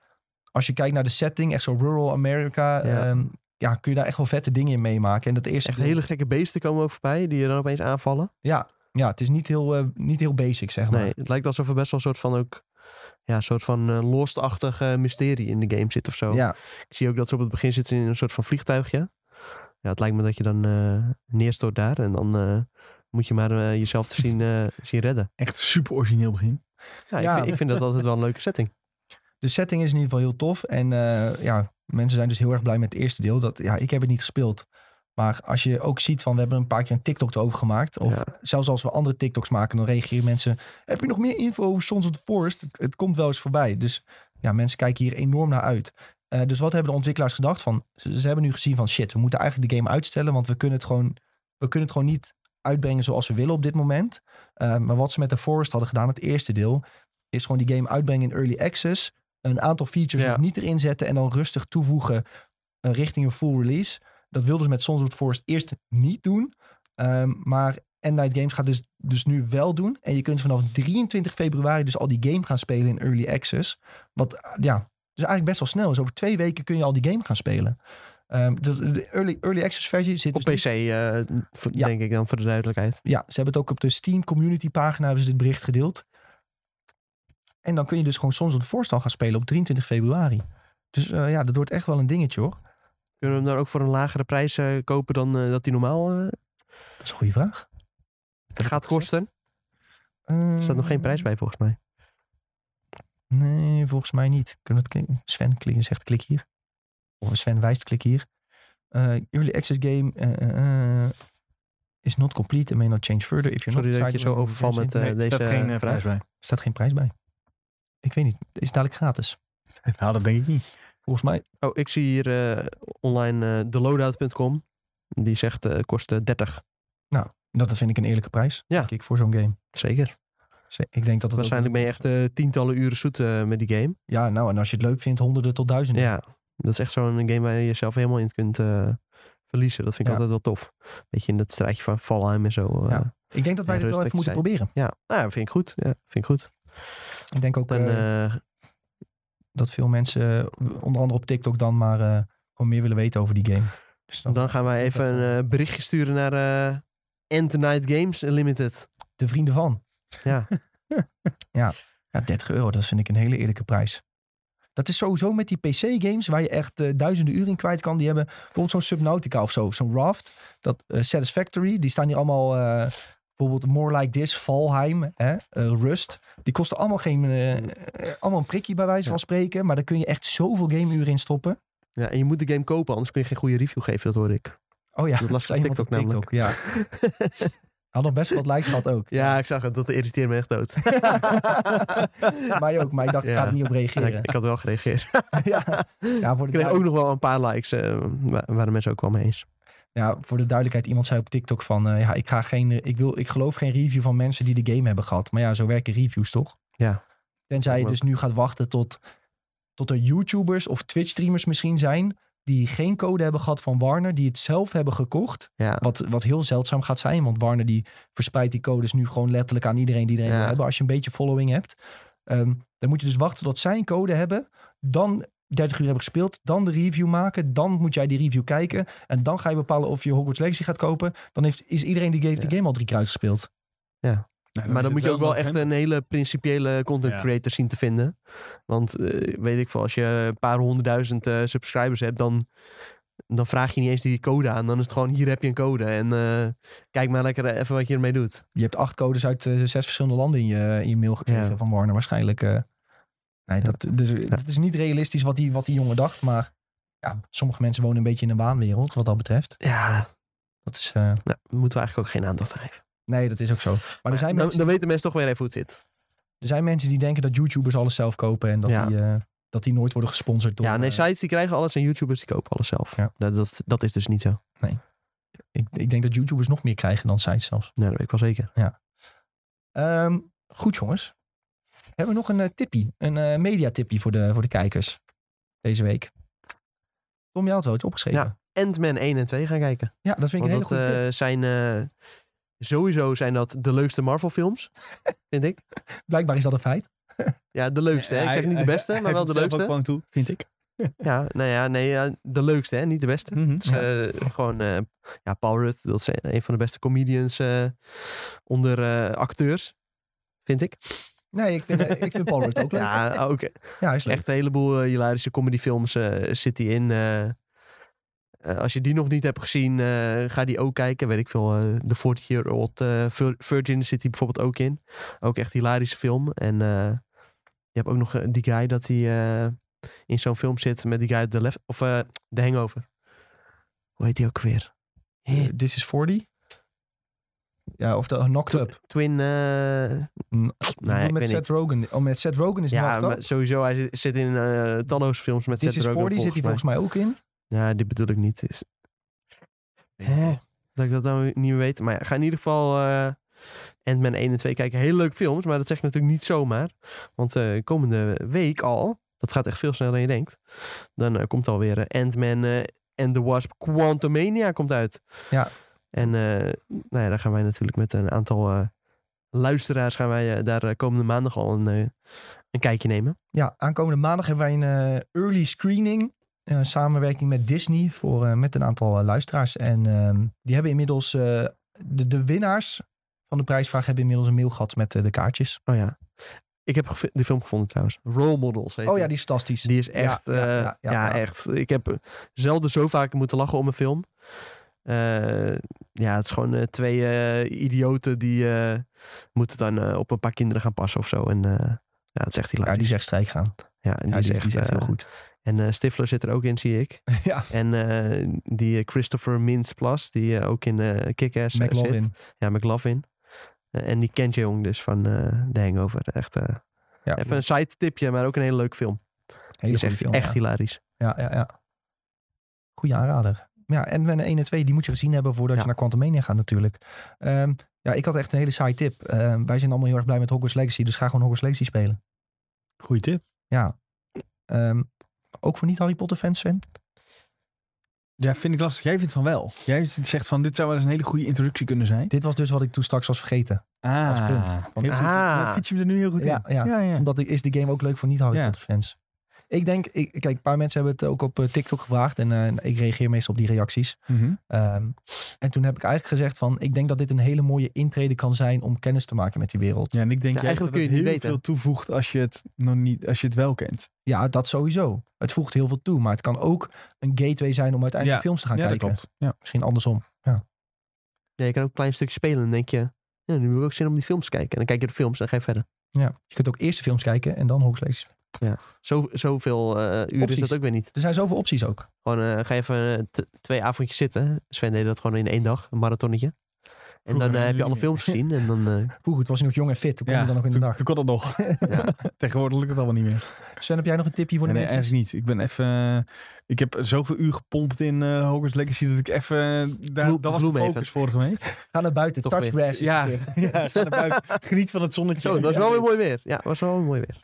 als je kijkt naar de setting, echt zo rural America, Ja. ja. ja, kun je daar echt wel vette dingen in meemaken. En dat eerste Echt deel- hele gekke beesten komen ook voorbij die je dan opeens aanvallen. ja, ja, het is niet heel, eh, niet heel basic, zeg maar. Nee, het lijkt alsof er best wel een soort van ook... Ja, een soort van eh lost-achtig eh, mysterie in de game zit of zo. Ja, Ik zie ook dat ze op het begin zitten in een soort van vliegtuigje. Ja, het lijkt me dat je dan eh, neerstort daar en dan eh, moet je maar eh, jezelf te zien, eh, [laughs] zien redden. Echt super origineel begin. Ja, Ja. Ik, vind, ik vind dat [laughs] altijd wel een leuke setting. de setting is in ieder geval heel tof. En eh, ja, mensen zijn dus heel erg blij met het eerste deel. Dat, ja, ik heb het niet gespeeld. Maar als je ook ziet van, we hebben een paar keer een TikTok erover gemaakt. Of Ja. zelfs als we andere TikToks maken, dan reageren mensen. Heb je nog meer info over Sons of the Forest? Het, het komt wel eens voorbij. Dus ja, mensen kijken hier enorm naar uit. Dus wat hebben de ontwikkelaars gedacht van? Ze, ze hebben nu gezien van shit, we moeten eigenlijk de game uitstellen. Want we kunnen het gewoon, we kunnen het gewoon niet uitbrengen zoals we willen op dit moment. Eh, maar wat ze met The Forest hadden gedaan, het eerste deel, is gewoon die game uitbrengen in early access. Een aantal features Ja. nog niet erin zetten en dan rustig toevoegen eh, richting een full release. Dat wilden ze met Sons of the Forest eerst niet doen. Ehm, maar Endnight Games gaat dus, dus nu wel doen. En je kunt vanaf 23 februari dus al die game gaan spelen in early access. Wat ja, dus eigenlijk best wel snel is. Over twee weken kun je al die game gaan spelen. Ehm, de, de early, early access versie zit Op dus PC, eh, voor- Ja. denk ik dan voor de duidelijkheid. ja, ze hebben het ook op de Steam community pagina hebben ze dit bericht gedeeld. En dan kun je dus gewoon soms op de voorstal gaan spelen op 23 februari. Dus eh, ja, dat wordt echt wel een dingetje hoor. Kunnen we hem dan ook voor een lagere prijs eh, kopen dan dat hij normaal Dat is een goede vraag. gaat kosten? Er staat nog geen prijs bij volgens mij. Nee, volgens mij niet. Kunnen we het klikken? Sven klikken, zegt klik hier. Of Sven wijst klik hier. Eh early access game eh, eh, eh, is not complete and may not change further if you're Sorry not dat je zo overval met eh, Nee, er deze staat geen eh, prijs bij. Er staat geen prijs bij. Ik weet niet. Is dadelijk gratis. [laughs] Nou, dat denk ik niet. Volgens mij. Oh, ik zie hier eh, online eh theloadout.com. Die zegt eh kost eh, 30. Dat vind ik een eerlijke prijs. Ja. Denk ik voor zo'n game. Zeker. Ze- Ik denk dat het Waarschijnlijk ben je echt eh, tientallen uren zoet eh, met die game. Ja, nou, en als je het leuk vindt, honderden tot duizenden. Ja, dat is echt zo'n game waar je jezelf helemaal in kunt eh, verliezen. Dat vind ik Ja. altijd wel tof. Beetje in dat strijdje van Valheim en zo. eh. Ja. Ik denk dat wij Ja, dit wel even moeten zijn. proberen. ja. Nou, ja, vind ik goed. Ja, vind ik goed. Ik denk ook eh, dat veel mensen, onder andere op TikTok dan, maar gewoon meer willen weten over die game. Dus dan gaan wij even een berichtje sturen naar End Night Games Limited. De vrienden van. Ja. [laughs] Ja, 30 euro, dat vind ik een hele eerlijke prijs. Dat is sowieso met die PC-games waar je echt eh, duizenden uren in kwijt kan. Die hebben bijvoorbeeld zo'n Subnautica of zo, zo'n Raft, dat eh, Satisfactory. Die staan hier allemaal, eh, bijvoorbeeld More Like This, Valheim, hè, Rust. Die kosten allemaal geen, eh, allemaal een prikje bij wijze van spreken. Maar daar kun je echt zoveel gameuren in stoppen. ja, en je moet de game kopen, anders kun je geen goede review geven, dat hoor ik. Oh ja, Dat [laughs] las ik op TikTok Ja. [laughs] Had nog best wat likes gehad ook. ja, ik zag het. Dat irriteert me echt dood. [laughs] Mij ook, maar ik dacht, ik ga er niet op En ik, reageren. ik had wel gereageerd. [laughs] ja. Ja, voor Ik de kreeg ook nog wel een paar likes. eh waar, waar de mensen ook wel mee eens. Ja, voor de duidelijkheid, iemand zei op TikTok van, eh, ja, ik ga geen, ik wil, ik geloof geen review van mensen die de game hebben gehad. Maar ja, zo werken reviews toch? Ja. Tenzij je dus nu gaat wachten tot, tot er YouTubers of Twitch streamers misschien zijn die geen code hebben gehad van Warner, die het zelf hebben gekocht. Ja, Wat, wat heel zeldzaam gaat zijn, want Warner die verspreidt die codes nu gewoon letterlijk aan iedereen die iedereen Ja. wil hebben. Als je een beetje following hebt. Ehm, dan moet je dus wachten tot zij een code hebben. Dan 30 uur hebben gespeeld. Dan de review maken. Dan moet jij die review kijken. En dan ga je bepalen of je Hogwarts Legacy gaat kopen. Dan heeft, is iedereen die de Ja. game al drie keer uitgespeeld. Nou, maar dan moet je ook wel echt een hele principiële content Ja. creator zien te vinden. Want eh, weet ik veel, als je een paar honderdduizend eh, subscribers hebt, dan, dan vraag je niet eens die code aan. Dan is het gewoon, hier heb je een code. En eh, kijk maar lekker even wat je ermee doet. Je hebt acht codes uit zes verschillende landen in je, in je mail gekregen Ja. van Warner waarschijnlijk. eh. nee, dat, dus, het is niet realistisch wat die, wat die jongen dacht. Maar ja, sommige mensen wonen een beetje in een waanwereld wat dat betreft. Ja, Dat is, eh, nou, daar moeten we eigenlijk ook geen aandacht aan geven. Nee, dat is ook zo. Maar er zijn, dan, mensen, dan weten mensen toch weer even hoe het zit. er zijn mensen die denken dat YouTubers alles zelf kopen. En dat, Ja. die, eh, dat die nooit worden gesponsord door... ja, nee, eh, sites die krijgen alles en YouTubers die kopen alles zelf. Ja. Dat, dat, dat is dus niet zo. ik, ik denk dat YouTubers nog meer krijgen dan sites zelfs. Nee, dat weet ik wel zeker. Ehm, goed jongens. Hebben we nog een eh, tippie, een eh mediatippie voor de, voor de kijkers deze week. Tom, je had wel iets opgeschreven. Ja. Ant-Man 1 en 2 gaan kijken. Ja, dat vind ik Want een hele dat goede tip. zijn... eh, sowieso zijn dat de leukste Marvel films, [laughs] vind ik. Blijkbaar is dat een feit. Ja, de leukste. hè? Ik zeg niet de beste, maar wel de leukste. gewoon toe, vind ik. [laughs] Ja, nou ja, nee, ja, de leukste, hè? niet de beste. Het is eh, gewoon eh, ja, Paul Rudd, dat is een van de beste comedians eh, onder eh, acteurs, vind ik. Nee, ik vind, eh, ik vind Paul Rudd ook [laughs] leuk. Ja, Ja, ook hij is leuk. echt een heleboel eh, hilarische comedyfilms eh zit hij in. Eh. Als je die nog niet hebt gezien, eh, ga die ook kijken. Weet ik veel, eh, The 40 Year Old eh, Vir- Virgin zit hij bijvoorbeeld ook in. Ook echt hilarische film. En eh, je hebt ook nog die guy dat hij in zo'n film zit met die guy uit de left of de Hangover. Hoe heet die ook weer? Eh, This is 40. Ja, of de uh, Knocked Up. Twin. Mm, ik met Seth Rogen. Oh, met Seth Rogen is ja, sowieso. Hij zit, in talloze films met This Seth is Rogen. 40 zit hij volgens mij ook in. Ja, dit bedoel ik niet. Is... Hè? Dat ik dat nou niet meer weet. Maar ja, ga in ieder geval eh Ant-Man 1 en 2 kijken. Hele leuke films, maar dat zeg ik natuurlijk niet zomaar. Want eh, komende week al, dat gaat echt veel sneller dan je denkt. Dan eh, komt alweer Ant-Man and the Wasp Quantumania komt uit. Ja. En nou ja, daar gaan wij natuurlijk met een aantal luisteraars gaan wij daar komende maandag al een, een kijkje nemen. Ja, aankomende maandag hebben wij een early screening. Eh, samenwerking met Disney voor, eh, met een aantal eh, luisteraars. En ehm, die hebben inmiddels, de, de winnaars van de prijsvraag hebben inmiddels een mail gehad met de kaartjes. Oh ja. Ik heb die film gevonden trouwens. Role Models heet Oh ja, die. is fantastisch. Die is echt, Ja, ja, ja, ja, ja, ja. echt. Ik heb zelden zo vaak moeten lachen om een film. Ja, het is gewoon twee idioten die moeten dan op een paar kinderen gaan passen of zo. En ja, het is echt ja, die is echt strijk gaan. Ja, en die, Ja, is die, echt, die is echt heel goed. En eh, Stifler zit er ook in, zie ik. [laughs] ja, En eh, die eh, Christopher Mintz-Plas, die eh, ook in eh Kick-Ass zit. Ja, McLovin. Eh, en die Ken Jeong dus van eh The Hangover. Echt eh, Ja, even een side tipje, maar ook een hele leuke film. Die hele is echt, film. echt ja. hilarisch. Ja, ja, ja. Goeie aanrader. Ja, en met 1 en 2, die moet je gezien hebben voordat Ja. je naar Quantumania gaat natuurlijk. Ehm, ja, ik had echt een hele saaie tip. Ehm, wij zijn allemaal heel erg blij met Hogwarts Legacy, dus ga gewoon Hogwarts Legacy spelen. Goeie tip. Ja. Ehm, ook voor niet-Harry Potter fans, Sven? Ja, vind ik lastig. Jij vindt van wel. Jij zegt van, dit zou wel eens een hele goede introductie kunnen zijn. Dit was dus wat ik toen straks was vergeten. Ah, Als punt. Want-. Ah. Pitch hem er nu heel goed Ja, in. ja. ja, ja. Omdat is de game ook leuk voor niet-Harry Ja. Ik denk, ik, kijk, een paar mensen hebben het ook op eh, TikTok gevraagd. En eh, ik reageer meestal op die reacties. Mhm. Ehm, en toen heb ik eigenlijk gezegd van, ik denk dat dit een hele mooie intrede kan zijn om kennis te maken met die wereld. Ja, en ik denk Ja, eigenlijk dat kun je het heel weten. veel toevoegt als je het nog niet, als je het wel kent. Ja, dat sowieso. Het voegt heel veel toe. Maar het kan ook een gateway zijn om uiteindelijk Ja. films te gaan ja, kijken. dat klopt. Ja. Misschien andersom. Ja, je kan ook een klein stukje spelen en dan denk je... Ja, nu heb ik ook zin om die films te kijken. En dan kijk je de films en dan ga je verder. Ja. Je kunt ook eerst de films kijken en dan Hogwarts Legacy. Zo, zoveel eh uur is dat ook weer niet. Er zijn zoveel opties ook. Gewoon eh, ga je even eh, twee avondjes zitten. Sven deed dat gewoon in één dag, een marathonnetje. En dan heb je alle films gezien. En dan, eh, Vroeger, was hij nog jong en fit. Toen kon Ja, hij dan nog in de dag. toen kon dat nog. [laughs] ja. Tegenwoordig lukt het allemaal niet meer. Sven, heb jij nog een tipje voor de Nee, nee, mensen? eigenlijk niet. Ik ben even... ik heb zoveel uur gepompt in eh Hogwarts Legacy dat ik even... Daar, dat was de even. focus vorige week. Ga naar buiten. Toch Touch weer. grass Ja, de tip. [laughs] ja, ga naar buiten. Geniet van het zonnetje. Zo, het was wel weer mooi weer. Ja, het was wel weer mooi weer.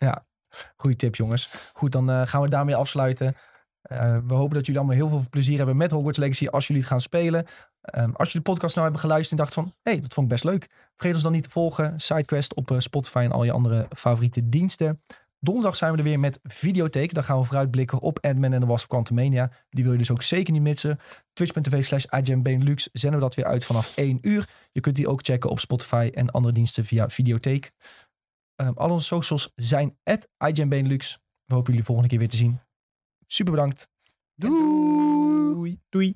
Goeie tip, jongens. Goed, dan eh, gaan we daarmee afsluiten. Eh, we hopen dat jullie allemaal heel veel plezier hebben met Hogwarts Legacy als jullie het gaan spelen. Ehm, als jullie de podcast nou hebben geluisterd en dacht van, hé, hey, dat vond ik best leuk. Vergeet ons dan niet te volgen. SideQuest op eh, Spotify en al je andere favoriete diensten. Donderdag zijn we er weer met Videotheek. Daar gaan we vooruitblikken op Ant-Man en de Wasp Quantumania. Die wil je dus ook zeker niet missen. Twitch.tv slash zenden we dat weer uit vanaf 1 uur. Je kunt die ook checken op Spotify en andere diensten via Videotheek. Ehm, al onze socials zijn at. We hopen jullie volgende keer weer te zien. Super bedankt. Doei! Doei. Doei.